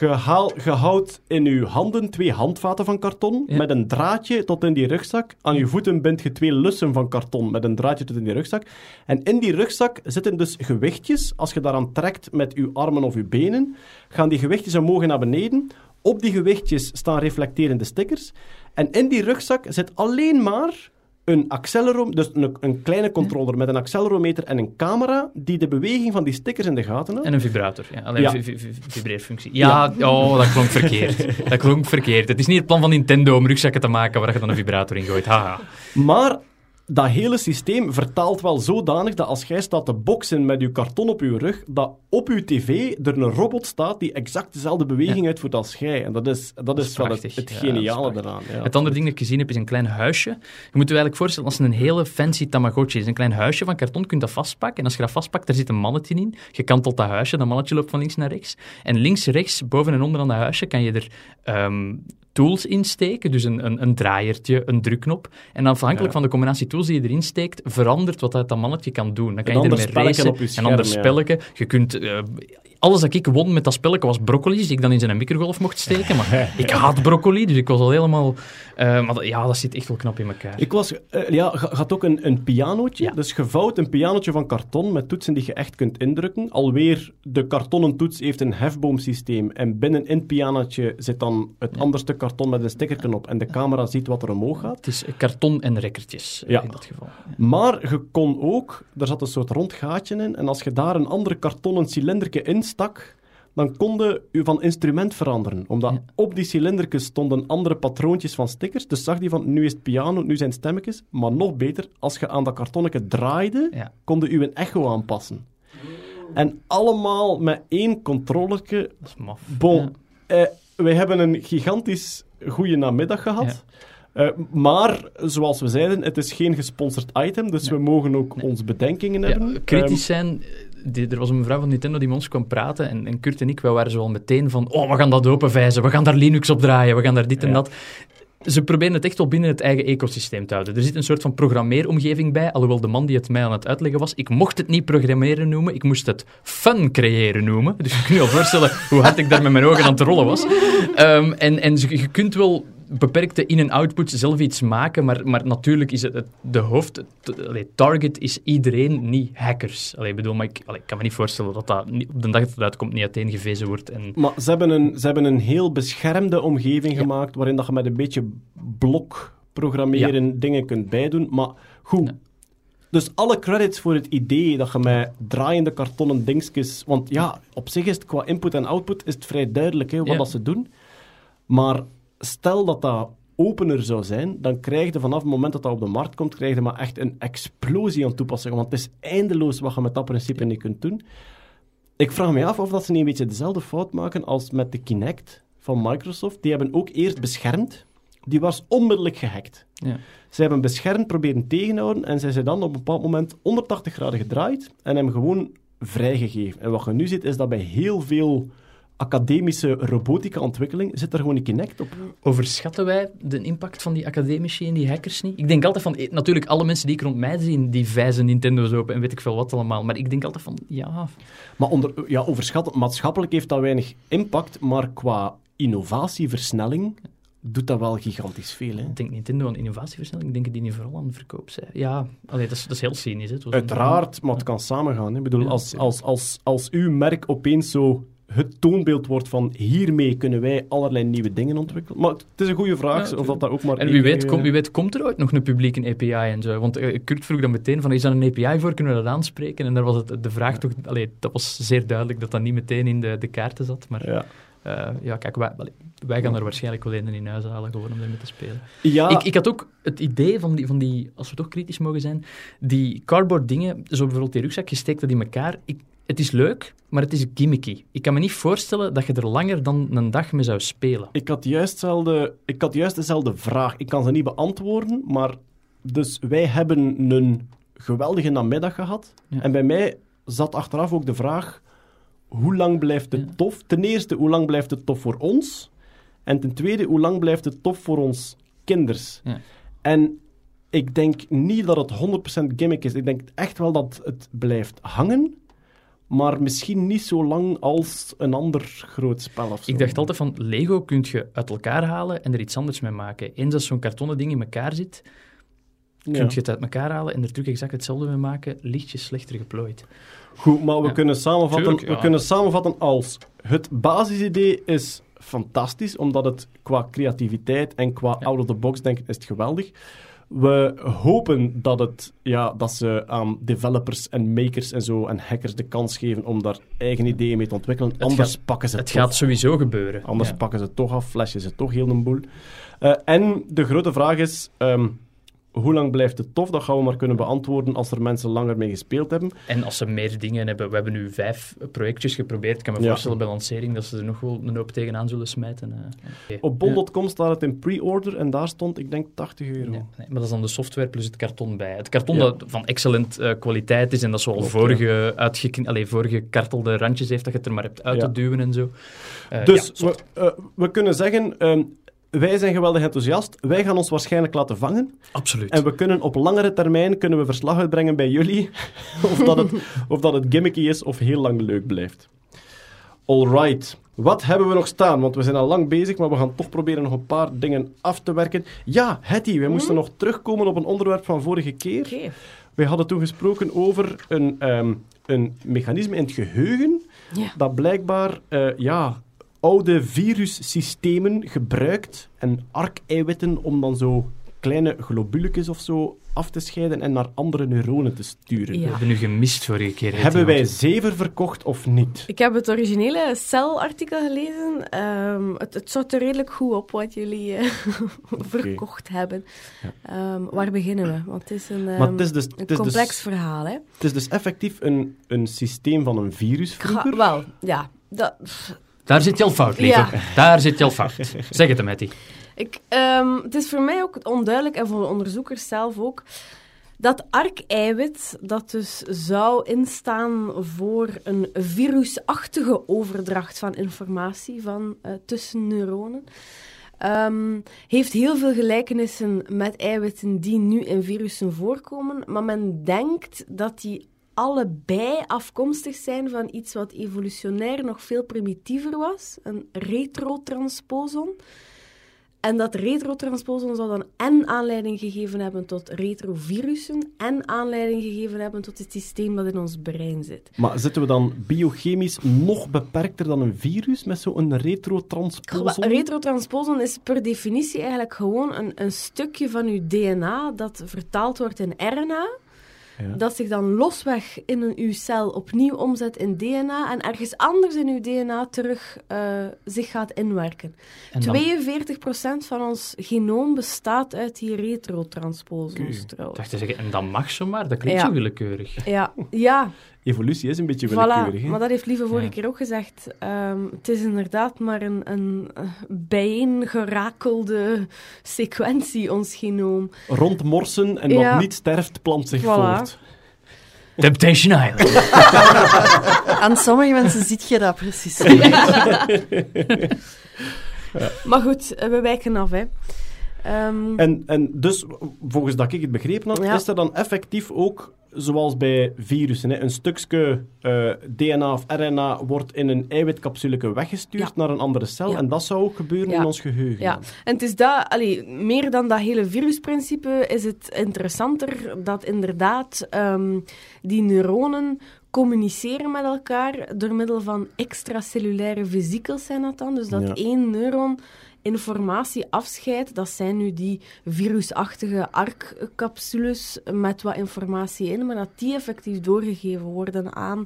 Je, haal, je houdt in je handen twee handvaten van karton Ja. met een draadje tot in die rugzak. Aan je voeten bindt je twee lussen van karton met een draadje tot in die rugzak. En in die rugzak zitten dus gewichtjes. Als je daaraan trekt met je armen of je benen, gaan die gewichtjes omhoog naar beneden. Op die gewichtjes staan reflecterende stickers. En in die rugzak zit alleen maar een accelerometer, dus een, een kleine controller met een accelerometer en een camera die de beweging van die stickers in de gaten houdt. En een vibrator. Ja, alleen Ja. vibreerfunctie. Ja, oh, dat klonk verkeerd. Dat klonk verkeerd. Het is niet het plan van Nintendo om rugzakken te maken waar je dan een vibrator in gooit. Haha. Maar dat hele systeem vertaalt wel zodanig dat als jij staat te boksen met je karton op je rug, dat op je tv er een robot staat die exact dezelfde beweging uitvoert als jij. En dat is, dat is, is wel het, het geniale eraan. Ja. Het andere ding dat ik gezien heb is een klein huisje. Je moet je eigenlijk voorstellen als een hele fancy Tamagotchi is. Een klein huisje van karton, je kunt dat vastpakken. En als je dat vastpakt, daar zit een mannetje in. Je kantelt dat huisje, dat mannetje loopt van links naar rechts. En links, rechts, boven en onder aan dat huisje kan je er ehm, tools insteken. Dus een, een, een draaiertje, een drukknop. En afhankelijk Ja. van de combinatie tools die je erin steekt, verandert wat dat, dat mannetje kan doen. Dan kan Een je ermee racen, op je een ander ja. spelletje. Je kunt... eh, alles dat ik won met dat spelletje was broccoli, die ik dan in zijn microgolf mocht steken. Maar *laughs* ik haat broccoli, dus ik was al helemaal... eh, maar ja, dat zit echt wel knap in elkaar. Ik was, eh, ja, had ook een, een pianootje. Ja. Dus je vouwt een pianootje van karton met toetsen die je echt kunt indrukken. Alweer, de kartonnen toets heeft een hefboomsysteem. En binnen in het pianootje zit dan het Ja. andere stuk karton met een stickerken op. En de camera ziet wat er omhoog gaat. Het is karton en rekkertjes eh, Ja. in dat geval. Maar je kon ook, er zat een soort rond gaatje in, en als je daar een andere kartonnen cilinderke in stak, dan kon je je van instrument veranderen. Omdat Ja. op die cilinderke stonden andere patroontjes van stickers. Dus zag die van, nu is het piano, nu zijn stemmetjes. Maar nog beter, als je aan dat kartonnetje draaide, Ja. kon je je echo aanpassen. En allemaal met één controllerke. Dat is maf. Bon, Ja. eh, wij hebben een gigantisch goede namiddag gehad. Eh, maar, zoals we zeiden, het is geen gesponsord item, dus we mogen ook onze bedenkingen Ja, hebben. kritisch zijn. eh, die- er was een mevrouw van Nintendo die met ons kwam praten en, en Kurt en ik, wij waren zo al meteen van oh, we gaan dat openvijzen, we gaan daar Linux op draaien, we gaan daar dit en dat. Ze proberen het echt wel binnen het eigen ecosysteem te houden. Er zit een soort van programmeeromgeving bij, alhoewel de man die het mij aan het uitleggen was, ik mocht het niet programmeren noemen, ik moest het fun creëren noemen. Dus je kunt je al voorstellen hoe hard ik daar met mijn ogen aan het rollen was. Ehm, en en je je kunt wel beperkte in- en output zelf iets maken, maar, maar natuurlijk is het, het- de hoofd... het- allee, target is iedereen, niet hackers. Allee, bedoel, maar ik, allee, ik kan me niet voorstellen dat dat niet- op de dag dat het uitkomt niet uiteengevezen wordt. En, Maar ze hebben een, ze hebben een heel beschermde omgeving Ja. gemaakt, waarin dat je met een beetje blokprogrammeren dingen kunt bijdoen. Maar goed. Ja. Dus alle credits voor het idee dat je met draaiende kartonnen dingetjes... Want ja, op zich is het qua input en output is het vrij duidelijk hè, wat dat ze doen. Maar stel dat dat opener zou zijn, dan krijg je vanaf het moment dat dat op de markt komt, krijg je maar echt een explosie aan toepassingen. Want het is eindeloos wat je met dat principe niet kunt doen. Ik vraag me af of dat ze niet een beetje dezelfde fout maken als met de Kinect van Microsoft. Die hebben ook eerst beschermd. Die was onmiddellijk gehackt. Ja. Ze hebben beschermd proberen tegenhouden en zij zijn dan op een bepaald moment 180 graden gedraaid en hem gewoon vrijgegeven. En wat je nu ziet, is dat bij heel veel academische robotica-ontwikkeling zit er gewoon een Kinect op. Overschatten wij de impact van die academici en die hackers niet? Ik denk altijd van, eh, natuurlijk, alle mensen die ik rond mij zie, die vijzen Nintendo's open en weet ik veel wat allemaal. Maar ik denk altijd van, ja, Maar onder, ja, overschat, maatschappelijk heeft dat weinig impact, maar qua innovatieversnelling doet dat wel gigantisch veel. Hè? ik denk Nintendo aan innovatieversnelling, ik denk dat die niet vooral aan verkoop zijn. Ja, allee, dat, is, dat is heel cynisch. Hè. Uiteraard, maar het kan samengaan. Hè. Ik bedoel, als, als, als, als uw merk opeens zo het toonbeeld wordt van hiermee kunnen wij allerlei nieuwe dingen ontwikkelen. Maar het is een goede vraag, Ja, of dat, dat ook maar... En wie weet, kom, wie weet komt er ooit nog een publieke API en zo. Want eh, Kurt vroeg dan meteen van, is daar een API voor, kunnen we dat aanspreken? En daar was het, de vraag toch... Allee, dat was zeer duidelijk dat dat niet meteen in de, de kaarten zat. Maar Ja. eh, ja, kijk, wij, wij gaan er waarschijnlijk wel een in huis halen gewoon om ermee te spelen. Ja, Ik, ik had ook het idee van die, van die, als we toch kritisch mogen zijn, die cardboard dingen, zo bijvoorbeeld die rugzak, je steekt dat in elkaar. Ik, het is leuk, maar het is gimmicky. Ik kan me niet voorstellen dat je er langer dan een dag mee zou spelen. Ik had, juist dezelfde, ik had juist dezelfde vraag. Ik kan ze niet beantwoorden, maar... Dus wij hebben een geweldige namiddag gehad. Ja. En bij mij zat achteraf ook de vraag... Hoe lang blijft het Ja. tof? Ten eerste, hoe lang blijft het tof voor ons? En ten tweede, hoe lang blijft het tof voor ons kinders? Ja. En ik denk niet dat het 100% gimmick is. Ik denk echt wel dat het blijft hangen. Maar misschien niet zo lang als een ander groot spel of zo. Ik dacht altijd van, Lego kun je uit elkaar halen en er iets anders mee maken. Eens als zo'n kartonnen ding in elkaar zit, kun je het uit elkaar halen en er terug exact hetzelfde mee maken, ligt je slechter geplooid. Goed, maar we, Ja. kunnen samenvatten, Tuurlijk, ja. we kunnen samenvatten als het basisidee is fantastisch, omdat het qua creativiteit en qua out-of-the-box denken is het geweldig. We hopen dat, het, ja, dat ze aan developers en makers en zo en hackers de kans geven om daar eigen ideeën mee te ontwikkelen. Anders gaat- pakken ze Het toch gaat sowieso gebeuren. Anders Ja. pakken ze het toch af, flashen ze toch heel een boel. Eh, en de grote vraag is, ehm, hoe lang blijft het tof? Dat gaan we maar kunnen beantwoorden als er mensen langer mee gespeeld hebben. En als ze meer dingen hebben, we hebben nu vijf projectjes geprobeerd. Ik kan me Ja. voorstellen bij lancering dat ze er nog wel een hoop tegenaan zullen smijten. eh. Op bol.com staat het in pre-order en daar stond, ik denk, 80 euro. Nee, nee, maar dat is dan de software plus het karton bij. Het karton Ja. dat van excellent eh, kwaliteit is en dat zo al vorige, uitgekn- allee, vorige kartelde randjes heeft, dat je het er maar hebt uit te duwen en zo. Eh, Dus we, we kunnen zeggen, ehm, wij zijn geweldig enthousiast. Wij gaan ons waarschijnlijk laten vangen. absoluut. En we kunnen op langere termijn kunnen we verslag uitbrengen bij jullie *laughs* of, dat het, of dat het gimmicky is of heel lang leuk blijft. Alright. Wat hebben we nog staan? Want we zijn al lang bezig, maar we gaan toch proberen nog een paar dingen af te werken. Ja, Hetty, wij moesten nog terugkomen op een onderwerp van vorige keer. Oké. Wij hadden toen gesproken over een, ehm, een mechanisme in het geheugen Ja. dat blijkbaar eh, ja, oude virussystemen gebruikt en ARC-eiwitten om dan zo kleine globuletjes of zo af te scheiden en naar andere neuronen te sturen. Ja. We hebben nu gemist vorige keer. heet Hebben wij zever verkocht of niet? Ik heb het originele Cell-artikel gelezen. Ehm, het, het zat er redelijk goed op wat jullie eh, *laughs* verkocht hebben. Ehm, waar beginnen we? Want het is een, maar ehm, het is dus, een het is complex dus, verhaal, hè? het is dus effectief een, een systeem van een virus Ga- vroeger. wel, ja. Dat, Daar zit je al fout, lieve. Ja. Daar zit je al fout. Zeg het hem, Etty. Ik, ehm, het is voor mij ook onduidelijk, en voor de onderzoekers zelf ook, dat ARC-eiwit, dat dus zou instaan voor een virusachtige overdracht van informatie van, eh, tussen neuronen, ehm, heeft heel veel gelijkenissen met eiwitten die nu in virussen voorkomen, maar men denkt dat die allebei afkomstig zijn van iets wat evolutionair nog veel primitiever was, een retrotransposon. En dat retrotransposon zou dan en aanleiding gegeven hebben tot retrovirussen en aanleiding gegeven hebben tot het systeem dat in ons brein zit. Maar zitten we dan biochemisch nog beperkter dan een virus met zo'n retrotransposon? Retrotransposon is per definitie eigenlijk gewoon een, een stukje van uw DNA dat vertaald wordt in RNA. Ja. dat zich dan losweg in een, uw cel opnieuw omzet in DNA en ergens anders in uw DNA terug eh, zich gaat inwerken. En dan- 42% van ons genoom bestaat uit die retrotransposons Ik trouwens. dacht te zeggen, en dat mag zomaar, dat klinkt Ja. zo willekeurig. Ja, ja Evolutie is een beetje willekeurig. voilà. hè? Maar dat heeft Lieve vorige Ja. keer ook gezegd. Ehm, het is inderdaad maar een, een bijeengerakelde sequentie, ons genoom. Rondmorsen en Ja. wat niet sterft, plant zich Voilà. voort. Temptation Island. *laughs* Aan sommige mensen ziet je dat precies. *laughs* *laughs* Maar goed, we wijken af, hè. Ehm, En, en dus, volgens dat ik het begrepen had, Ja. is er dan effectief ook, zoals bij virussen, hè, een stukje eh, DNA of RNA wordt in een eiwitcapsuleke weggestuurd Ja. naar een andere cel. Ja. En dat zou ook gebeuren in ons geheugen. Ja, en het is dat, allee, meer dan dat hele virusprincipe, is het interessanter dat inderdaad ehm, die neuronen communiceren met elkaar door middel van extracellulaire vesicels zijn dat dan. Dus dat één neuron informatie afscheidt. Dat zijn nu die virusachtige ARC-capsules met wat informatie in, maar dat die effectief doorgegeven worden aan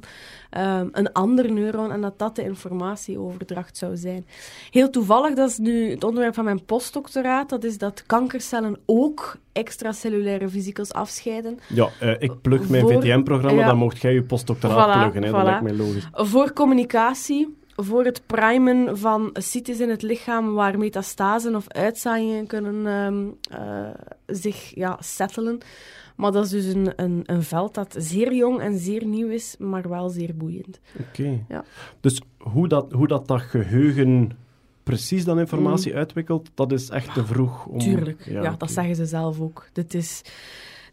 ehm, een ander neuron en dat dat de informatieoverdracht zou zijn. Heel toevallig, dat is nu het onderwerp van mijn postdoctoraat, dat is dat kankercellen ook extracellulaire vesicels afscheiden. Ja, eh, ik plug mijn VTM-programma, ja. dan mocht jij je postdoctoraat Voilà, pluggen. Hè. Dat lijkt mij logisch. Voor communicatie, voor het primen van sites in het lichaam waar metastasen of uitzaaiingen kunnen ehm, eh, zich ja, settelen. Maar dat is dus een, een, een veld dat zeer jong en zeer nieuw is, maar wel zeer boeiend. Oké. Ja. Dus hoe dat, hoe dat, dat geheugen precies dan informatie uitwikkelt, dat is echt te vroeg. Om... Tuurlijk, ja, dat zeggen ze zelf ook. Dit is,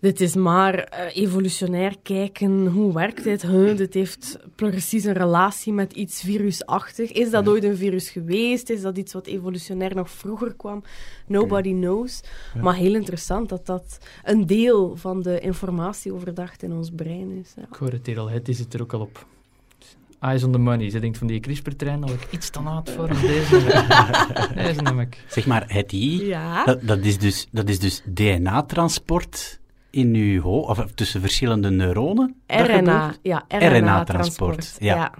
dit is maar eh, evolutionair kijken, hoe werkt dit? Huh, dit heeft precies een relatie met iets virusachtig. Is dat ooit een virus geweest? Is dat iets wat evolutionair nog vroeger kwam? Nobody knows. Ja. Maar heel interessant dat dat een deel van de informatieoverdracht in ons brein is. Ja. Ik hoor het hier al, het is het er ook al op. Eyes on the money. Ze denkt van die CRISPR-trein al ik iets te laat voor. Deze, *laughs* deze neem ik. Zeg maar, het die, Ja. dat, dat is dus, dat is dus DNA-transport in uw hoofd, of tussen verschillende neuronen? RNA, ja, RNA-transport, ja. ja.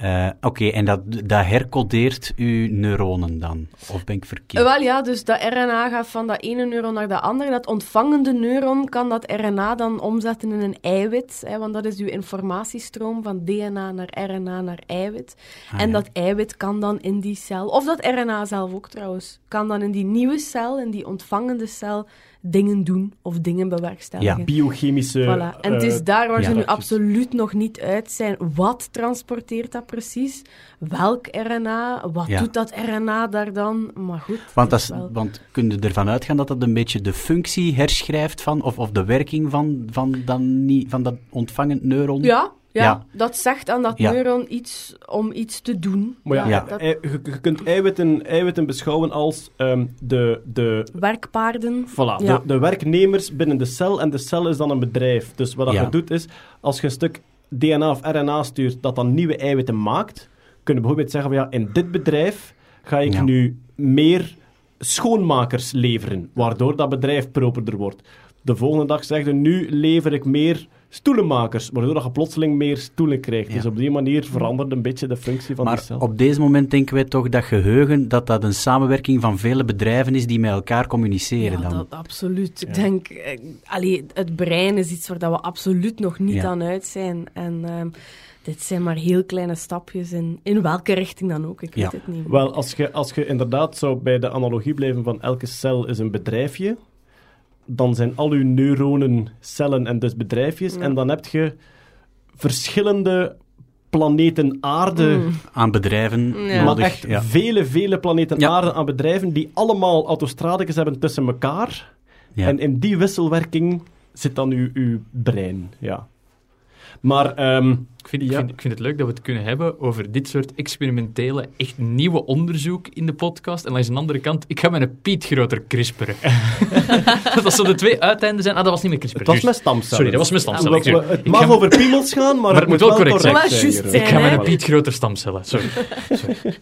Eh, Oké, en dat, dat hercodeert uw neuronen dan? Of ben ik Eh, verkeerd? Wel ja, dus dat RNA gaat van dat ene neuron naar dat andere. Dat ontvangende neuron kan dat RNA dan omzetten in een eiwit. Hè, want dat is uw informatiestroom van DNA naar RNA naar eiwit. Ah, en ja. dat eiwit kan dan in die cel, of dat RNA zelf ook trouwens, kan dan in die nieuwe cel, in die ontvangende cel, dingen doen of dingen bewerkstelligen. Biochemische... Voilà. En het eh, is daar waar ja, ze nu absoluut nog niet uit zijn. Wat transporteert dat precies? Welk RNA? Wat Ja. doet dat RNA daar dan? Maar goed. Want, dat is, is wel- want kun je ervan uitgaan dat dat een beetje de functie herschrijft van, of, of de werking van, van, dan niet, van dat ontvangend neuron? Ja, ja, Ja. dat zegt aan dat Ja. neuron iets om iets te doen. Maar ja, Ja. dat- ei- je, je kunt eiwitten, eiwitten beschouwen als ehm, de, de, werkpaarden. voilà, Ja. de, de werknemers binnen de cel en de cel is dan een bedrijf. Dus wat dat Ja. je doet is, als je een stuk DNA of RNA stuurt dat dan nieuwe eiwitten maakt, kun je bijvoorbeeld zeggen van ja, in dit bedrijf ga ik Ja. nu meer schoonmakers leveren, waardoor dat bedrijf properder wordt. De volgende dag zeg je, nu lever ik meer stoelenmakers, waardoor je plotseling meer stoelen krijgt. Ja. Dus op die manier verandert een beetje de functie van Maar die cel. op deze moment denken wij toch dat geheugen, dat dat een samenwerking van vele bedrijven is die met elkaar communiceren Ja, dan. dat, absoluut. Ja. Ik denk, eh, allee, het brein is iets waar dat we absoluut nog niet Ja. aan uit zijn. En ehm, dit zijn maar heel kleine stapjes in, in welke richting dan ook. Ik Ja. weet het niet. Wel, als je, als je inderdaad zou bij de analogie blijven van elke cel is een bedrijfje, dan zijn al uw neuronen cellen en dus bedrijfjes. Ja. En dan heb je verschillende planeten aarde, Mm. Aan bedrijven Ja. maar echt ja. vele, vele planeten Ja. aarde aan bedrijven die allemaal autostradetjes hebben tussen elkaar. Ja. En in die wisselwerking zit dan uw, uw brein, ja. Maar, ehm, Ik vind, ik, Ja. vind, ik vind het leuk dat we het kunnen hebben over dit soort experimentele, echt nieuwe onderzoek in de podcast. En langs de andere kant, ik ga mijn Piet groter crisperen. *laughs* dat dat zo de twee uiteinden zijn. Ah, dat was niet meer crisperen. het was met juist. stamcellen. Sorry, dat was met stamcellen. We- we- excuus. Het mag ga- over piemels gaan, maar, Maar het moet wel correct zijn. Zijn, Ik ga mijn Piet groter stamcellen. Sorry. *laughs*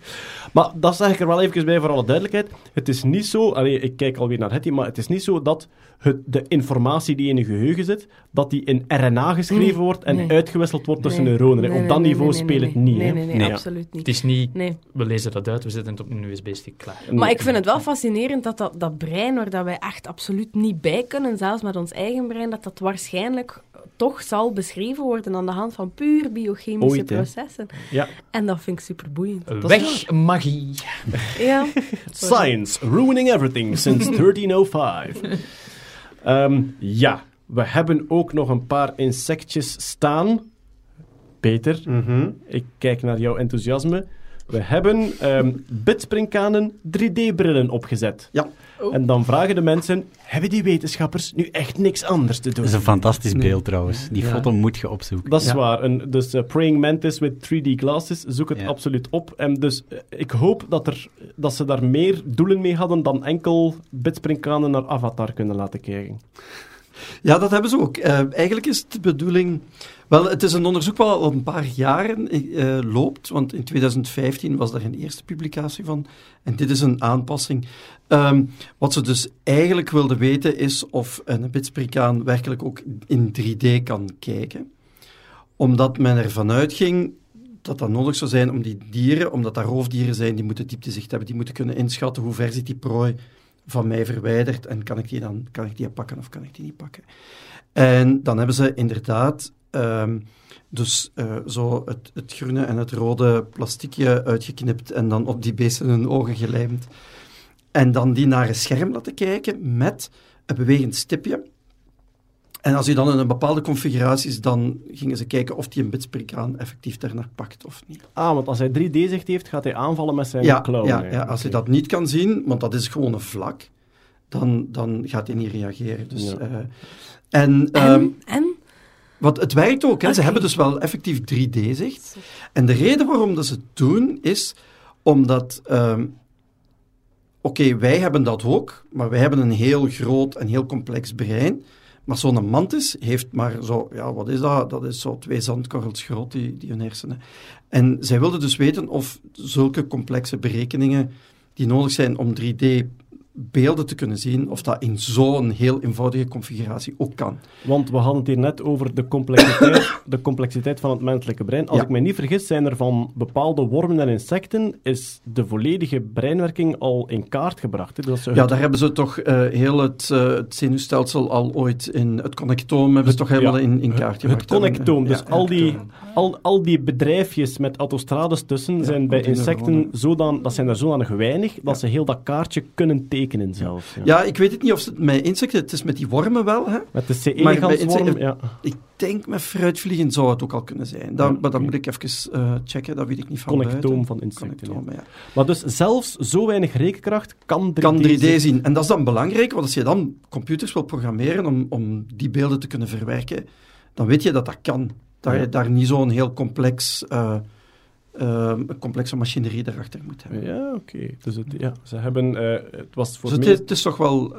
Maar dat zeg ik er wel even bij voor alle duidelijkheid. Het is niet zo, allee, ik kijk alweer naar Hetty, maar het is niet zo dat het, de informatie die in je geheugen zit, dat die in RNA geschreven Nee, wordt en nee. uitgewisseld wordt tussen Nee. neuronen. Op dat nee, niveau nee, speelt nee, het niet. Nee, nee, nee, Ja. absoluut niet. Het is niet, Nee. we lezen dat uit, we zetten het op een USB-stick klaar. Maar ik vind het wel fascinerend dat dat, dat brein, waar dat wij echt absoluut niet bij kunnen, zelfs met ons eigen brein, dat dat waarschijnlijk toch zal beschreven worden aan de hand van puur biochemische Ooit, processen. Ja. En dat vind ik super boeiend. Weg magie. Ja. *laughs* Science, ruining everything since 1305. Ehm, ja, we hebben ook nog een paar insectjes staan. Peter, Mhm. ik kijk naar jouw enthousiasme. We hebben ehm bitsprinkhanen 3D-brillen opgezet. Ja. Oh. En dan vragen de mensen, hebben die wetenschappers nu echt niks anders te doen? Dat is een fantastisch Nee. beeld trouwens. Die Ja. foto moet je opzoeken. Dat is Ja. waar. Een, dus eh, Praying Mantis with 3D glasses, zoek het Ja. absoluut op. En dus eh, ik hoop dat, er, dat ze daar meer doelen mee hadden dan enkel bitsprinkhanen naar Avatar kunnen laten kijken. Ja, dat hebben ze ook. Eh, eigenlijk is het de bedoeling... Wel, het is een onderzoek wat al een paar jaren eh, loopt, want in 2015 was daar een eerste publicatie van. En dit is een aanpassing. Ehm, wat ze dus eigenlijk wilden weten is of een bitsprikaan werkelijk ook in 3D kan kijken. Omdat men ervan uitging dat dat nodig zou zijn om die dieren, omdat dat roofdieren zijn, die moeten dieptezicht hebben, die moeten kunnen inschatten hoe ver zit die prooi van mij verwijderd en kan ik die dan kan ik die pakken of kan ik die niet pakken. En dan hebben ze inderdaad ehm, dus eh, zo het, het groene en het rode plasticje uitgeknipt en dan op die beesten hun ogen gelijmd. En dan die naar een scherm laten kijken met een bewegend stipje. En als je dan in een bepaalde configuraties, dan gingen ze kijken of die een bitsprikaan effectief daarnaar pakt of niet. Ah, want als hij 3D-zicht heeft, gaat hij aanvallen met zijn Ja, klauwen. ja, ja, als je Oké. dat niet kan zien, want dat is gewoon een vlak, dan, dan gaat hij niet reageren. Dus, Ja. eh, en ehm, En? en? Wat, het werkt ook, hè. ze hebben dus wel effectief 3D-zicht. En de reden waarom dat ze het doen, is omdat... ehm, Oké, wij hebben dat ook, maar wij hebben een heel groot en heel complex brein. Maar zo'n mantis heeft maar zo, ja, wat is dat? Dat is zo twee zandkorrels groot, die, die hun hersenen. En zij wilden dus weten of zulke complexe berekeningen die nodig zijn om 3D-beelden te kunnen zien, of dat in zo'n heel eenvoudige configuratie ook kan. Want we hadden het hier net over de complexiteit, *coughs* de complexiteit van het menselijke brein. Als Ja. ik me niet vergis, zijn er van bepaalde wormen en insecten is de volledige breinwerking al in kaart gebracht. Hè? Dat Ja, het- daar hebben ze toch eh, heel het, eh, het zenuwstelsel al ooit in... Het connectoom hebben ze toch helemaal ja, in, in kaart het gebracht. connectoom. Dus Ja, al, die, al, al die bedrijfjes met autostrades tussen zijn bij insecten zodan, dat zijn er zodanig weinig dat ze heel dat kaartje kunnen tekenen Ja. Ja, ik weet het niet of het met insecten... Het is met die wormen wel, hè. Met de C. Maar bij elegansworm, insecten- ja. Ik denk met fruitvliegen zou het ook al kunnen zijn. Dan, Ja, maar dan oké. moet ik even eh, checken, dat weet ik niet van Connectoom buiten. van insecten. ja. Connectoom, ja. Maar dus zelfs zo weinig rekenkracht kan 3D, Kan 3D zien. zien. En dat is dan belangrijk, want als je dan computers wil programmeren om, om die beelden te kunnen verwerken, dan weet je dat dat kan. Dat Ja. je daar niet zo'n heel complex, eh, een complexe machinerie erachter moet hebben. Ja, oké. Dus het, ja, ze hebben... eh, het was voor Dus het, is, het is toch wel...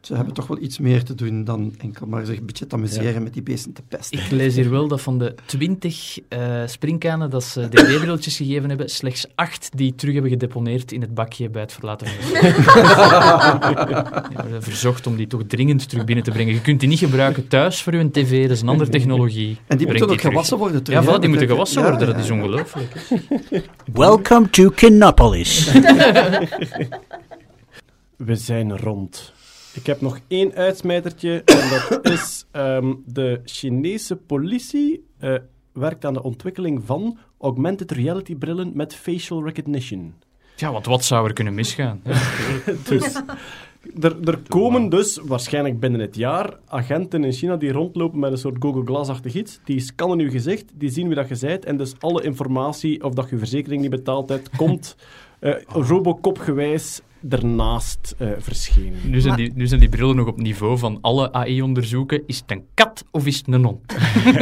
ze hebben toch wel iets meer te doen dan enkel maar zich een beetje te amuseren met die beesten te pesten. Ik lees hier wel dat van de 20 eh springkanen dat ze DD-brilletjes gegeven hebben, slechts 8 die terug hebben gedeponeerd in het bakje bij het verlaten van de *laughs* Die worden verzocht om die toch dringend terug binnen te brengen. Je kunt die niet gebruiken thuis voor uw tv, dat is een andere technologie. En die moeten ook terug. gewassen worden Ja, terug. voilà, hè, die moeten gewassen Ja, worden, ja, dat is ja. ongelooflijk. Welcome to Kinopolis. *laughs* We zijn rond. Ik heb nog één uitsmijtertje. En dat *coughs* is ehm, de Chinese politie eh, werkt aan de ontwikkeling van augmented reality brillen met facial recognition. Ja, want wat zou er kunnen misgaan? *laughs* Dus er, er komen dus waarschijnlijk binnen het jaar agenten in China die rondlopen met een soort Google Glass-achtig iets. Die scannen je gezicht, die zien wie dat je bent en dus alle informatie of dat je verzekering niet betaald hebt, komt eh Robocop-gewijs ernaast eh, verschenen. Nu zijn, Maar- die, nu zijn die brillen nog op niveau van alle AI-onderzoeken. Is het een kat of is het een hond?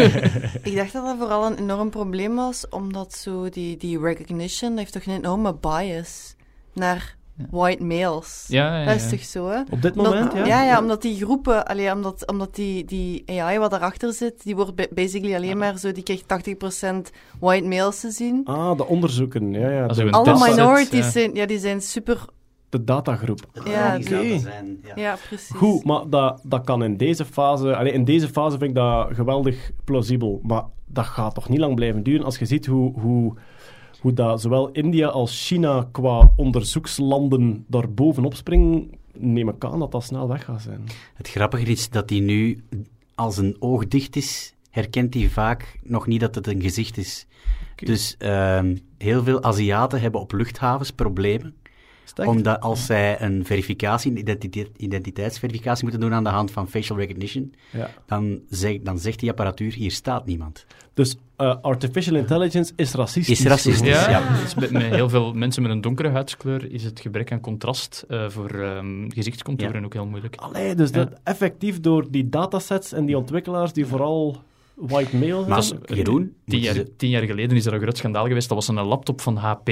*laughs* Ik dacht dat dat vooral een enorm probleem was, omdat zo die, die recognition heeft toch een enorme bias naar white males. Ja, ja, Dat is toch zo, hè? Op dit Omdat- moment, ja? ja, ja, omdat die groepen, allee, omdat, omdat die, die AI wat daarachter zit, die wordt ba- basically alleen maar zo, die krijgt 80% white males te zien. Ah, de onderzoeken, ja, ja. Als Alle minorities ja. zijn, ja, die zijn super, de datagroep. Ja, die oké. zijn. Ja. ja, precies. Goed, maar dat, dat kan in deze fase... Allee, in deze fase vind ik dat geweldig plausibel. Maar dat gaat toch niet lang blijven duren als je ziet hoe... hoe hoe dat zowel India als China qua onderzoekslanden daar bovenop springen, neem ik aan dat dat snel weg gaat zijn. Het grappige is dat hij nu, als een oog dicht is, herkent hij vaak nog niet dat het een gezicht is. Dus ehm, heel veel Aziaten hebben op luchthavens problemen. Omdat als zij een verificatie, een identiteit, identiteitsverificatie moeten doen aan de hand van facial recognition, Ja. dan, zeg, dan zegt die apparatuur, hier staat niemand. Dus eh, artificial intelligence is racistisch. Is racistisch. Ja, Ja. dus met, met heel veel mensen met een donkere huidskleur is het gebrek aan contrast eh, voor ehm, gezichtscontouren Ja. ook heel moeilijk. Allee, dus dat effectief door die datasets en die ontwikkelaars die vooral white male Maar. Jeroen, Tien jaar, ze- tien jaar geleden is er een groot schandaal geweest. Dat was een laptop van HP.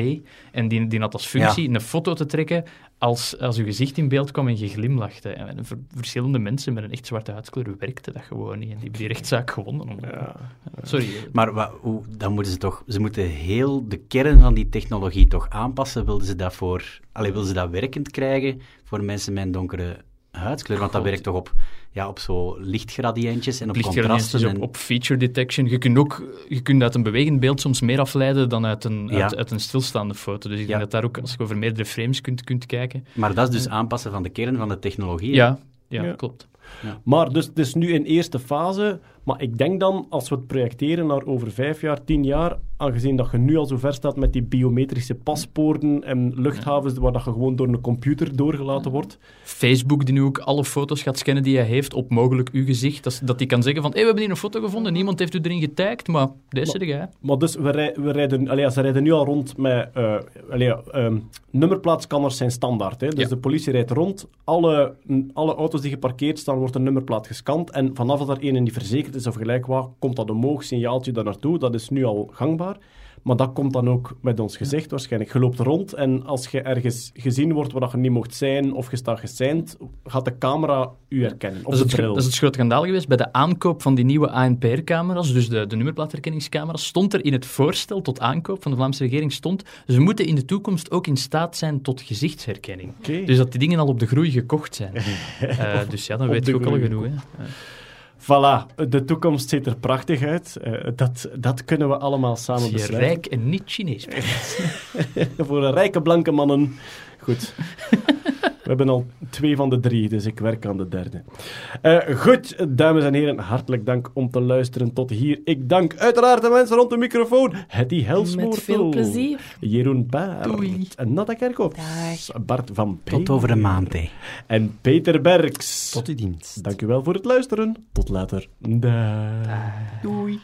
En die, die had als functie een foto te trekken als, als uw gezicht in beeld kwam en je glimlachte. En voor verschillende mensen met een echt zwarte huidskleur werkte dat gewoon niet. En die hebben die rechtszaak gewonnen. Om- Ja. Sorry. Maar wa- hoe, dan moeten ze toch, ze moeten heel de kern van die technologie toch aanpassen. Wilden ze dat voor, allee, wilden ze dat werkend krijgen voor mensen met een donkere huidskleur? Want dat werkt toch op, ja, op zo lichtgradiëntjes en op contrasten. op, En, op feature detection. Je kunt ook je kunt uit een bewegend beeld soms meer afleiden dan uit een, Ja. uit, uit een stilstaande foto. Dus ik Ja. denk dat daar ook, als je over meerdere frames kunt, kunt kijken. maar dat is dus aanpassen van de kern van de technologie. ja, Ja. klopt. Maar dus het is nu in eerste fase. Maar ik denk dan, als we het projecteren naar over vijf jaar, tien jaar, aangezien dat je nu al zo ver staat met die biometrische paspoorten en luchthavens waar dat je gewoon door een computer doorgelaten wordt. Facebook die nu ook alle foto's gaat scannen die hij heeft op mogelijk uw gezicht. Dat, dat die kan zeggen van, hé, we hebben hier een foto gevonden, niemand heeft u erin getagd, maar deze zeg jij. Maar dus, we, rij- we rijden, allee, ze rijden nu al rond met... eh allee, ehm, nummerplaatscanners zijn standaard. Hè? Dus Ja. de politie rijdt rond. Alle, alle auto's die geparkeerd staan, wordt een nummerplaat gescand. En vanaf dat er een niet verzekerd is of gelijk wat, komt dat omhoog, signaaltje daar naartoe. Dat is nu al gangbaar. Maar dat komt dan ook met ons gezicht waarschijnlijk. Je loopt rond en als je ergens gezien wordt waar je niet mocht zijn of je staat gesigned, gaat de camera u herkennen. Dat is, de het, bril. dat is het grote schandaal geweest. Bij de aankoop van die nieuwe ANPR-camera's, dus de, de nummerplaatherkenningscamera's, stond er in het voorstel tot aankoop van de Vlaamse regering stond, ze moeten in de toekomst ook in staat zijn tot gezichtsherkenning. Dus dat die dingen al op de groei gekocht zijn. *laughs* Eh, dus ja, dan weet je ook al genoeg. Hè. Voilà, de toekomst ziet er prachtig uit. Eh, dat, dat kunnen we allemaal samen besluiten. rijk en niet Chinees. *laughs* Voor rijke blanke mannen. Goed. We hebben al twee van de drie, dus ik werk aan de derde. Eh, goed, dames en heren, hartelijk dank om te luisteren tot hier. Ik dank uiteraard de mensen rond de microfoon. Hetty Helsmoortel. Met veel plezier. Jeroen Baert. Doei. Natta Kerkhoff. Bart van P. Tot over een maand, hè. En Peter Berks. Tot uw dienst. Dank u wel voor het luisteren. Tot later. Dag. Doei.